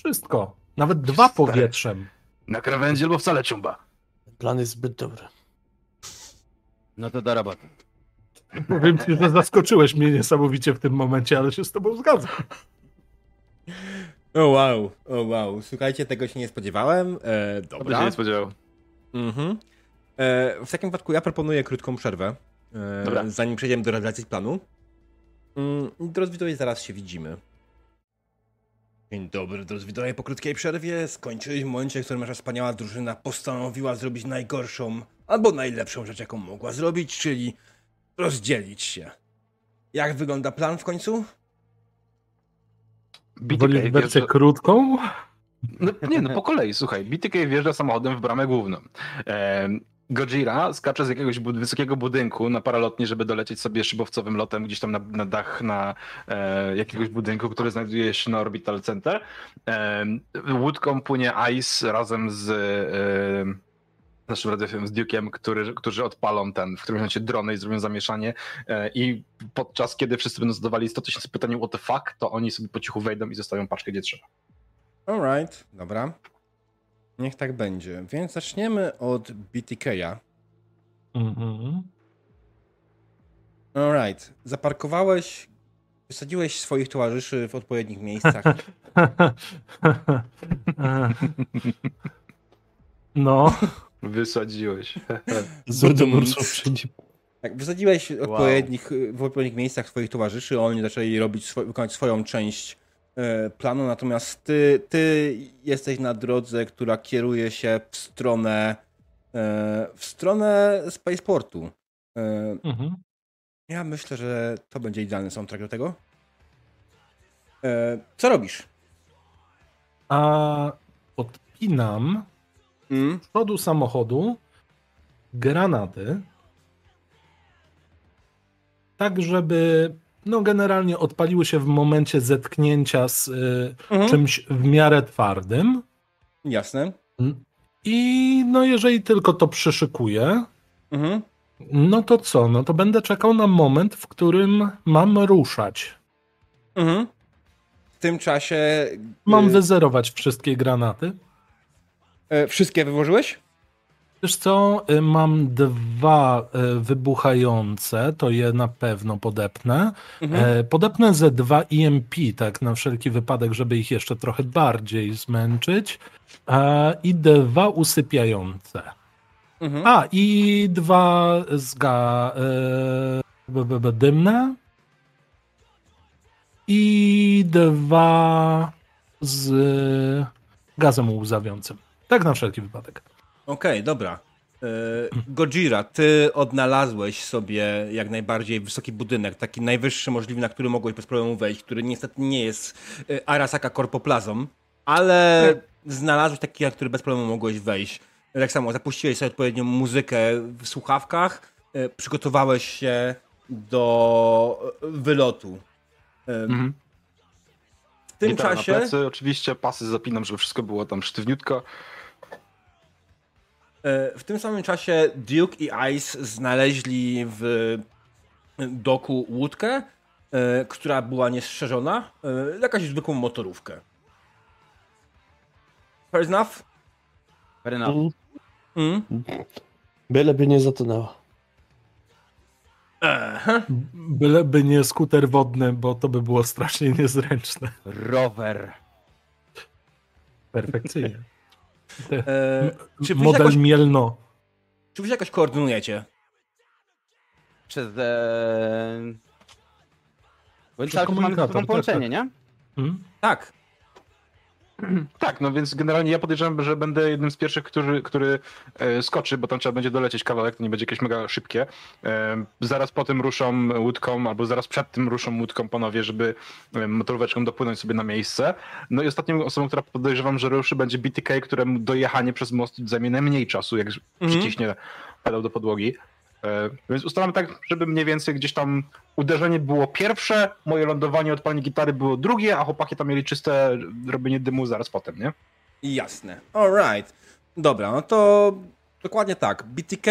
Wszystko. Nawet dwa Stary. powietrzem. Na krawędzi albo wcale czumba. Ten plan jest zbyt dobry. No to do roboty. Powiem ci, że zaskoczyłeś mnie niesamowicie w tym momencie, ale się z tobą zgadzam. O wow, o wow. Słuchajcie, tego się nie spodziewałem. E, To by się dobra. nie spodziewał. Mhm. E, w takim wypadku ja proponuję krótką przerwę, e, Dobra. zanim przejdziemy do realizacji planu. Mm, drodzy widzowie, zaraz się widzimy. Dzień dobry, drodzy widzowie, po krótkiej przerwie skończyliśmy w momencie, w którym nasza wspaniała drużyna postanowiła zrobić najgorszą albo najlepszą rzecz, jaką mogła zrobić, czyli rozdzielić się. Jak wygląda plan w końcu? BTK wersję wjeżdża... krótką? No, nie, no po kolei, słuchaj. BTK wjeżdża samochodem w bramę główną. Em, Gojira skacze z jakiegoś bud- wysokiego budynku na paralotni, żeby dolecieć sobie szybowcowym lotem gdzieś tam na, na dach na e, jakiegoś budynku, który znajduje się na Orbital Center. Em, łódką płynie Ice razem z e, naszym radiofem z Duke'em, który, którzy odpalą ten, w którym momencie drony i zrobią zamieszanie e, i podczas kiedy wszyscy będą zadawali 100 tysięcy pytań what the fuck, to oni sobie po cichu wejdą i zostawią paczkę gdzie trzeba. Alright, dobra. Niech tak będzie. Więc zaczniemy od BTK-a. Mhm. Alright. Zaparkowałeś, wysadziłeś swoich towarzyszy w odpowiednich miejscach. <laughs> No, Wysadziłeś. <laughs> Słów wszędzie. Tak, wysadziłeś odpowiednich, w odpowiednich miejscach swoich towarzyszy, oni zaczęli robić swo- wykonać swoją część planu, natomiast ty, ty jesteś na drodze, która kieruje się w stronę e, w stronę spaceportu. E, mhm. ja myślę, że to będzie idealny soundtrack do tego. E, co robisz? a podpinam Mm? z przodu samochodu granaty, tak żeby no generalnie odpaliły się w momencie zetknięcia z y, Mhm. czymś w miarę twardym. Jasne. I no jeżeli tylko to przyszykuję, Mhm. no to co? No to będę czekał na moment, w którym mam ruszać. Mhm. W tym czasie. Mam y, wyzerować wszystkie granaty. e, wszystkie wyłożyłeś? Wiesz co, y, mam dwa y, wybuchające, to je na pewno podepnę. Mhm. E, Podepnę ze dwa EMP, tak na wszelki wypadek, żeby ich jeszcze trochę bardziej zmęczyć. E, I dwa usypiające. Mhm. A, i dwa zga... e, dymne. I dwa z gazem łzawiącym. Tak na wszelki wypadek. Okej, dobra. E, Gojira, ty odnalazłeś sobie jak najbardziej wysoki budynek, taki najwyższy możliwy, na który mogłeś bez problemu wejść, który niestety nie jest e, Arasaka Korpoplazą, ale znalazłeś taki, na który bez problemu mogłeś wejść. Tak samo zapuściłeś sobie odpowiednią muzykę w słuchawkach, e, przygotowałeś się do wylotu. Mhm. W tym Gitara na czasie... plecy, oczywiście pasy zapinam, żeby wszystko było tam sztywniutko. E, W tym samym czasie Duke i Ice znaleźli w doku łódkę, e, która była niestrzeżona, e, jakaś zwykłą motorówkę. Fair enough? Fair enough. Mm, Mm. Byleby nie zatonęła. Aha. Byleby nie skuter wodny, bo to by było strasznie niezręczne. Rower. Perfekcyjnie. E, czy, wy się Model jakoś, Mielno. czy wy się jakoś koordynujecie? Przez... E... Bo Przez cały mamy komunikator, tak, połączenie, nie? Hmm? Tak. <clears throat> Tak, no więc generalnie ja podejrzewam, że będę jednym z pierwszych, który, który e, skoczy, bo tam trzeba będzie dolecieć kawałek, to nie będzie jakieś mega szybkie. E, zaraz po tym ruszą łódką, albo zaraz przed tym ruszą łódką panowie, żeby e, motoróweczką dopłynąć sobie na miejsce. No i ostatnią osobą, która podejrzewam, że ruszy będzie BTK, któremu dojechanie przez most zajmie najmniej czasu, jak przyciśnie pedał do podłogi. E, Więc ustalamy tak, żeby mniej więcej gdzieś tam uderzenie było pierwsze, moje lądowanie, odpalenie gitary było drugie, a chłopaki tam mieli czyste robienie dymu zaraz potem, nie? Jasne. Alright. Dobra, no to dokładnie tak. BTK,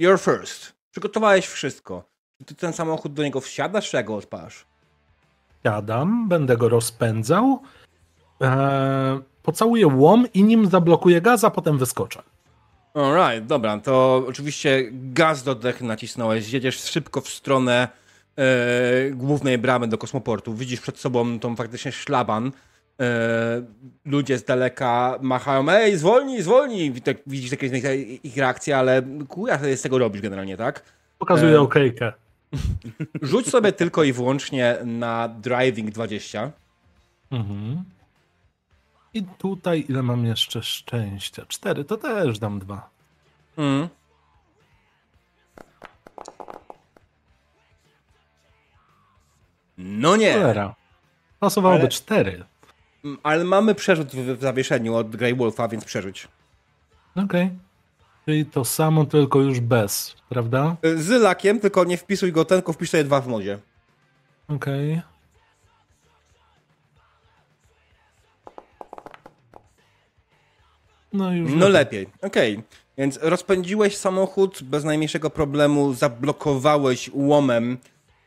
you're first. Przygotowałeś wszystko. Czy ty ten samochód do niego wsiadasz, czy jak go odpalasz? Siadam, będę go rozpędzał, e, pocałuję łom i nim zablokuję gaz, a potem wyskoczę. Alright, dobra, to oczywiście gaz do dech nacisnąłeś, jedziesz szybko w stronę e, głównej bramy do kosmoportu. Widzisz przed sobą tą faktycznie szlaban. E, ludzie z daleka machają, ej, zwolnij, zwolnij. Wi- Widzisz jakieś ich- reakcje, ale kuja z tego robisz generalnie, tak? Pokazuję E, okejkę. Rzuć sobie tylko i wyłącznie na driving 20. Mhm. I tutaj ile mam jeszcze szczęścia? Cztery, to też dam dwa. Mm. No nie. Cholera. Pasowałoby Ale- cztery. Mm, Ale mamy przerzut w, w zawieszeniu od Grey Wolfa, więc przerzuć. Okej. Czyli to samo, tylko już bez, prawda? Y, Z lakiem, tylko nie wpisuj go ten, tylko wpisz sobie dwa w modzie. Okej. No już. No lepiej. Okej. Więc rozpędziłeś samochód bez najmniejszego problemu, zablokowałeś łomem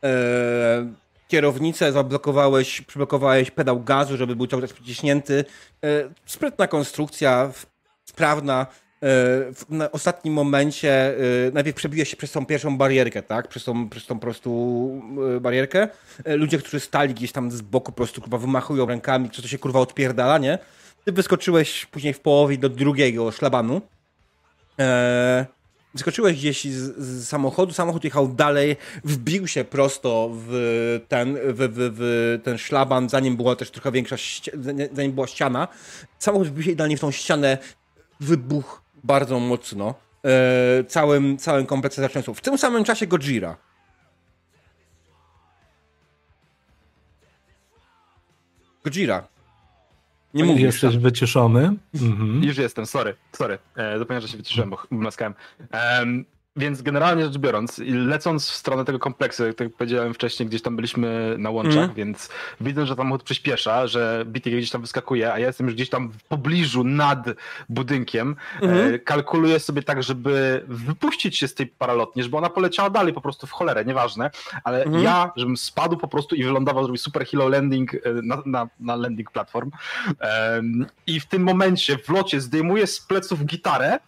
e, kierownicę, zablokowałeś, przyblokowałeś pedał gazu, żeby był cały czas przyciśnięty. E, sprytna konstrukcja, sprawna. E, w ostatnim momencie najpierw przebiłeś się przez tą pierwszą barierkę, tak? Przez tą, przez tą po prostu e, barierkę. Ludzie, którzy stali gdzieś tam z boku, po prostu kurwa wymachują rękami, czy to się kurwa odpierdala, nie? Ty wyskoczyłeś później w połowie do drugiego szlabanu. Eee, wyskoczyłeś gdzieś z, z samochodu, samochód jechał dalej, wbił się prosto w ten, w, w, w ten szlaban, zanim była też trochę większa, zanim była ściana. Samochód wbił się idealnie w tą ścianę, wybuchł bardzo mocno. Eee, całym, całym kompleksem zatrzęsł. W tym samym czasie Gojira. Gojira. Nie mówisz. Jesteś wyciszony. Mhm. Już jestem, sorry, sorry. E, zapomniałem, że się wyciszyłem, bo maskałem. Em, więc generalnie rzecz biorąc, lecąc w stronę tego kompleksu, jak tak powiedziałem wcześniej, gdzieś tam byliśmy na łączach, Mhm. więc widzę, że samochód przyspiesza, że BTK gdzieś tam wyskakuje, a ja jestem już gdzieś tam w pobliżu nad budynkiem. E, kalkuluję sobie tak, żeby wypuścić się z tej paralotni, żeby ona poleciała dalej po prostu w cholerę, nieważne, ale Mhm. ja, żebym spadł po prostu i wylądował, zrobił super hilo landing e, na, na, na landing platform. I w tym momencie w locie zdejmuję z pleców gitarę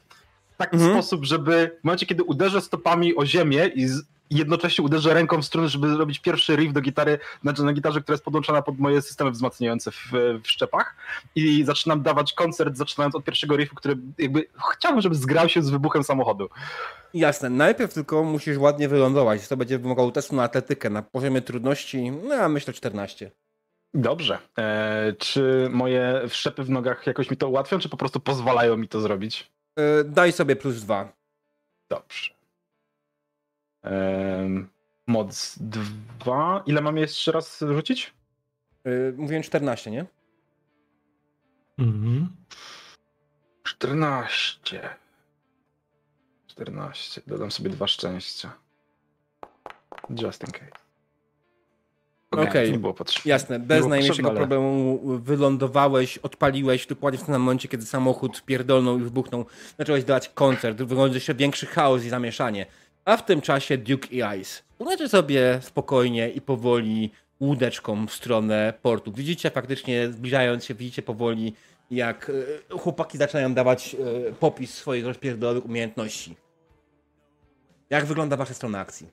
w taki Mhm. sposób, żeby w momencie, kiedy uderzę stopami o ziemię i z, jednocześnie uderzę ręką w strunę, żeby zrobić pierwszy riff do gitary, znaczy na gitarze, która jest podłączona pod moje systemy wzmacniające w, w szczepach i zaczynam dawać koncert, zaczynając od pierwszego riffu, który jakby chciałbym, żeby zgrał się z wybuchem samochodu. Jasne, najpierw tylko musisz ładnie wylądować. To będzie wymagało testu na atletykę na poziomie trudności, no ja myślę 14. Dobrze. E, czy moje wszczepy w nogach jakoś mi to ułatwią, czy po prostu pozwalają mi to zrobić? E, daj sobie plus dwa. Dobrze. Um, moc 2. Ile mam jeszcze raz rzucić? E, mówiłem 14, nie? Mhm. 14. 14. Dodam sobie dwa szczęścia. Just in case. Okej. Nie było potrzebne. Jasne, bez najmniejszego ale- problemu wylądowałeś, odpaliłeś dokładnie w tym momencie, kiedy samochód pierdolnął i wybuchnął. Zacząłeś dawać koncert, wygląda jeszcze większy chaos i zamieszanie. A w tym czasie Duke i Ice. Uleczy sobie spokojnie i powoli łódeczką w stronę portu. Widzicie faktycznie, zbliżając się, widzicie powoli, jak e, chłopaki zaczynają dawać e, popis swoich rozpierdolonych umiejętności. Jak wygląda wasza strona akcji?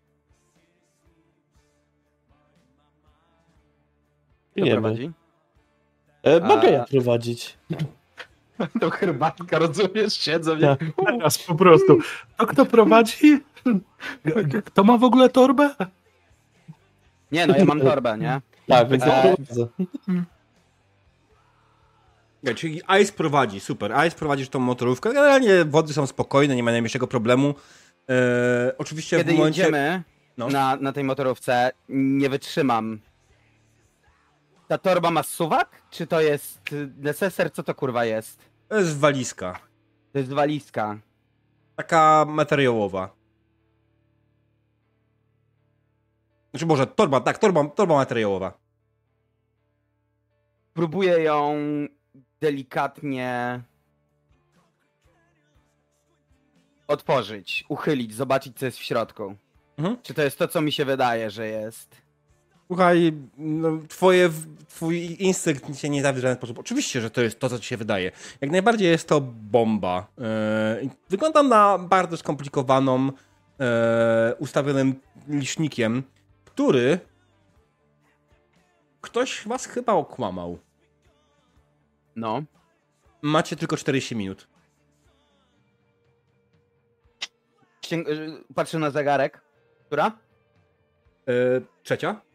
Kto prowadzi? E, mogę A- ja prowadzić. <laughs> To herbatka, rozumiesz? Siedzą. Tak. <laughs> Teraz po prostu. To kto prowadzi? Kto ma w ogóle torbę? Nie, no ja mam torbę, nie? Tak, więc ja prowadzę. Ja, czyli Ice prowadzi, super. Ice prowadzisz tą motorówkę. Generalnie wody są spokojne, nie ma najmniejszego problemu. E, oczywiście Kiedy w momencie... jedziemy No. na, na tej motorówce, nie wytrzymam. Ta torba ma suwak? Czy to jest y, neseser? Co to kurwa jest? To jest walizka. To jest walizka. Taka materiałowa. Znaczy może torba, tak, torba, torba materiałowa. Próbuję ją delikatnie otworzyć, uchylić, zobaczyć co jest w środku. Mhm. Czy to jest to, co mi się wydaje, że jest? Słuchaj, no, twoje, twój instynkt cię nie zawie w żaden sposób. Oczywiście, że to jest to, co ci się wydaje. Jak najbardziej jest to bomba. E, wygląda na bardzo skomplikowaną, e, ustawionym licznikiem, który ktoś was chyba okłamał. No. Macie tylko 40 minut. Patrzę na zegarek. Która? E, trzecia?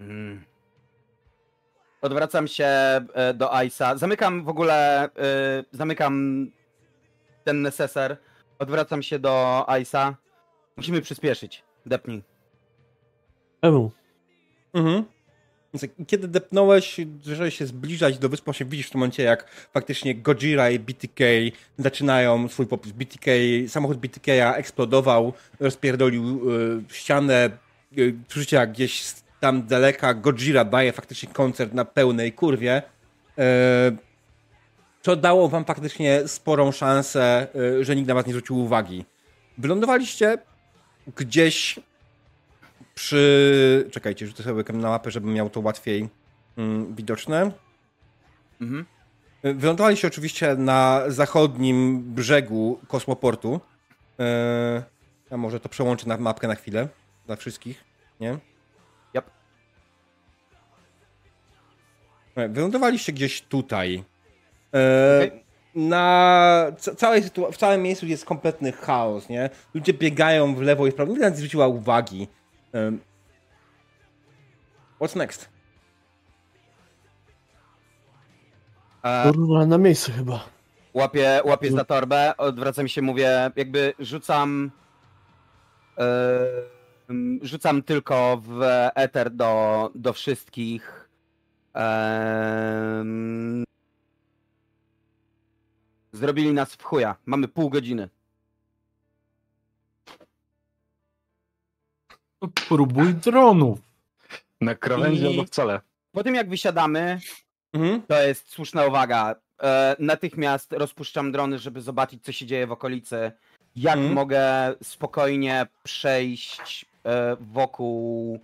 Mm. Odwracam się e, do Ice'a. Zamykam w ogóle. e, zamykam ten neseser. Odwracam się do Ice'a. Musimy przyspieszyć. Depnij. Emu. Mhm. Kiedy depnąłeś, zacząłeś się zbliżać do wyspy, właśnie widzisz w tym momencie, jak faktycznie Gojira i BTK zaczynają swój popis. BTK, samochód BTK eksplodował, rozpierdolił y, ścianę. Y, słyszycie, jak gdzieś tam daleka Gojira daje faktycznie koncert na pełnej kurwie. Y, co dało wam faktycznie sporą szansę, y, że nikt na was nie zwrócił uwagi. Wylądowaliście gdzieś przy... Czekajcie, rzucę sobie na mapę, żebym miał to łatwiej mm, widoczne. Mhm. Wylądowaliście oczywiście na zachodnim brzegu kosmoportu. Eee, a może to przełączę na mapkę na chwilę. Dla wszystkich, nie? Wylądowaliście gdzieś tutaj. Eee, Okej. na ca- całej w całym miejscu jest kompletny chaos, nie? Ludzie biegają w lewo i w prawo. Nikt nawet nie zwróciła uwagi. Em, What's next? E, Kurwa, na miejscu chyba. łapię, łapię za torbę, odwracam się, mówię, jakby rzucam. e, rzucam tylko w eter do, do wszystkich. Zrobili nas w chuja. Mamy pół godziny. Próbuj dronów. Na krawędzi I- albo wcale. Po tym jak wysiadamy, Mhm. to jest słuszna uwaga. E, natychmiast rozpuszczam drony, żeby zobaczyć, co się dzieje w okolicy. Jak Mhm. mogę spokojnie przejść e, wokół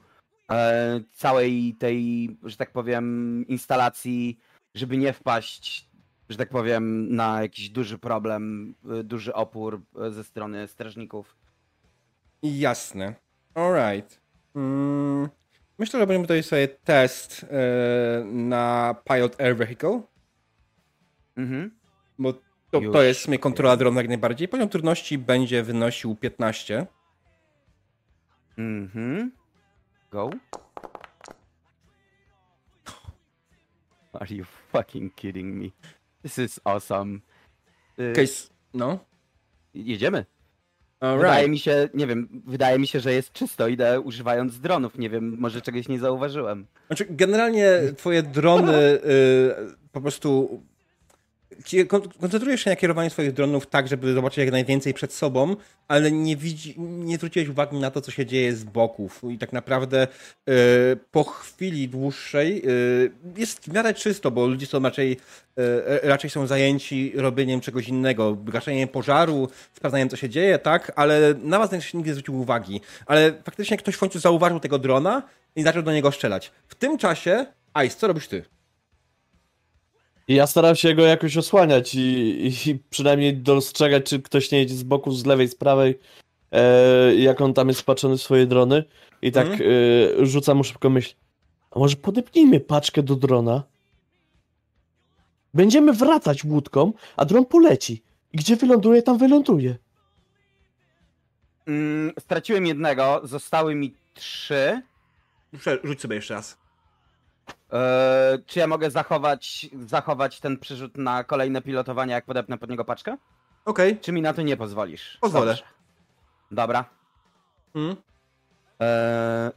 całej tej, że tak powiem, instalacji, żeby nie wpaść, że tak powiem, na jakiś duży problem, e, duży opór e, ze strony strażników. Jasne. Alright. Mm, myślę, że będziemy tutaj sobie test e, na Pilot Air Vehicle, Mhm. bo to, to jest w sumie kontrola drona jak najbardziej. Poziom trudności będzie wynosił 15. Mhm. Go. <laughs> Are you fucking kidding me? This is awesome. Y, Case, no. Jedziemy. Alright. Wydaje mi się, nie wiem, wydaje mi się, że jest czysto. Idę używając dronów. Nie wiem, może czegoś nie zauważyłem. Znaczy, generalnie twoje drony y, po prostu. Koncentrujesz się na kierowaniu swoich dronów tak, żeby zobaczyć jak najwięcej przed sobą, ale nie, widzi, nie zwróciłeś uwagi na to, co się dzieje z boków. I tak naprawdę y, po chwili dłuższej y, jest w miarę czysto, bo ludzie są raczej, y, raczej są zajęci robieniem czegoś innego, gaszeniem pożaru, sprawdzaniem, co się dzieje, tak, ale na was nikt nie zwrócił uwagi. Ale faktycznie ktoś w końcu zauważył tego drona i zaczął do niego strzelać. W tym czasie, Ice, co robisz ty? I ja staram się go jakoś osłaniać i, i przynajmniej dostrzegać, czy ktoś nie jedzie z boku, z lewej, z prawej, e, jak on tam jest wpatrzony w swoje drony. I tak Mhm. e, rzucam mu szybko myśl, a może podepnijmy paczkę do drona? Będziemy wracać łódką, a dron poleci. I gdzie wyląduje, tam wyląduje. Mm, straciłem jednego, zostały mi trzy. Rzuć sobie jeszcze raz. E, czy ja mogę zachować, zachować ten przyrzut na kolejne pilotowanie, jak podepnę pod niego paczkę? Okej. Czy mi na to nie pozwolisz? Pozwolę. Dobrze. Dobra. Mm. E,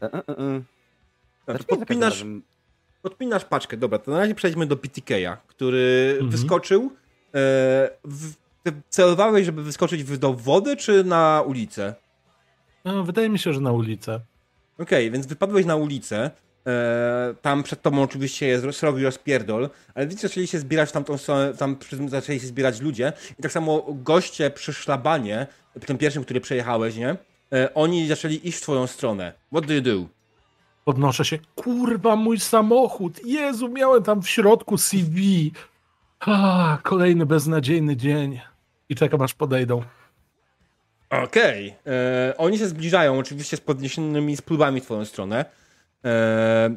e, e, e, każdym podpinasz, razem- podpinasz paczkę. Dobra, to na razie przejdźmy do PTK-a, który Mhm. wyskoczył. E, w, ty celowałeś, żeby wyskoczyć w- do wody, czy na ulicę? No, wydaje mi się, że na ulicę. Okej, więc wypadłeś na ulicę. E, tam przed tobą oczywiście jest srogi rozpierdol, ale widzicie, zaczęli się zbierać w tamtą stronę, tam zaczęli się zbierać ludzie i tak samo goście przy szlabanie, tym pierwszym, który przejechałeś, nie? E, oni zaczęli iść w twoją stronę. What do you do? Podnoszę się. Kurwa, mój samochód. Jezu, miałem tam w środku CV. A, kolejny beznadziejny dzień. I czekam, aż podejdą. Okej. E, Oni się zbliżają, oczywiście z podniesionymi spluwami w twoją stronę. E,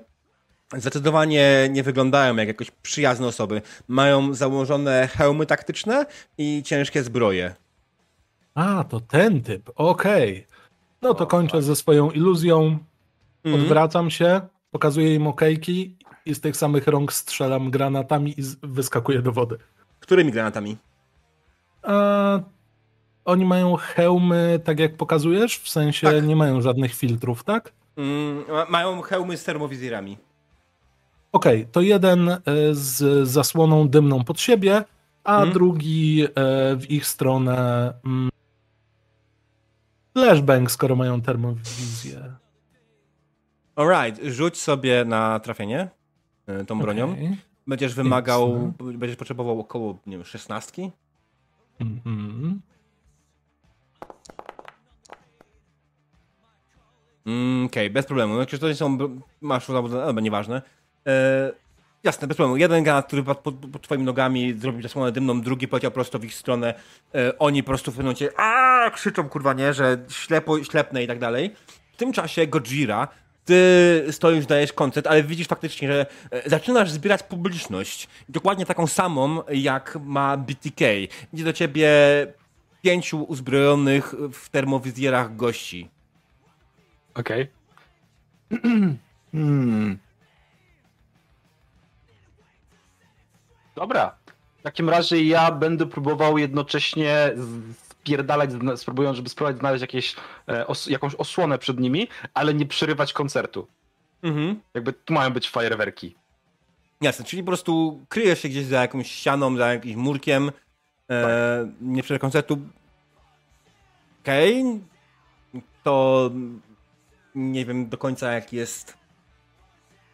Zdecydowanie nie wyglądają jak jakoś przyjazne osoby. Mają założone hełmy taktyczne i ciężkie zbroje. A, to ten typ. Okej. No to kończę ze swoją iluzją. Mhm. Odwracam się, pokazuję im okejki i z tych samych rąk strzelam granatami i wyskakuję do wody. Którymi granatami? A oni mają hełmy, tak jak pokazujesz? W sensie Tak. nie mają żadnych filtrów, tak? Mm, ma- mają hełmy z termowizjerami. Okej, to jeden e, z zasłoną dymną pod siebie, a Mhm. drugi e, w ich stronę mm, flashbang, skoro mają termowizję. Alright, rzuć sobie na trafienie e, tą bronią. Okej. Będziesz wymagał, Jasne. będziesz potrzebował około, nie wiem, szesnastki. Mhm. Mm, Okej, bez problemu. No, Przecież to nie są. Masz ale nieważne. E, jasne, bez problemu. Jeden granat, który padł pod, pod twoimi nogami, zrobił zasłonę dymną, drugi poleciał prosto w ich stronę. E, oni po prostu w pewnym momencie a krzyczą, kurwa, nie, że ślepo, ślepne i tak dalej. W tym czasie Gojira, ty stoisz, dajesz koncert, ale widzisz faktycznie, że e, zaczynasz zbierać publiczność. Dokładnie taką samą, jak ma BTK. Idzie do ciebie pięciu uzbrojonych w termowizjerach gości. Okej. hmm. Dobra. W takim razie ja będę próbował jednocześnie spierdalać, spróbując, żeby spróbować znaleźć jakieś, e, os jakąś osłonę przed nimi, ale nie przerywać koncertu. Mhm. Jakby tu mają być fajerwerki. Jasne, czyli po prostu kryjesz się gdzieś za jakąś ścianą, za jakimś murkiem, e, nie przed koncertu. Okej, to nie wiem do końca jak jest.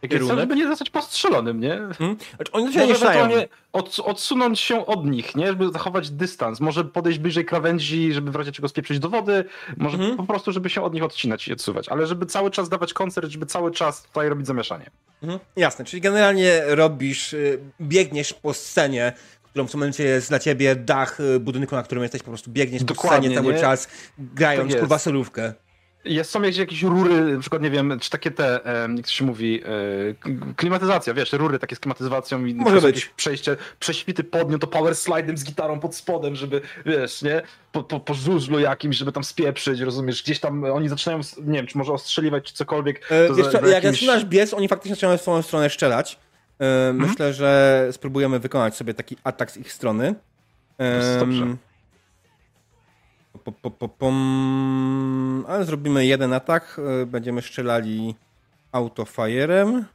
Jak jest żeby nie zostać postrzelonym, nie? Hmm? Znaczy, oni ciebie nie od, odsunąć się od nich, nie? Żeby zachować dystans. Może podejść bliżej krawędzi, żeby w razie czego spieprzyć do wody. Może Mhm. po prostu, żeby się od nich odcinać i odsuwać. Ale żeby cały czas dawać koncert, żeby cały czas tutaj robić zamieszanie. Mhm. Jasne, czyli generalnie robisz, y, biegniesz po scenie, którą w tym momencie jest dla ciebie dach y, budynku, na którym jesteś, po prostu biegniesz po Dokładnie, scenie cały nie? czas, grając Tak kurwa solówkę. Jest, są jakieś, jakieś rury, na przykład, nie wiem, czy takie te, jak to się mówi, e, klimatyzacja, wiesz, rury takie z klimatyzacją i Może być. przejście, prześwity pod nią, to power slidem z gitarą pod spodem, żeby, wiesz, nie, po, po, po żużlu jakimś, żeby tam spieprzyć, rozumiesz, gdzieś tam oni zaczynają, nie wiem, czy może ostrzeliwać, czy cokolwiek. E, to wiesz za- co, za jak jakimś- zaczynasz biec, oni faktycznie zaczynają w swoją stronę strzelać. E, Mhm. Myślę, że spróbujemy wykonać sobie taki atak z ich strony. jest dobrze. Po, po, po, pom. Ale zrobimy jeden atak. e, Będziemy strzelali autofajerem.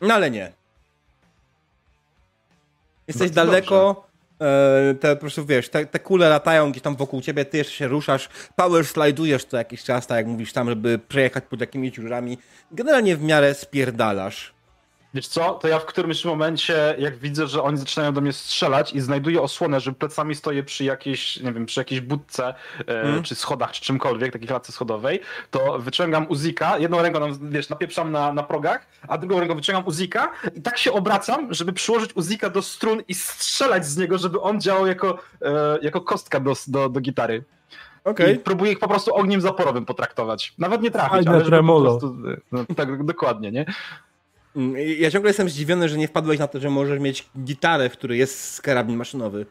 No ale nie. Jesteś Bardzo daleko. e, Te po prostu wiesz, te, te kule latają gdzieś tam wokół ciebie, ty jeszcze się ruszasz, power slajdujesz co jakiś czas, tak jak mówisz tam, żeby przejechać pod jakimiś dziurami. Generalnie w miarę spierdalasz. Wiesz co, to ja w którymś momencie, jak widzę, że oni zaczynają do mnie strzelać i znajduję osłonę, że plecami stoję przy jakiejś, nie wiem, przy jakiejś budce, e, Mm. czy schodach, czy czymkolwiek, takiej klatce schodowej, to wyciągam uzika, jedną ręką, wiesz, napieprzam na, na progach, a drugą ręką wyciągam uzika i tak się obracam, żeby przyłożyć uzika do strun i strzelać z niego, żeby on działał jako, e, jako kostka do, do, do gitary. Okej. I próbuję ich po prostu ogniem zaporowym potraktować. Nawet nie trafić, Fajne ale żeby tremolo. po prostu, no, tak, dokładnie, nie? Mm, Ja ciągle jestem zdziwiony, że nie wpadłeś na to, że możesz mieć gitarę, w której jest karabin maszynowy.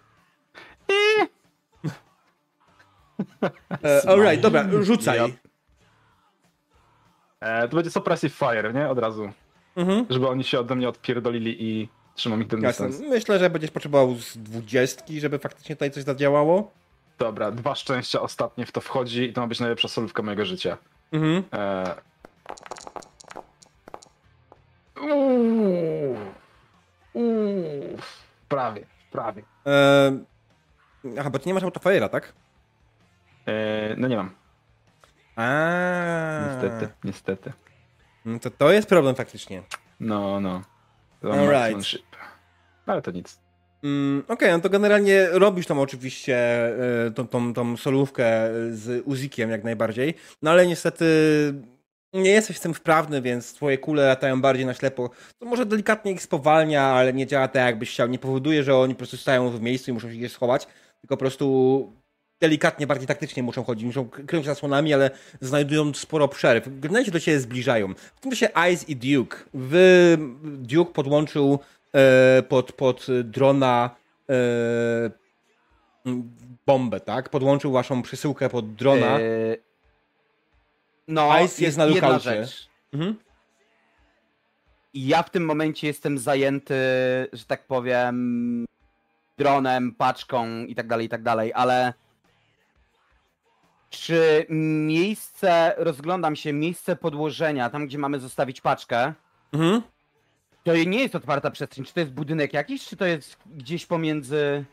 E, Alright, dobra, rzucaj. Ja- E, to będzie suppressive fire, nie? Od razu. Mhm. Żeby oni się ode mnie odpierdolili i trzymam ich ten Jasne. dystans. Myślę, że będziesz potrzebował z dwudziestki, żeby faktycznie tutaj coś zadziałało. Dobra, dwa szczęścia ostatnie w to wchodzi i to ma być najlepsza solówka mojego życia. Mhm. E... Uuu. Uuu. Prawie, prawie. E, aha, bo ty nie masz autofajera, tak? E, no nie mam, A, niestety, niestety. No to to jest problem faktycznie. No, no. Alright. Ale to nic. Mm, Okej, no to generalnie robisz tam oczywiście e, tą, tą, tą solówkę z Uzikiem jak najbardziej, no ale niestety nie jesteś w tym wprawny, więc twoje kule latają bardziej na ślepo. To może delikatnie ich spowalnia, ale nie działa tak jakbyś chciał. Nie powoduje, że oni po prostu stają w miejscu i muszą się gdzieś schować, tylko po prostu delikatnie, bardziej taktycznie muszą chodzić. Muszą kryć się zasłonami, ale znajdują sporo przerw. Generalnie się do siebie zbliżają. W tym czasie Ice i Duke. Wy, Duke podłączył e, pod, pod drona e, bombę, tak? Podłączył waszą przesyłkę pod drona. Yy, No, Ice jest na jedna lukaucie. rzecz. Mhm. I Ja w tym momencie jestem zajęty, że tak powiem, dronem, paczką i tak dalej, i tak dalej, ale czy miejsce, rozglądam się, miejsce podłożenia, tam gdzie mamy zostawić paczkę, Mhm. to nie jest otwarta przestrzeń. Czy to jest budynek jakiś, czy to jest gdzieś pomiędzy...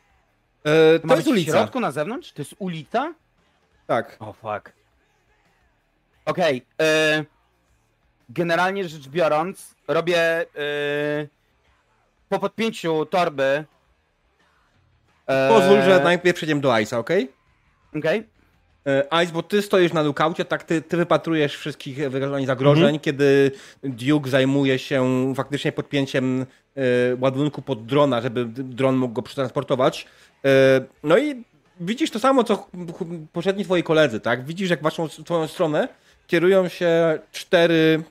E, To to jest być w ulica. środku, na zewnątrz? To jest ulica? Tak. O, fuck. Okej. e, generalnie rzecz biorąc, robię e, po podpięciu torby. e, Pozwól, że najpierw przejdziemy do Ice'a, okej? Okej. E, Ice, bo ty stoisz na lukaucie, tak ty, ty wypatrujesz wszystkich zagrożeń, kiedy Duke zajmuje się faktycznie podpięciem e, ładunku pod drona, żeby dron mógł go przetransportować. E, no i widzisz to samo, co poprzedni twoi koledzy, tak? Widzisz, jak waszą twoją stronę kierują się cztery,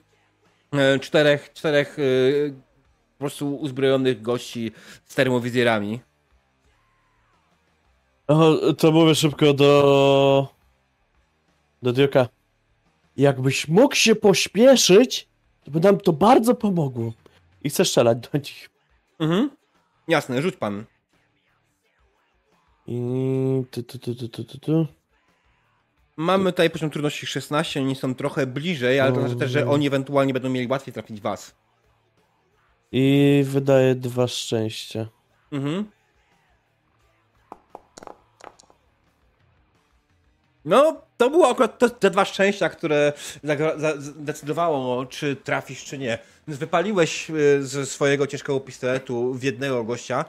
e, czterech, czterech e, po prostu uzbrojonych gości z termowizjerami. O, to mówię szybko do... Do Duke'a. Jakbyś mógł się pośpieszyć, to by nam to bardzo pomogło. I chcę strzelać do nich. Mhm. Jasne, rzuć pan. I... Tu, tu, tu, tu, tu, tu. Mamy tutaj poziom trudności 16, oni są trochę bliżej, ale to znaczy też, że oni ewentualnie będą mieli łatwiej trafić was. I wydaje dwa szczęścia. Mhm. No, to było akurat te, te dwa szczęścia, które zdecydowało, czy trafisz, czy nie. Więc wypaliłeś y, ze swojego ciężkiego pistoletu w jednego gościa,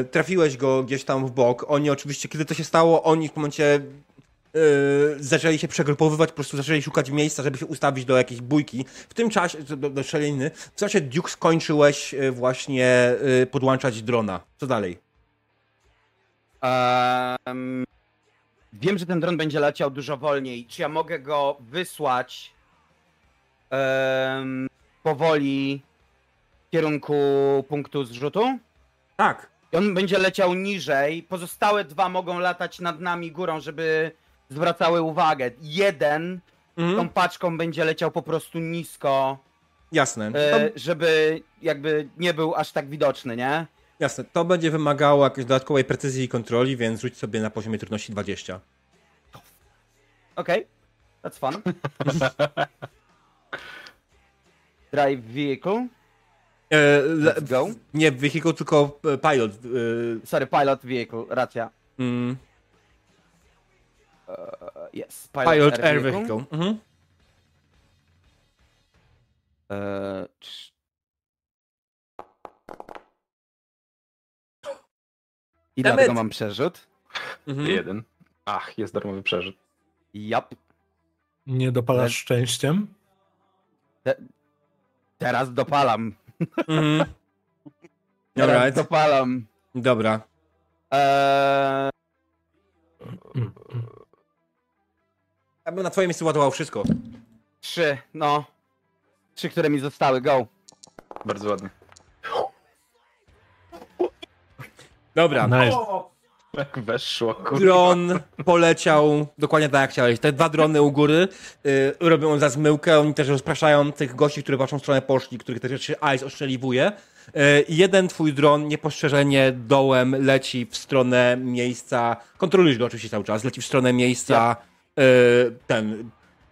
y, trafiłeś go gdzieś tam w bok. Oni oczywiście, kiedy to się stało, oni w momencie y, zaczęli się przegrupowywać, po prostu zaczęli szukać miejsca, żeby się ustawić do jakiejś bójki. W tym czasie, do, do strzeliny, w czasie Duke skończyłeś y, właśnie y, podłączać drona. Co dalej? Em, wiem, że ten dron będzie leciał dużo wolniej. Czy ja mogę go wysłać em, powoli w kierunku punktu zrzutu? Tak. I on będzie leciał niżej. Pozostałe dwa mogą latać nad nami górą, żeby zwracały uwagę. Jeden tą Mhm. paczką będzie leciał po prostu nisko Jasne. To, e, żeby jakby nie był aż tak widoczny, nie? jasne. To będzie wymagało jakiejś dodatkowej precyzji i kontroli, więc rzuć sobie na poziomie trudności 20. Okej, that's fun. <laughs> Drive vehicle. E, le, Let's go. Nie vehicle, tylko e, pilot. Sorry, pilot vehicle, racja. mm, Uh, yes, pilot, pilot air vehicle. Mhm. E, I Damn dlatego it. mam przerzut. Mhm. Jeden. Ach, jest darmowy przerzut. Jap. Nie dopalasz szczęściem? Teraz dopalam. <laughs> Mhm. Teraz Alright. dopalam. Dobra. Eee. Ja bym na twoim miejscu ładował wszystko. trzy, no. Trzy, które mi zostały, go. Bardzo ładnie. Dobra. Nice. Jak weszło, kurde. Dron poleciał dokładnie tak jak chciałeś. Te dwa drony u góry y, robią za zmyłkę. Oni też rozpraszają tych gości, którzy w waszą stronę poszli, których te rzeczy Ice ostrzeliwuje. Y, jeden twój dron niepostrzeżenie dołem leci w stronę miejsca. Kontrolujesz go oczywiście cały czas. Leci w stronę miejsca ten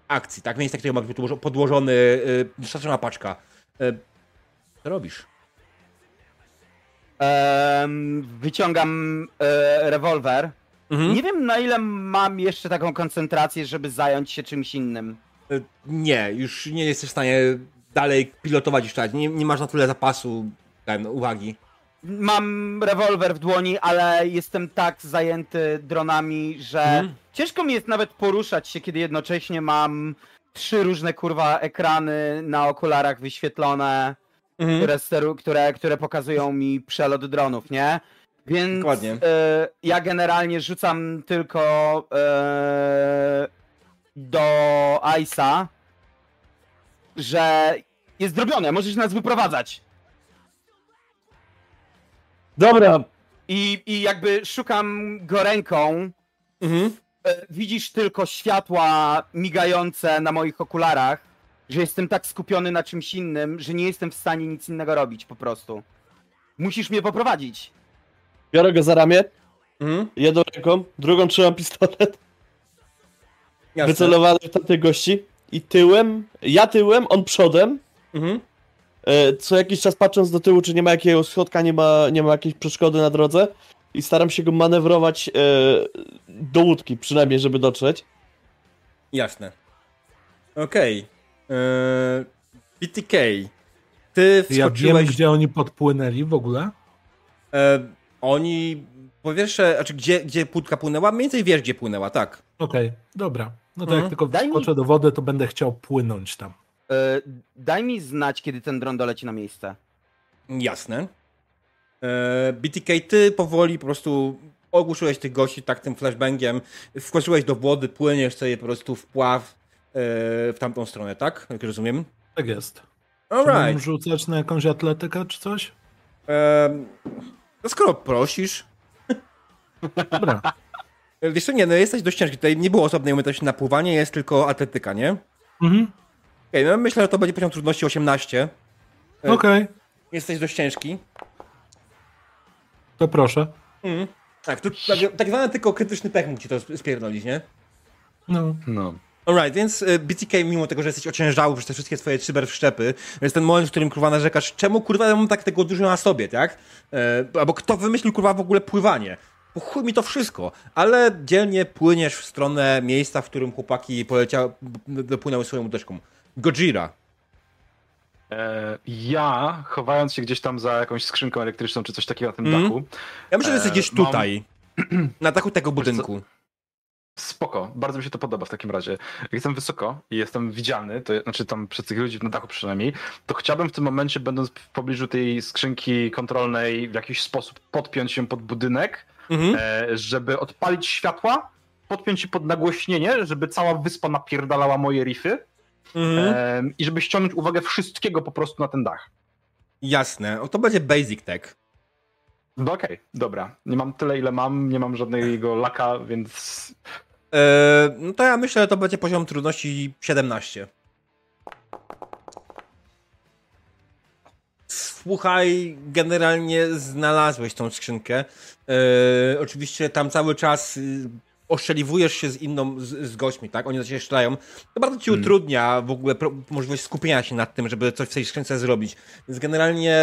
akcji, tak? Miejsce, które ma być podłożo- podłożony, y, dostarczona paczka. Y, co robisz? Ehm, wyciągam e, rewolwer. Mhm. Nie wiem na ile mam jeszcze taką koncentrację, żeby zająć się czymś innym. Nie, już nie jesteś w stanie dalej pilotować już tak. Nie, nie masz na tyle zapasu ten, uwagi. Mam rewolwer w dłoni, ale jestem tak zajęty dronami, że Mhm. ciężko mi jest nawet poruszać się, kiedy jednocześnie mam trzy różne kurwa ekrany na okularach wyświetlone, Mhm. które, steru, które, które pokazują mi przelot dronów, nie? Więc Dokładnie. e, ja generalnie rzucam tylko e, do Ice'a, że jest zrobione, możesz nas wyprowadzać. Dobra, I, I jakby szukam go ręką. Mhm. E, Widzisz tylko światła migające na moich okularach, że jestem tak skupiony na czymś innym, że nie jestem w stanie nic innego robić po prostu. Musisz mnie poprowadzić. biorę go za ramię, Mhm. jedną ręką, drugą trzymam pistolet, Jasne. wycelowany w tamtych gości i tyłem, ja tyłem, on przodem, Mhm. E, co jakiś czas patrząc do tyłu, czy nie ma jakiegoś schodka, nie ma, nie ma jakiejś przeszkody na drodze i staram się go manewrować e, do łódki przynajmniej, żeby dotrzeć. Jasne. Okej. Eee, BTK. Ty Ja wiem, wskoczyłeś... gdzie oni podpłynęli w ogóle. E, oni... Po pierwsze, znaczy gdzie, gdzie płódka płynęła? Mniej więcej wiesz, gdzie płynęła, tak. Okej, dobra. No to Mhm. jak tylko Daj mi- wskoczę do wody, to będę chciał płynąć tam. E, Daj mi znać, kiedy ten dron doleci na miejsce. Jasne. E, BTK, ty powoli po prostu ogłuszyłeś tych gości tak tym flashbangiem, wskoczyłeś do wody, płyniesz sobie po prostu w pław e, w tamtą stronę, tak? Jak rozumiem? Tak jest. Czy Alright. rzucać na jakąś atletykę czy coś? Ehm, no skoro prosisz. <laughs> Dobra. Wiesz co, nie, no jesteś dość ciężki. Tutaj nie było osobnej umiejętności na pływanie, jest tylko atletyka, nie? Mhm. Okej, no myślę, że to będzie poziom trudności 18. E, Okej, Jesteś dość ciężki. to proszę. Mhm. Tak, tu, tak, tak zwany tylko krytyczny pech mógł ci to sp- spierdolić, nie? No. No. Alright, więc y, BTK, mimo tego, że jesteś ociężały przez te wszystkie twoje cyberwszczepy, jest ten moment, w którym kurwa narzekasz, czemu kurwa ja mam tak tego dużo na sobie, tak? E, albo kto wymyślił kurwa w ogóle pływanie? Po chuj mi to wszystko, ale dzielnie płyniesz w stronę miejsca, w którym chłopaki poleciały, dopłynęły swoją łódeczką. Gojira. E, ja, chowając się gdzieś tam za jakąś skrzynką elektryczną czy coś takiego na tym Mhm. dachu, Ja myślę, że jesteś E, gdzieś mam- tutaj, <clears throat> na dachu tego budynku. spoko, bardzo mi się to podoba w takim razie. Jak jestem wysoko i jestem widzialny, to znaczy tam przez tych ludzi na dachu przynajmniej, to chciałbym w tym momencie, będąc w pobliżu tej skrzynki kontrolnej, w jakiś sposób podpiąć się pod budynek, Mhm. e, żeby odpalić światła, podpiąć się pod nagłośnienie, żeby cała wyspa napierdalała moje riffy Mhm. i żeby ściągnąć uwagę wszystkiego po prostu na ten dach. Jasne, o, to będzie basic tech. No okej, dobra. Nie mam tyle, ile mam, nie mam żadnego laka, więc E, no to ja myślę, że to będzie poziom trudności 17. słuchaj, generalnie znalazłeś tą skrzynkę. E, oczywiście tam cały czas y, oszczeliwujesz się z inną, z, z gośćmi, tak? Oni na ciebie strzelają. To bardzo ci utrudnia w ogóle pro, możliwość skupienia się nad tym, żeby coś w tej skrzynce zrobić. Więc generalnie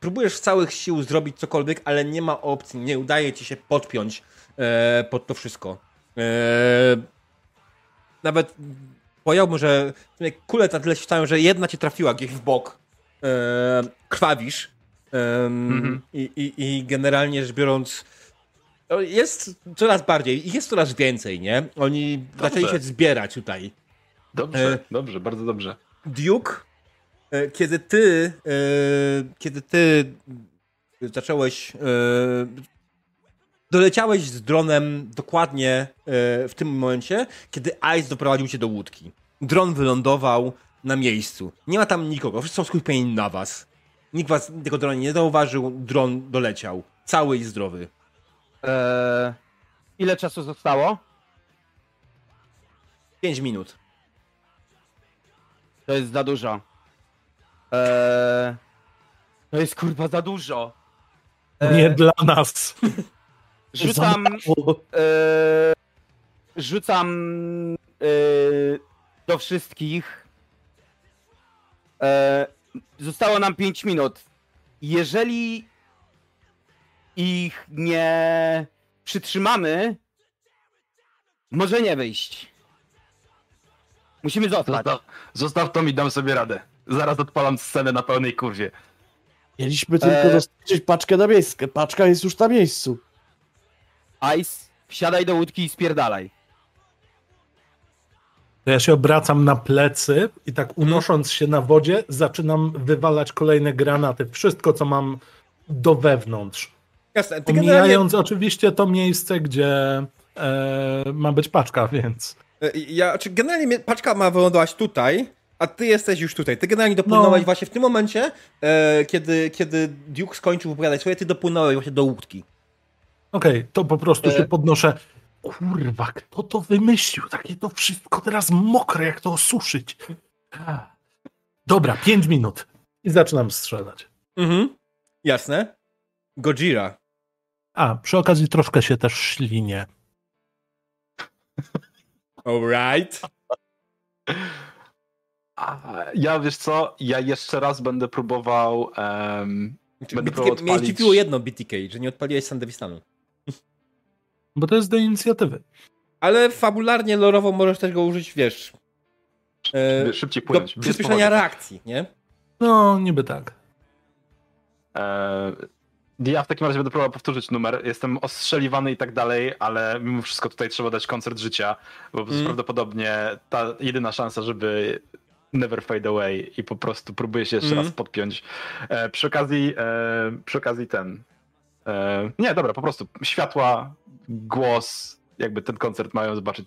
próbujesz z całych sił zrobić cokolwiek, ale nie ma opcji, nie udaje ci się podpiąć e, pod to wszystko. E, nawet powiedziałbym, że kule na tyle się stają, że jedna cię trafiła gdzieś w bok. E, krwawisz. Em, i, i, I generalnie rzecz biorąc, jest coraz bardziej, ich jest coraz więcej, nie? Oni zaczęli się zbierać tutaj. Dobrze, E, dobrze, bardzo dobrze. Duke, e, kiedy ty, e, kiedy ty zacząłeś, e, doleciałeś z dronem dokładnie e, w tym momencie, kiedy Ice doprowadził cię do łódki. Dron wylądował na miejscu. Nie ma tam nikogo, wszyscy są skupieni na was. Nikt was tego drona nie zauważył, dron doleciał. Cały i zdrowy. Eee, ile czasu zostało? 5 minut. To jest za dużo. Eee, to jest kurwa za dużo. Eee, Nie dla nas. Rzucam. <laughs> Eee, rzucam eee, do wszystkich. Eee, zostało nam 5 minut. Jeżeli ich nie przytrzymamy, może nie wyjść. Musimy zostać. Zostaw, zostaw to mi dam sobie radę. Zaraz odpalam scenę na pełnej kurwie. Mieliśmy tylko Eee. dostarczyć paczkę na miejsce. Paczka jest już na miejscu. Ice, wsiadaj do łódki i spierdalaj. To ja się obracam na plecy i tak unosząc się na wodzie, zaczynam wywalać kolejne granaty. Wszystko, co mam do wewnątrz. Jasne, ty generalnie, Omijając oczywiście to miejsce, gdzie e, ma być paczka, więc. e, ja, czy generalnie mnie- paczka ma wylądować tutaj, a ty jesteś już tutaj. Ty generalnie dopłynąłeś No. właśnie w tym momencie, e, kiedy, kiedy Duke skończył wypowiadać swoje, ty dopłynąłeś właśnie do łódki. Okej, to po prostu E. się podnoszę. Kurwa, kto to wymyślił? Takie to wszystko teraz mokre, jak to osuszyć. Dobra, pięć minut. I zaczynam strzelać. Mhm. Jasne. Gojira. A, przy okazji troszkę się też ślinię. Alright. Ja wiesz co, ja jeszcze raz będę próbował. em, Będę BTK, próbował odpalić- zdziwiło jedno BTK, że nie odpaliłeś Sandewistanu. Bo to jest do inicjatywy. Ale fabularnie, lorowo możesz też go użyć, wiesz, e, szybciej do płynąć. bez przyspieszenia reakcji, nie? No, niby tak. E, Ja w takim razie będę próbował powtórzyć numer. Jestem ostrzeliwany i tak dalej, ale mimo wszystko tutaj trzeba dać koncert życia, bo Mm. prawdopodobnie ta jedyna szansa, żeby never fade away i po prostu próbuję się jeszcze Mm. raz podpiąć. E, przy okazji, e, przy okazji ten. E, nie, dobra, po prostu światła, głos, jakby ten koncert mają zobaczyć.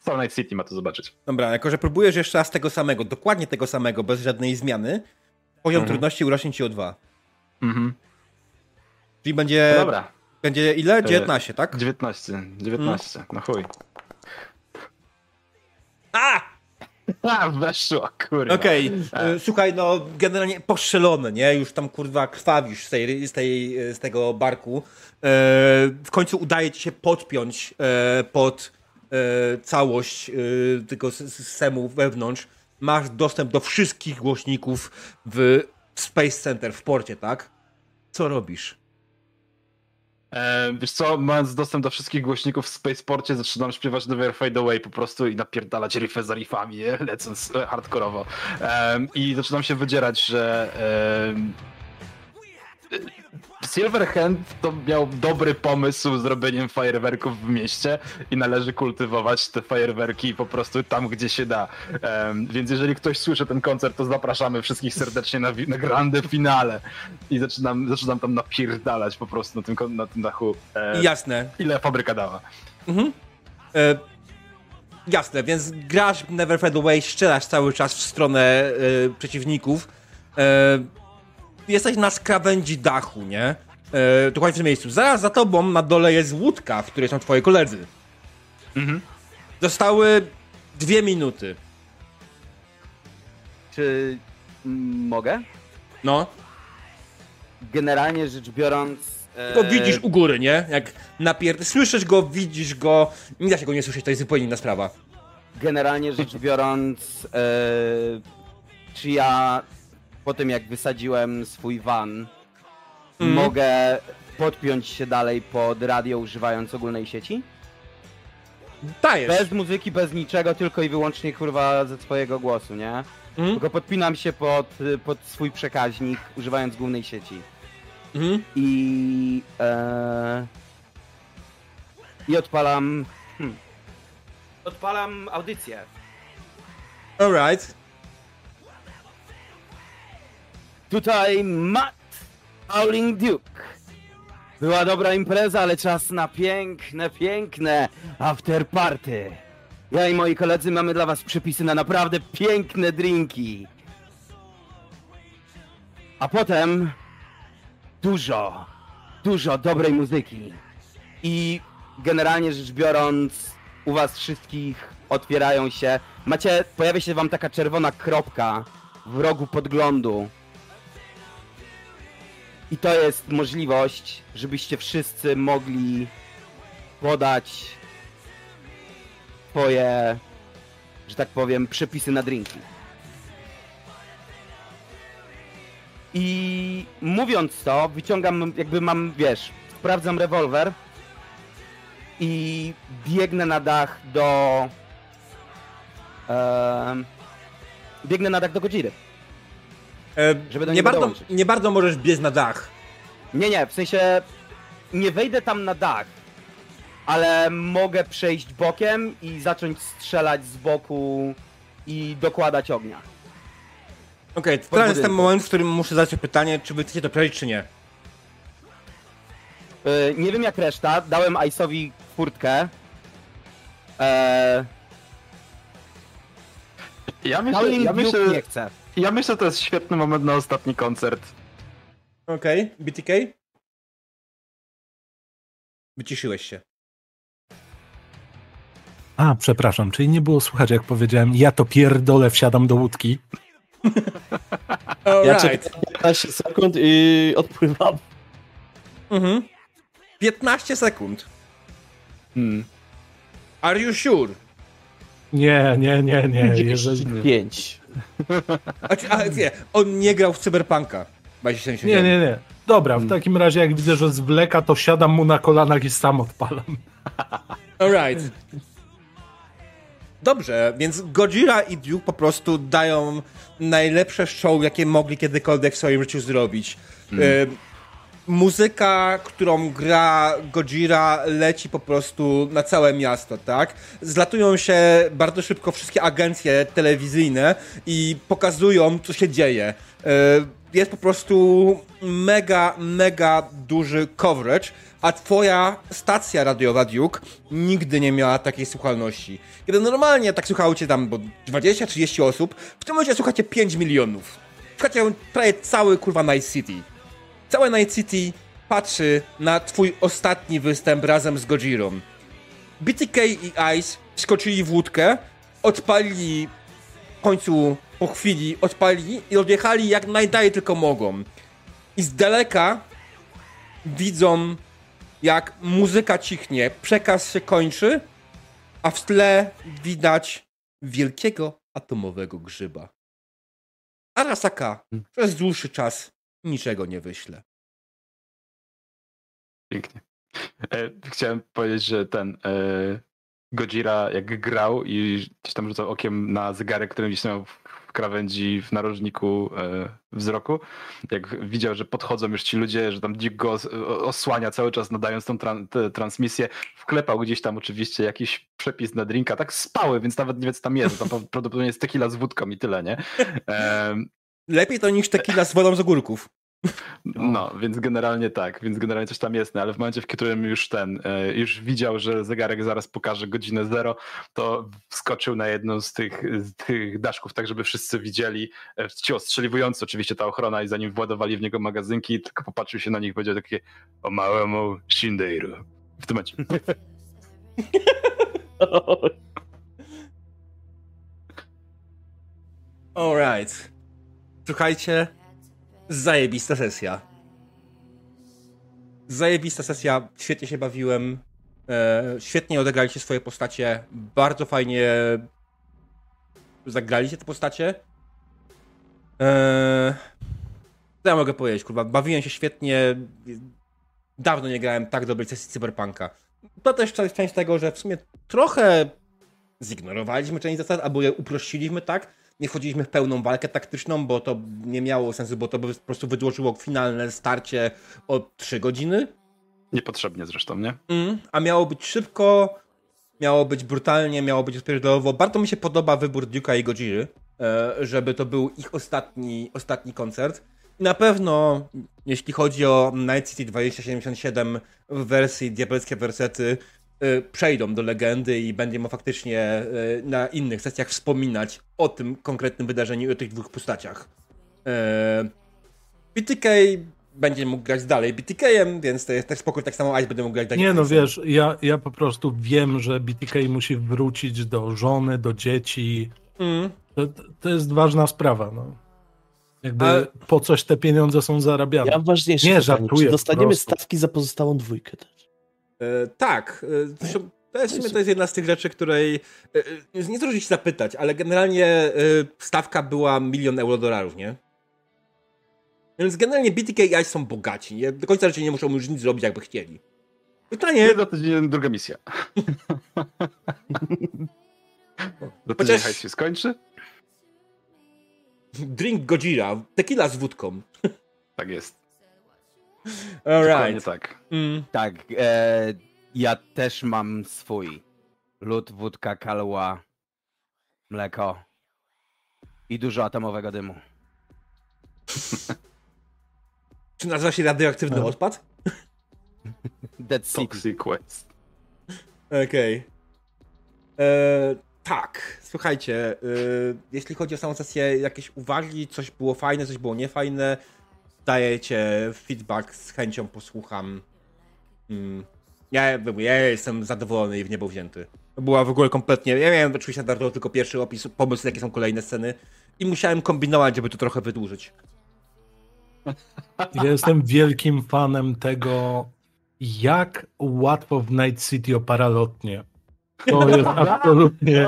Cała Night City ma to zobaczyć. Dobra, jako że próbujesz jeszcze raz tego samego, dokładnie tego samego, bez żadnej zmiany, poziom Mhm. trudności urośnie ci o dwa. Mhm. Czyli będzie, No dobra, będzie ile? 19, tak? 19, 19, no chuj. A! A, weszło, kurwa. Okej, E. y, słuchaj, no generalnie postrzelony, nie? Już tam kurwa krwawisz z, tej, z, tej, z tego barku. E, w końcu udaje ci się podpiąć e, pod e, całość e, tego systemu wewnątrz. Masz dostęp do wszystkich głośników w Space Center w porcie, tak? Co robisz? Wiesz co, mając dostęp do wszystkich głośników w Spaceporcie, zaczynam śpiewać Never Fade Away po prostu i napierdalać riffy za riffami, <laughs> lecąc hardkorowo. I zaczynam się wydzierać, że Silverhand to miał dobry pomysł z robieniem fajerwerków w mieście i należy kultywować te fajerwerki po prostu tam, gdzie się da. Em, więc jeżeli ktoś słyszy ten koncert, to zapraszamy wszystkich serdecznie na, na grande finale. I zaczynam, zaczynam tam napierdalać po prostu na tym, na tym dachu. E, Jasne. Ile fabryka dała? E, jasne, więc grasz w Never Fade Away, strzelasz cały czas w stronę e, przeciwników. E, jesteś na skrawędzi dachu, nie? E, dokładnie w tym miejscu. Zaraz za tobą na dole jest łódka, w której są twoi koledzy. Mhm. Zostały dwie minuty. Czy mogę? No. generalnie rzecz biorąc... e, To widzisz u góry, nie? Jak napier... Słyszysz go, widzisz go, nie da się go nie słyszeć, to jest zupełnie inna sprawa. Generalnie rzecz biorąc, e, czy ja po tym jak wysadziłem swój van, Mhm. mogę podpiąć się dalej pod radio używając ogólnej sieci? Dajesz. Bez muzyki, bez niczego, tylko i wyłącznie kurwa ze swojego głosu, nie? Mhm. Tylko podpinam się pod, pod swój przekaźnik używając głównej sieci. Mhm. I. E, I odpalam. Hmm, odpalam audycję. Alright. Tutaj Matt Howling Duke. Była dobra impreza, ale czas na piękne, piękne after party. Ja i moi koledzy mamy dla was przepisy na naprawdę piękne drinki. A potem dużo, dużo dobrej muzyki. I generalnie rzecz biorąc, u was wszystkich otwierają się. Macie, pojawia się wam taka czerwona kropka w rogu podglądu. I to jest możliwość, żebyście wszyscy mogli podać swoje, że tak powiem, przepisy na drinki. I mówiąc to, wyciągam, jakby mam, wiesz, sprawdzam rewolwer i biegnę na dach do. em, biegnę na dach do Godziry. E, Żeby do nie, bardzo, dołączyć. nie bardzo możesz biec na dach. Nie, nie, w sensie nie wejdę tam na dach, ale mogę przejść bokiem i zacząć strzelać z boku i dokładać ognia. Okej, to teraz jest ten moment, w którym muszę zadać pytanie, czy wy chcecie to przeżyć, czy nie. Yy, nie wiem jak reszta, dałem Ice'owi furtkę. Eee, Ja myślę, ja myślę, nie chce. Ja myślę, że to jest świetny moment na ostatni koncert. Okej, BTK? Wyciszyłeś się. A, przepraszam, czyli nie było słychać, jak powiedziałem, ja to pierdolę, wsiadam do łódki. Ja czekam 15 sekund i odpływam. Mhm. 15 sekund. Hmm. Are you sure? Nie, nie, nie, nie. Jeżeli... 5. A, a nie, on nie grał w Cyberpunka. 2077. Nie, nie, nie. Dobra, w takim razie jak widzę, że zwleka, to siadam mu na kolanach i sam odpalam. Alright. Dobrze, więc Godzilla i Duke po prostu dają najlepsze show, jakie mogli kiedykolwiek w swoim życiu zrobić. E, muzyka, którą gra Godzilla leci po prostu na całe miasto, tak? Zlatują się bardzo szybko wszystkie agencje telewizyjne i pokazują, co się dzieje. E, Jest po prostu mega, mega duży coverage, a twoja stacja radiowa Duke nigdy nie miała takiej słuchalności. Kiedy normalnie tak słuchało cię tam bo 20-30 osób, w tym momencie słuchacie 5 milionów. Słuchacie prawie cały kurwa Night City. Całe Night City patrzy na twój ostatni występ razem z Gojirą. BTK i Ice skoczyli w łódkę, odpalili w końcu po chwili, odpalili i odjechali jak najdalej tylko mogą. I z daleka widzą, jak muzyka cichnie, przekaz się kończy, a w tle widać wielkiego atomowego grzyba. Arasaka przez dłuższy czas niczego nie wyśle. Pięknie. E, chciałem powiedzieć, że ten e, Gojira jak grał i gdzieś tam rzucał okiem na zegarek, który gdzieś miał w krawędzi w narożniku e, wzroku, jak widział, że podchodzą już ci ludzie, że tam dzik go osłania cały czas nadając tą transmisję, wklepał gdzieś tam oczywiście jakiś przepis na drinka, tak spały, więc nawet nie wie co tam jest, tam <laughs> prawdopodobnie jest tequila z wódką i tyle, nie? Em, Lepiej to niż tequila z wodą z ogórków. No, więc generalnie tak, więc generalnie coś tam jest, no, ale w momencie, w którym już ten, e, już widział, że zegarek zaraz pokaże godzinę zero, to wskoczył na jedną z tych, z tych daszków, tak żeby wszyscy widzieli, e, ci ostrzeliwujący oczywiście ta ochrona i zanim władowali w niego magazynki, tylko popatrzył się na nich i powiedział takie o małemu Shindeiru. W tym momencie. <laughs> Alright. Słuchajcie, zajebista sesja. Zajebista sesja, świetnie się bawiłem. E, świetnie odegraliście swoje postacie. Bardzo fajnie zagraliście te postacie. E, co ja mogę powiedzieć, kurwa? Bawiłem się świetnie. Dawno nie grałem tak dobrej sesji Cyberpunka. To też część część tego, że w sumie trochę zignorowaliśmy część zasad, albo je uprościliśmy tak. Nie wchodziliśmy w pełną walkę taktyczną, bo to nie miało sensu, bo to by po prostu wydłużyło finalne starcie o 3 godziny. Niepotrzebnie zresztą, nie? Mm, a miało być szybko, miało być brutalnie, miało być rozpierdolowo. Bardzo mi się podoba wybór Duke'a i Godziry, e, żeby to był ich ostatni, ostatni koncert. Na pewno, jeśli chodzi o Night City 2077 w wersji Diabelskie Wersety, przejdą do legendy i będziemy faktycznie e, na innych sesjach wspominać o tym konkretnym wydarzeniu i o tych dwóch postaciach. E, BTK będzie mógł grać dalej BTK-em, więc to jest też spokój, tak samo Ice będę mógł grać dalej. Nie no, wiesz, ja, ja po prostu wiem, że BTK musi wrócić do żony, do dzieci. Mm. To, to jest ważna sprawa, no. Jakby Ale- po coś te pieniądze są zarabiane. Ja mam ważniejsze Nie, pytanie. żartuję Czy dostaniemy stawki za pozostałą dwójkę też? E, tak. E, to jest, w sumie to jest jedna z tych rzeczy, której e, nie zdążyć się zapytać, ale generalnie stawka była milion euro dolarów, nie? Więc generalnie BTK i Ice są bogaci. Nie? Do końca rzeczy nie muszą już nic zrobić, jakby chcieli. Pytanie, Jedna tydzień, druga misja. <laughs> Do tydzień Chociaż- się skończy? drink Gojira, tequila z wódką. Tak jest. Alright. tak. Mm. Tak, e, ja też mam swój. Lód, wódka, kalła, mleko i dużo atomowego dymu. <laughs> Czy nazywa się radioaktywny Tak. odpad? <laughs> Dead. Toxic Quest. Okej. E, Tak, słuchajcie, e, jeśli chodzi o samą sesję, jakieś uwagi, coś było fajne, coś było niefajne, dajecie feedback, z chęcią posłucham. Mm. Ja, ja jestem zadowolony i w niebo wzięty. To była w ogóle kompletnie, ja miałem oczywiście standardowo tylko pierwszy opis, pomysł jakie są kolejne sceny i musiałem kombinować, żeby to trochę wydłużyć. Ja jestem wielkim fanem tego, jak łatwo w Night City o paralotnie. To jest <laughs> absolutnie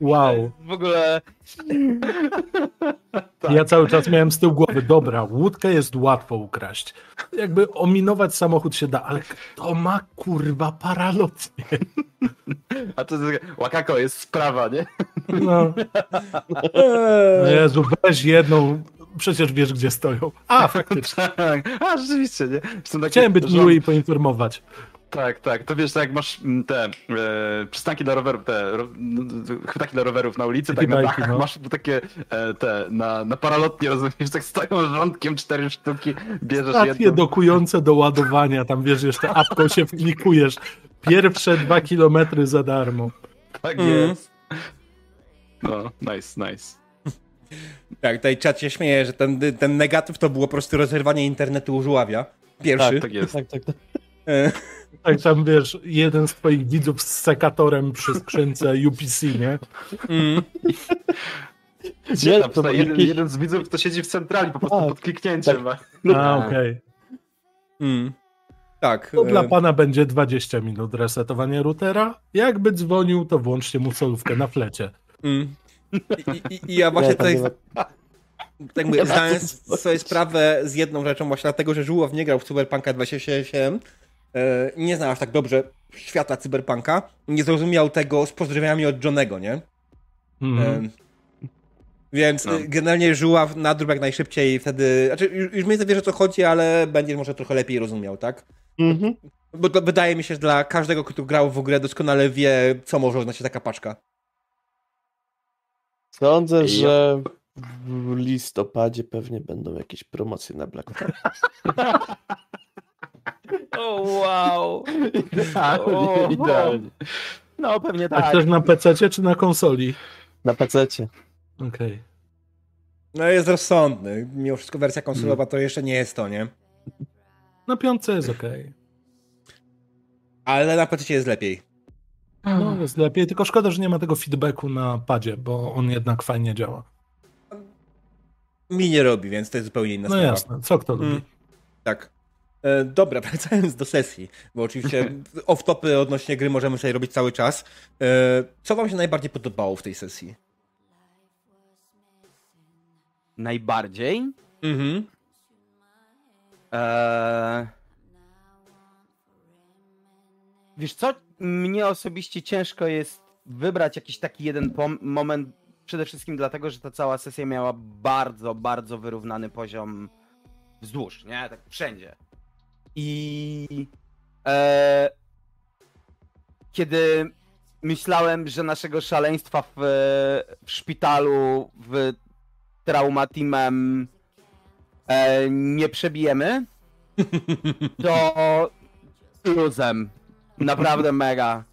wow. W ogóle <laughs> Ja cały czas miałem z tyłu głowy, dobra, łódkę jest łatwo ukraść. Jakby ominować samochód się da, ale kto ma kurwa paralotnie? A to jest, Wakako jest sprawa, nie? No, Eee, <laughs> Jezu, weź jedną, przecież wiesz gdzie stoją. A, faktycznie. <laughs> Tak. A, rzeczywiście, nie? Takie, Chciałem być miły i poinformować. Tak, tak. To wiesz, tak jak masz mm, te e, przystanki dla rowerów, te ro, chwytaki dla rowerów na ulicy, tak na dachach no. masz takie e, te na, na paralotnie, rozumiesz, tak stoją rządkiem cztery sztuki, bierzesz Stacje jedną. dokujące do ładowania, tam wiesz, jeszcze apką się wklikujesz. Pierwsze dwa kilometry za darmo. Tak Mm. jest. No, nice, nice. Tak, tutaj czat się śmieje, że ten, ten negatyw to było po prostu rozerwanie internetu u żuławia. Pierwszy. Tak jest. Tak, tak, tak. E, Tak tam wiesz, jeden z twoich widzów z sekatorem przy skrzynce UPC, nie? mm. Nie, to to jeden, jakiś- jeden z widzów, kto siedzi w centrali, po prostu Tak. pod kliknięciem. Tak. A, okej. Mm. Tak. To dla e, pana będzie 20 minut resetowania routera. Jakby dzwonił, to włączcie mu solówkę na flecie. mm. I, i, I ja właśnie tutaj, nie tak mówię, zdałem co sobie sprawę z jedną rzeczą, właśnie dlatego, że Żuław nie grał w Cyberpunka 2077, e, nie znał aż tak dobrze świata Cyberpunka, nie zrozumiał tego z pozdrowieniami od Johnego, nie? Mhm. E, Więc No. e, generalnie Żuław nadrób jak najszybciej wtedy, znaczy już, już mniej o co chodzi, ale będzie może trochę lepiej rozumiał, tak? Mhm. Bo to wydaje mi się, że dla każdego, kto grał w grę, doskonale wie, co może oznaczać taka paczka. Sądzę, Ja- że w listopadzie pewnie będą jakieś promocje na Black Friday. <laughs> O, wow. Idealnie, O, idealnie. No pewnie A tak. chcesz na PC czy na konsoli? Na PC-cie. Okej. No jest rozsądny. Mimo wszystko wersja konsolowa to jeszcze nie jest to, nie? Na piątce jest okej. Ale na PC jest lepiej. No, jest lepiej, tylko szkoda, że nie ma tego feedbacku na padzie, bo on jednak fajnie działa. Mi nie robi, więc to jest zupełnie inna No sprawa. jasne, co kto lubi. Mm. Tak. E, dobra, <laughs> wracając do sesji, bo oczywiście <laughs> off-topy odnośnie gry możemy sobie robić cały czas. E, co wam się najbardziej podobało w tej sesji? Najbardziej. Mhm. Eee... Wiesz co? Mnie osobiście ciężko jest wybrać jakiś taki jeden moment. Przede wszystkim dlatego, że ta cała sesja miała bardzo, bardzo wyrównany poziom wzdłuż, nie? Tak wszędzie. I e, kiedy myślałem, że naszego szaleństwa w, w szpitalu, w traumatimem e, nie przebijemy, <laughs> to luzem. Naprawdę mega.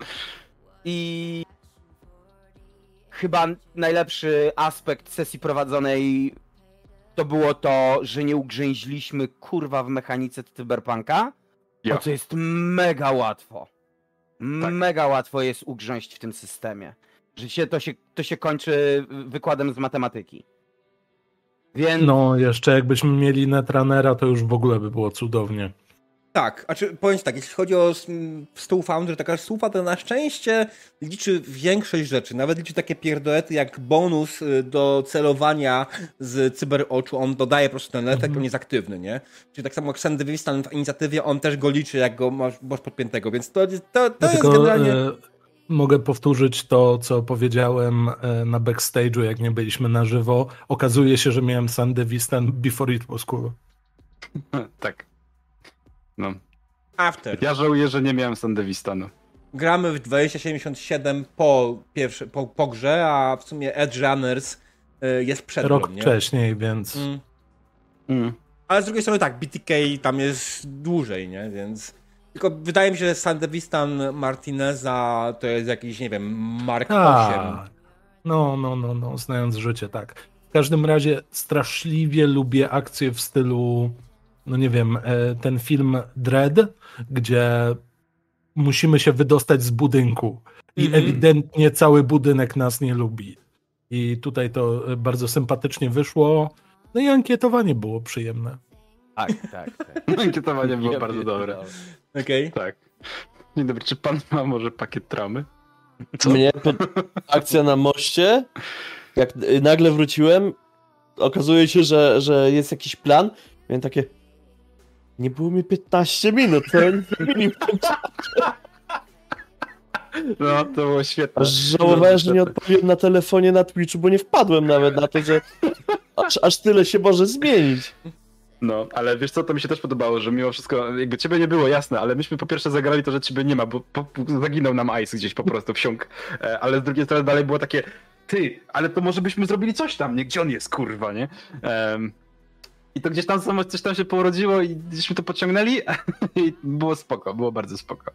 I chyba najlepszy aspekt sesji prowadzonej to było to, że nie ugrzęźliśmy kurwa w mechanice cyberpunka, Ja. co jest mega łatwo. Tak. Mega łatwo jest ugrząść w tym systemie. Że się, to, się, to się kończy wykładem z matematyki. Więc No, jeszcze jakbyśmy mieli Netrunnera, to już w ogóle by było cudownie. Tak, a czy powiem ci tak, jeśli chodzi o Foundry, taka stufa to na szczęście liczy większość rzeczy. Nawet liczy takie pierdoety jak bonus y, do celowania z cyberoczu. On dodaje po prostu ten efekt, on jest aktywny, nie? Czyli tak samo jak Sandy Wistan w inicjatywie, on też go liczy, jak go masz, masz podpiętego, więc to, jest- to, to jest generalnie... e, mogę powtórzyć to, co powiedziałem e, na backstage'u, jak nie byliśmy na żywo. Okazuje się, że miałem Sandy Wistan before it was cool. <laughs> tak. No. After. Ja żałuję, że nie miałem Sandevistanu. Gramy w 2077 po, pierwsze, po, po grze, a w sumie Edge Runners y, jest przed Rok grą, wcześniej, więc Mm. Mm. Ale z drugiej strony tak, BTK tam jest dłużej, nie? Więc. Tylko wydaje mi się, że Sandevistan Martineza to jest jakiś, nie wiem, Mark 8. Tak. No, no, no, no, znając życie, tak. W każdym razie straszliwie lubię akcje w stylu, no nie wiem, e, ten film Dread, gdzie musimy się wydostać z budynku i Mhm. ewidentnie cały budynek nas nie lubi. I tutaj to e, bardzo sympatycznie wyszło. No i ankietowanie było przyjemne. tak, tak, tak. <laughs> Ankietowanie było Ja bardzo dobre. Okej. Tak. Dzień dobry, czy pan ma może pakiet tramy? Co? Mnie akcja na moście, jak nagle wróciłem, okazuje się, że, że jest jakiś plan. Miałem takie. Nie było mi 15 minut, to oni zrobili w tym czasie. No, to było świetne. Aż żałowałem, że nie odpowiedziałem na telefonie na Twitchu, bo nie wpadłem nawet na to, że aż, aż tyle się może zmienić. No, ale wiesz co, to mi się też podobało, że mimo wszystko, jakby ciebie nie było, jasne, ale myśmy po pierwsze zagrali to, że ciebie nie ma, bo po, zaginął nam Ice gdzieś po prostu, wsiąk. E, Ale z drugiej strony dalej było takie, ty, ale to może byśmy zrobili coś tam, nie? Gdzie on jest, kurwa, nie? Em, I to gdzieś tam samo coś tam się porodziło i gdzieśmy to pociągnęli <laughs> i było spoko, było bardzo spoko.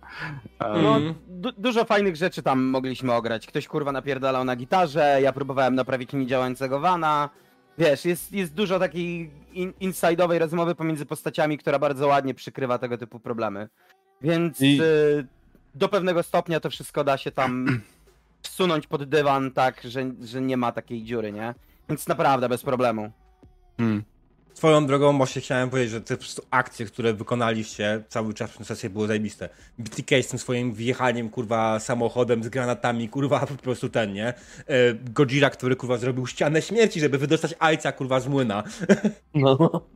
Em, No, du- dużo fajnych rzeczy tam mogliśmy ograć. Ktoś kurwa napierdalał na gitarze, ja próbowałem naprawić niedziałającego vana. Wiesz, jest, jest dużo takiej in, inside'owej rozmowy pomiędzy postaciami, która bardzo ładnie przykrywa tego typu problemy. Więc I- y, do pewnego stopnia to wszystko da się tam <clears throat> wsunąć pod dywan tak, że, że nie ma takiej dziury, nie? Więc naprawdę bez problemu. mm. Swoją drogą właśnie chciałem powiedzieć, że te po prostu akcje, które wykonaliście cały czas przez sesję były zajebiste. BTK z tym swoim wjechaniem, kurwa, samochodem z granatami, kurwa, po prostu ten, nie? E, Gojira, który, kurwa, zrobił ścianę śmierci, żeby wydostać Ajca, kurwa, z młyna. No.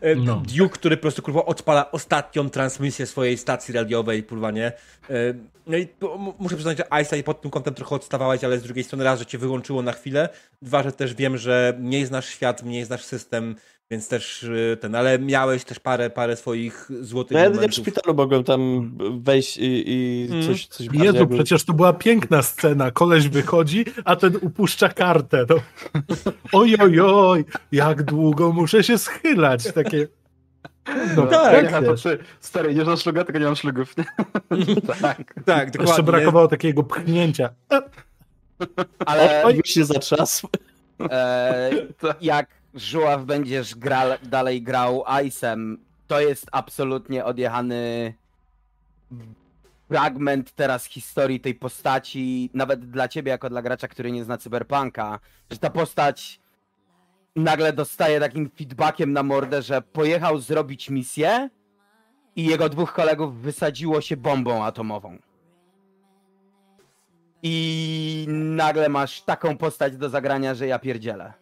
E, No. Duke, który po prostu kurwa odpala ostatnią transmisję swojej stacji radiowej, kurwa nie. E, No i muszę przyznać, że Ice pod tym kątem trochę odstawałeś, ale z drugiej strony raz, że cię wyłączyło na chwilę, dwa, że też wiem, że mniej znasz świat, mniej znasz system, więc też e, ten, ale miałeś też parę, parę swoich złotych No ja w szpitalu mogłem tam wejść i, i Mm. coś, coś Jezu, jakby- przecież to była piękna scena. Koleś wychodzi, a ten upuszcza kartę. No. Oj, oj, oj, jak długo muszę się schylać. Takie. No, tak, ja wiesz. patrzę, stary, nie mam szluga, tylko nie mam szlugów. <laughs> tak. Tak, Jeszcze dokładnie. brakowało takiego pchnięcia. Ale już się zatrzasł. E, Tak. <laughs> jak Żuław będziesz gra, dalej grał Ice'em, to jest absolutnie odjechany fragment teraz historii tej postaci, nawet dla ciebie jako dla gracza, który nie zna Cyberpunka, że ta postać nagle dostaje takim feedbackiem na mordę, że pojechał zrobić misję i jego dwóch kolegów wysadziło się bombą atomową. I nagle masz taką postać do zagrania, że ja pierdzielę.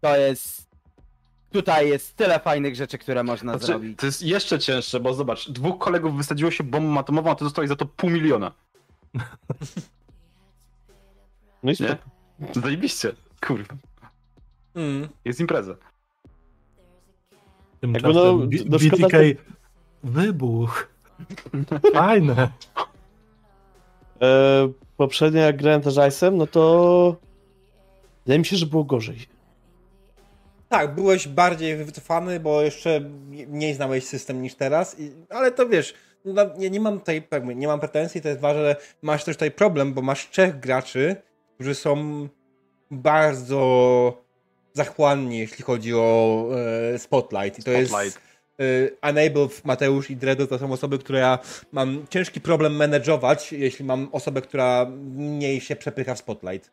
To jest... Tutaj jest tyle fajnych rzeczy, które można Znaczy, zrobić. to jest jeszcze cięższe, bo zobacz, dwóch kolegów wysadziło się bombą atomową, a ty dostałeś za to pół miliona. <laughs> No i Nie? spoko. Zajebiście. Kurwa. Mm. Jest impreza. Tymczasem no, no BTK wybuch. <laughs> Fajne. E, poprzednio jak grałem też Ice'em, no to wydaje mi się, że było gorzej. Tak, byłeś bardziej wycofany, bo jeszcze mniej znałeś system niż teraz, i, ale to wiesz, no, nie, nie mam tutaj jakby, nie mam pretensji, to jest ważne, że masz też tutaj problem, bo masz trzech graczy, którzy są bardzo zachłanni, jeśli chodzi o e, Spotlight. I to jest Spotlight. e, Unable, Mateusz i Dredo to są osoby, które ja mam ciężki problem manageować, jeśli mam osobę, która mniej się przepycha w Spotlight.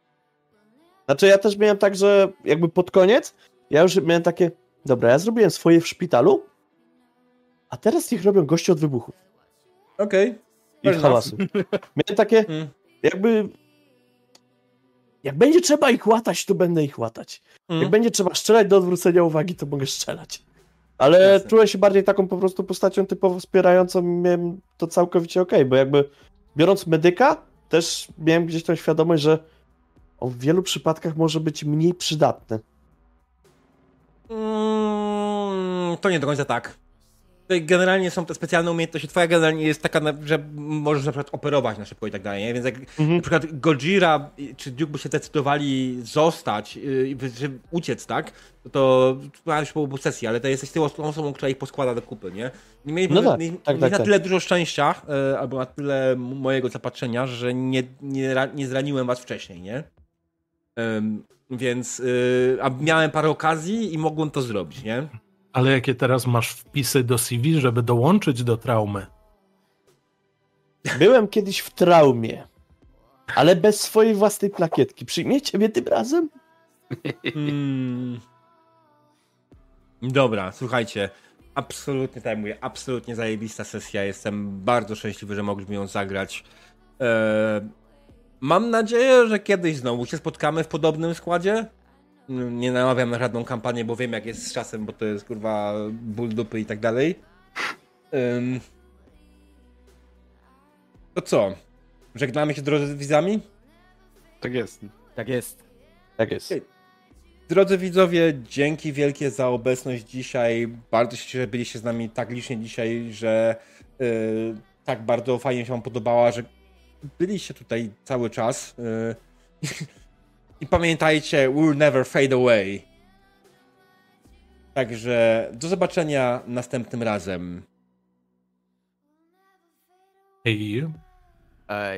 Znaczy ja też miałem tak, że jakby pod koniec, ja już miałem takie, dobra, ja zrobiłem swoje w szpitalu, a teraz niech robią goście od wybuchów Okej. i Fair hałasu. <laughs> Miałem takie, Mm. jakby jak będzie trzeba ich łatać, to będę ich łatać. Mm. Jak będzie trzeba strzelać do odwrócenia uwagi, to mogę strzelać. Ale Jasne. czułem się bardziej taką po prostu postacią typowo wspierającą i miałem to całkowicie okej, bo jakby biorąc medyka, też miałem gdzieś tą świadomość, że on w wielu przypadkach może być mniej przydatny. Mm, to nie do końca tak. Tutaj generalnie są te specjalne umiejętności. Twoja generalnie jest taka, że możesz na przykład operować na szybko i tak dalej. Nie? Więc jak Mhm. na przykład Gojira czy Duke by się decydowali zostać yy, uciec, tak? To to już po sesji, ale to jesteś tą osobą, która ich poskłada do kupy, nie? Nie mieliśmy No tak, nie, tak, tak, na tak. tyle dużo szczęścia, yy, albo na tyle mojego zapatrzenia, że nie, nie, nie zraniłem was wcześniej, nie? Więc, yy, a miałem parę okazji i mogłem to zrobić, nie? Ale jakie teraz masz wpisy do CV, żeby dołączyć do traumy? Byłem kiedyś w traumie, ale bez swojej własnej plakietki. Przyjmiecie mnie tym razem? Mm. Dobra, słuchajcie. Absolutnie, tak jak mówię, absolutnie zajebista sesja. Jestem bardzo szczęśliwy, że mogliśmy ją zagrać. Eee, mam nadzieję, że kiedyś znowu się spotkamy w podobnym składzie. Nie namawiam na żadną kampanię, bo wiem jak jest z czasem, bo to jest kurwa ból dupy i tak dalej. Ym. To co? Żegnamy się drodzy widzami? Tak jest. Tak jest. Tak jest. Drodzy widzowie, dzięki wielkie za obecność dzisiaj. Bardzo się cieszę, że byliście z nami tak licznie dzisiaj, że yy, tak bardzo fajnie się Wam podobała, że byliście tutaj cały czas. Yy. <laughs> I pamiętajcie, we'll never fade away. Także do zobaczenia następnym razem. Hej. Ej.